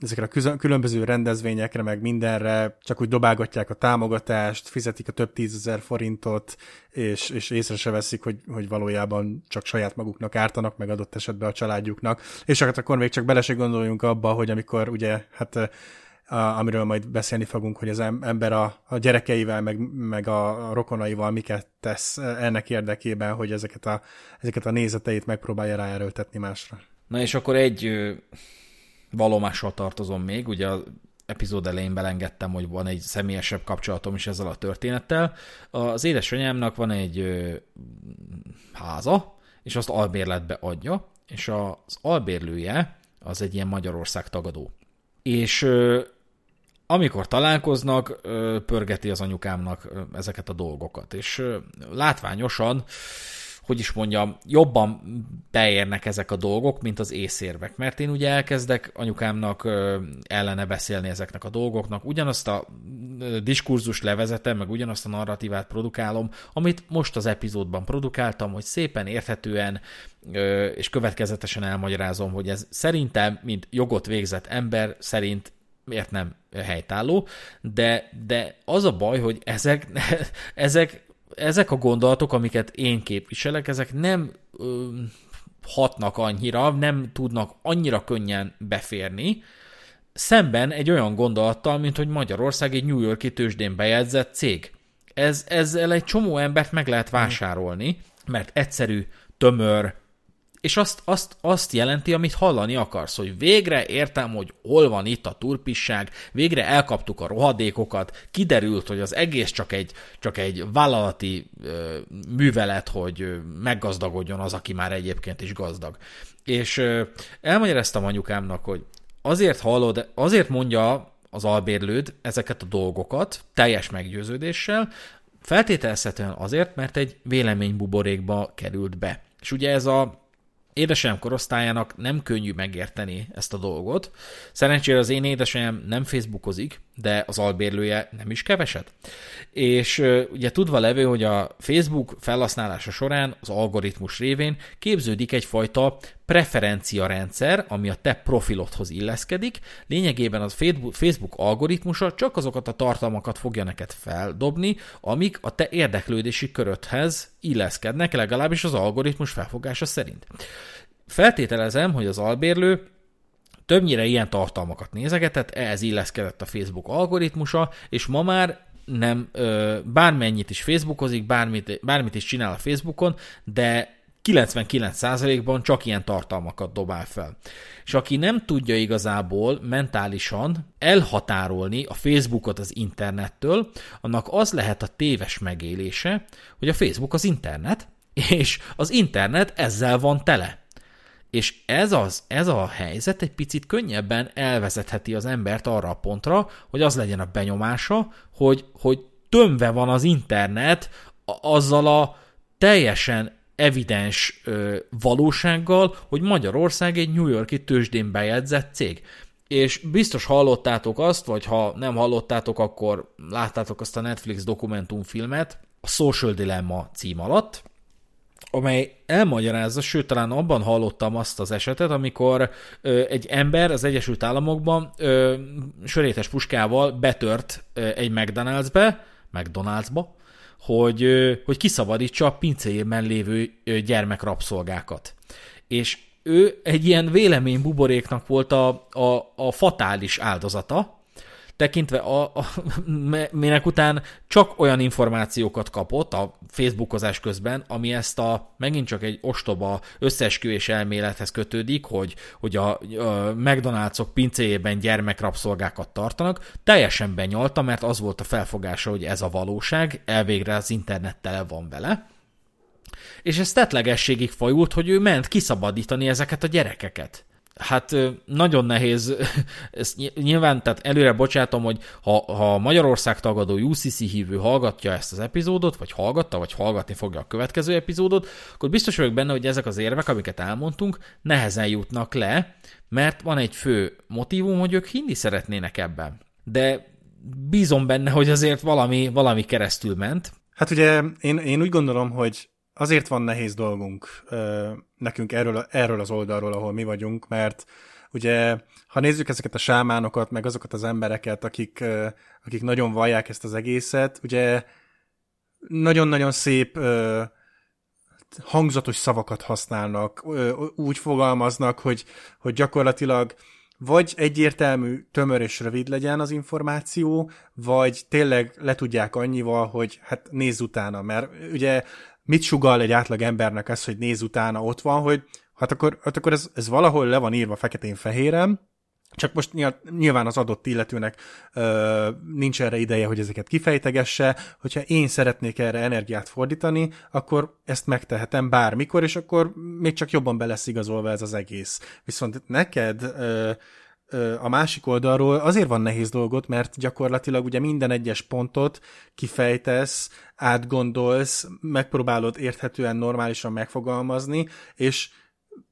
[SPEAKER 2] ezekre a különböző rendezvényekre, meg mindenre csak úgy dobálgatják a támogatást, fizetik a több tízezer forintot, és, és észre se veszik, hogy, hogy valójában csak saját maguknak ártanak, meg adott esetben a családjuknak. És hát akkor még csak bele se gondoljunk abba, hogy amikor ugye, hát a, amiről majd beszélni fogunk, hogy az ember a, a gyerekeivel, meg, meg a, a rokonaival miket tesz ennek érdekében, hogy ezeket a, ezeket a nézeteit megpróbálja ráerőltetni másra.
[SPEAKER 1] Na és akkor egy valomással tartozom még, ugye az epizód elején belengedtem, hogy van egy személyesebb kapcsolatom is ezzel a történettel. Az édesanyámnak van egy ö, háza, és azt albérletbe adja, és az albérlője az egy ilyen Magyarország tagadó. És ö, amikor találkoznak, pörgeti az anyukámnak ezeket a dolgokat, és látványosan hogy is mondjam, jobban beérnek ezek a dolgok, mint az észérvek. Mert én ugye elkezdek anyukámnak ellene beszélni ezeknek a dolgoknak, ugyanazt a diskurzus levezetem, meg ugyanazt a narratívát produkálom, amit most az epizódban produkáltam, hogy szépen érthetően és következetesen elmagyarázom, hogy ez szerintem, mint jogot végzett ember szerint miért nem helytálló, de, de az a baj, hogy ezek, [LAUGHS] ezek ezek a gondolatok, amiket én képviselek, ezek nem ö, hatnak annyira, nem tudnak annyira könnyen beférni, szemben egy olyan gondolattal, mint hogy Magyarország egy New Yorki tőzsdén bejegyzett cég. Ez, ezzel egy csomó embert meg lehet vásárolni, mert egyszerű, tömör, és azt, azt, azt jelenti, amit hallani akarsz, hogy végre értem, hogy hol van itt a turpisság, végre elkaptuk a rohadékokat, kiderült, hogy az egész csak egy, csak egy vállalati ö, művelet, hogy meggazdagodjon az, aki már egyébként is gazdag. És ö, elmagyaráztam anyukámnak, hogy azért hallod, azért mondja az albérlőd ezeket a dolgokat, teljes meggyőződéssel, feltételezhetően azért, mert egy véleménybuborékba került be. És ugye ez a édesanyám korosztályának nem könnyű megérteni ezt a dolgot. Szerencsére az én édesanyám nem Facebookozik, de az albérlője nem is keveset. És ugye tudva levő, hogy a Facebook felhasználása során az algoritmus révén képződik egyfajta preferencia rendszer, ami a te profilodhoz illeszkedik. Lényegében az Facebook algoritmusa csak azokat a tartalmakat fogja neked feldobni, amik a te érdeklődési körödhez illeszkednek, legalábbis az algoritmus felfogása szerint. Feltételezem, hogy az albérlő többnyire ilyen tartalmakat nézegetett, ehhez illeszkedett a Facebook algoritmusa, és ma már nem, bármennyit is Facebookozik, bármit, bármit is csinál a Facebookon, de 99%-ban csak ilyen tartalmakat dobál fel. És aki nem tudja igazából mentálisan elhatárolni a Facebookot az internettől, annak az lehet a téves megélése, hogy a Facebook az internet, és az internet ezzel van tele. És ez, az, ez a helyzet egy picit könnyebben elvezetheti az embert arra a pontra, hogy az legyen a benyomása, hogy, hogy tömve van az internet azzal a teljesen evidens ö, valósággal, hogy Magyarország egy New Yorki tőzsdén bejegyzett cég. És biztos hallottátok azt, vagy ha nem hallottátok, akkor láttátok azt a Netflix dokumentumfilmet, a Social Dilemma cím alatt, amely elmagyarázza, sőt, talán abban hallottam azt az esetet, amikor ö, egy ember az Egyesült Államokban ö, sörétes puskával betört ö, egy McDonald'sbe, McDonald'sba, hogy, ö, hogy kiszabadítsa a pincéjében lévő ö, gyermekrabszolgákat. És ő egy ilyen véleménybuboréknak volt a, a, a fatális áldozata, tekintve a, a, minek után csak olyan információkat kapott a Facebookozás közben, ami ezt a megint csak egy ostoba összeesküvés elmélethez kötődik, hogy, hogy a, a McDonald'sok pincéjében gyermekrabszolgákat tartanak, teljesen benyalta, mert az volt a felfogása, hogy ez a valóság, elvégre az internet tele van vele, és ez tetlegességig fajult, hogy ő ment kiszabadítani ezeket a gyerekeket. Hát nagyon nehéz, ezt nyilván, tehát előre bocsátom, hogy ha, ha Magyarország tagadó UCC hívő hallgatja ezt az epizódot, vagy hallgatta, vagy hallgatni fogja a következő epizódot, akkor biztos vagyok benne, hogy ezek az érvek, amiket elmondtunk, nehezen jutnak le, mert van egy fő motivum, hogy ők hinni szeretnének ebben. De bízom benne, hogy azért valami, valami keresztül ment.
[SPEAKER 2] Hát ugye én, én úgy gondolom, hogy azért van nehéz dolgunk nekünk erről, erről az oldalról, ahol mi vagyunk, mert ugye, ha nézzük ezeket a sámánokat, meg azokat az embereket, akik, akik nagyon vallják ezt az egészet, ugye nagyon-nagyon szép hangzatos szavakat használnak, úgy fogalmaznak, hogy, hogy gyakorlatilag vagy egyértelmű, tömör és rövid legyen az információ, vagy tényleg le tudják annyival, hogy hát nézz utána, mert ugye mit sugal egy átlag embernek ez, hogy néz utána ott van, hogy hát akkor, hát akkor ez, ez valahol le van írva feketén-fehéren, csak most nyilván az adott illetőnek ö, nincs erre ideje, hogy ezeket kifejtegesse. Hogyha én szeretnék erre energiát fordítani, akkor ezt megtehetem bármikor, és akkor még csak jobban be lesz igazolva ez az egész. Viszont neked ö, a másik oldalról azért van nehéz dolgot, mert gyakorlatilag ugye minden egyes pontot kifejtesz, átgondolsz, megpróbálod érthetően normálisan megfogalmazni, és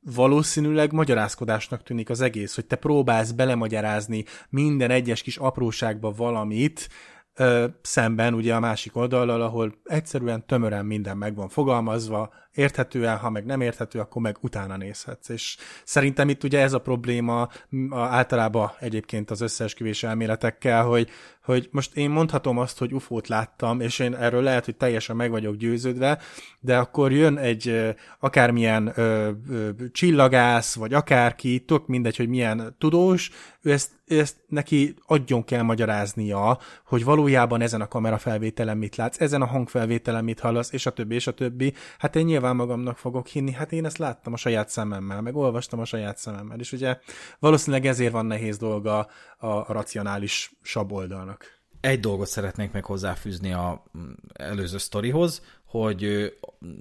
[SPEAKER 2] valószínűleg magyarázkodásnak tűnik az egész, hogy te próbálsz belemagyarázni minden egyes kis apróságba valamit, ö, szemben ugye a másik oldallal, ahol egyszerűen tömören minden meg van fogalmazva, érthetően, ha meg nem érthető, akkor meg utána nézhetsz. És szerintem itt ugye ez a probléma általában egyébként az összeesküvés elméletekkel, hogy, hogy most én mondhatom azt, hogy ufót láttam, és én erről lehet, hogy teljesen meg vagyok győződve, de akkor jön egy akármilyen ö, ö, csillagász, vagy akárki, tök mindegy, hogy milyen tudós, ő ezt, ezt neki adjon kell magyaráznia, hogy valójában ezen a kamerafelvételen mit látsz, ezen a hangfelvételen mit hallasz, és a többi, és a többi. Hát én nyilván magamnak fogok hinni, hát én ezt láttam a saját szememmel, meg olvastam a saját szememmel, és ugye valószínűleg ezért van nehéz dolga a, a racionális saboldalnak.
[SPEAKER 1] Egy dolgot szeretnék meg hozzáfűzni a mm, előző sztorihoz, hogy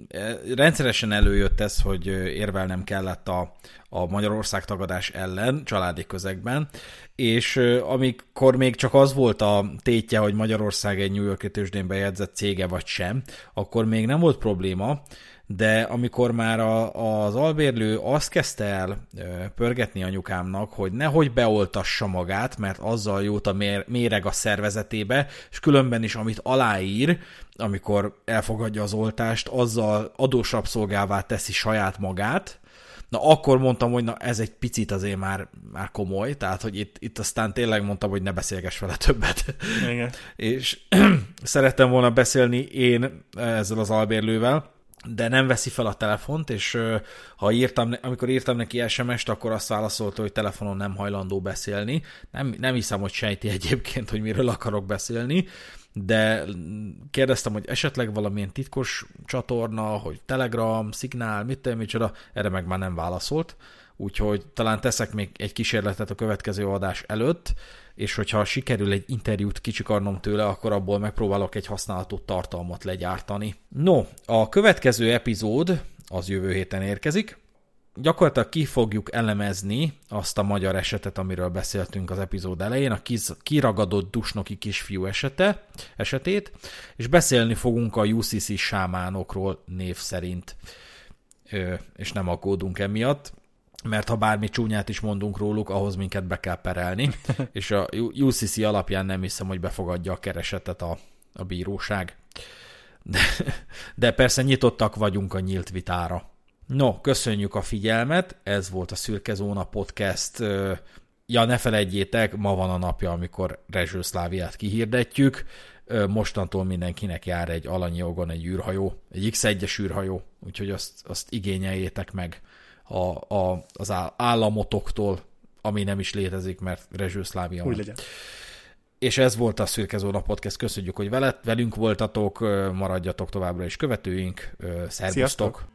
[SPEAKER 1] e, rendszeresen előjött ez, hogy érvelnem kellett a, a Magyarország tagadás ellen családi közegben, és amikor még csak az volt a tétje, hogy Magyarország egy New York tőzsdén bejegyzett cége vagy sem, akkor még nem volt probléma, de amikor már a, az albérlő azt kezdte el pörgetni anyukámnak, hogy nehogy beoltassa magát, mert azzal jót a méreg a szervezetébe, és különben is, amit aláír, amikor elfogadja az oltást, azzal adósabb szolgává teszi saját magát, Na akkor mondtam, hogy na ez egy picit azért már, már komoly, tehát hogy itt, itt aztán tényleg mondtam, hogy ne beszélgess vele többet. Igen. És [CLEARS THROAT] szerettem volna beszélni én ezzel az albérlővel, de nem veszi fel a telefont, és ha írtam, amikor írtam neki SMS-t, akkor azt válaszolta, hogy telefonon nem hajlandó beszélni. Nem, nem hiszem, hogy sejti egyébként, hogy miről akarok beszélni, de kérdeztem, hogy esetleg valamilyen titkos csatorna, hogy Telegram, Signál, mit tudom, micsoda, erre meg már nem válaszolt, úgyhogy talán teszek még egy kísérletet a következő adás előtt, és hogyha sikerül egy interjút kicsikarnom tőle, akkor abból megpróbálok egy használható tartalmat legyártani. No, a következő epizód az jövő héten érkezik, gyakorlatilag ki fogjuk elemezni azt a magyar esetet, amiről beszéltünk az epizód elején, a kiragadott dusnoki kisfiú esete, esetét, és beszélni fogunk a UCC sámánokról név szerint, és nem aggódunk emiatt mert ha bármi csúnyát is mondunk róluk, ahhoz minket be kell perelni, [LAUGHS] és a UCC alapján nem hiszem, hogy befogadja a keresetet a, a bíróság. de, de persze nyitottak vagyunk a nyílt vitára. No, köszönjük a figyelmet, ez volt a Szürke Zóna Podcast. Ja, ne felejtjétek, ma van a napja, amikor Rezsőszláviát kihirdetjük. Mostantól mindenkinek jár egy alanyi ogon egy űrhajó, egy X1-es űrhajó, úgyhogy azt, azt igényeljétek meg a, a, az államotoktól, ami nem is létezik, mert Rezsőszlávia van.
[SPEAKER 2] Úgy legyen.
[SPEAKER 1] És ez volt a Szürke Zóna Podcast. Köszönjük, hogy velet, velünk voltatok, maradjatok továbbra is követőink. Szervusztok! Sziasztok.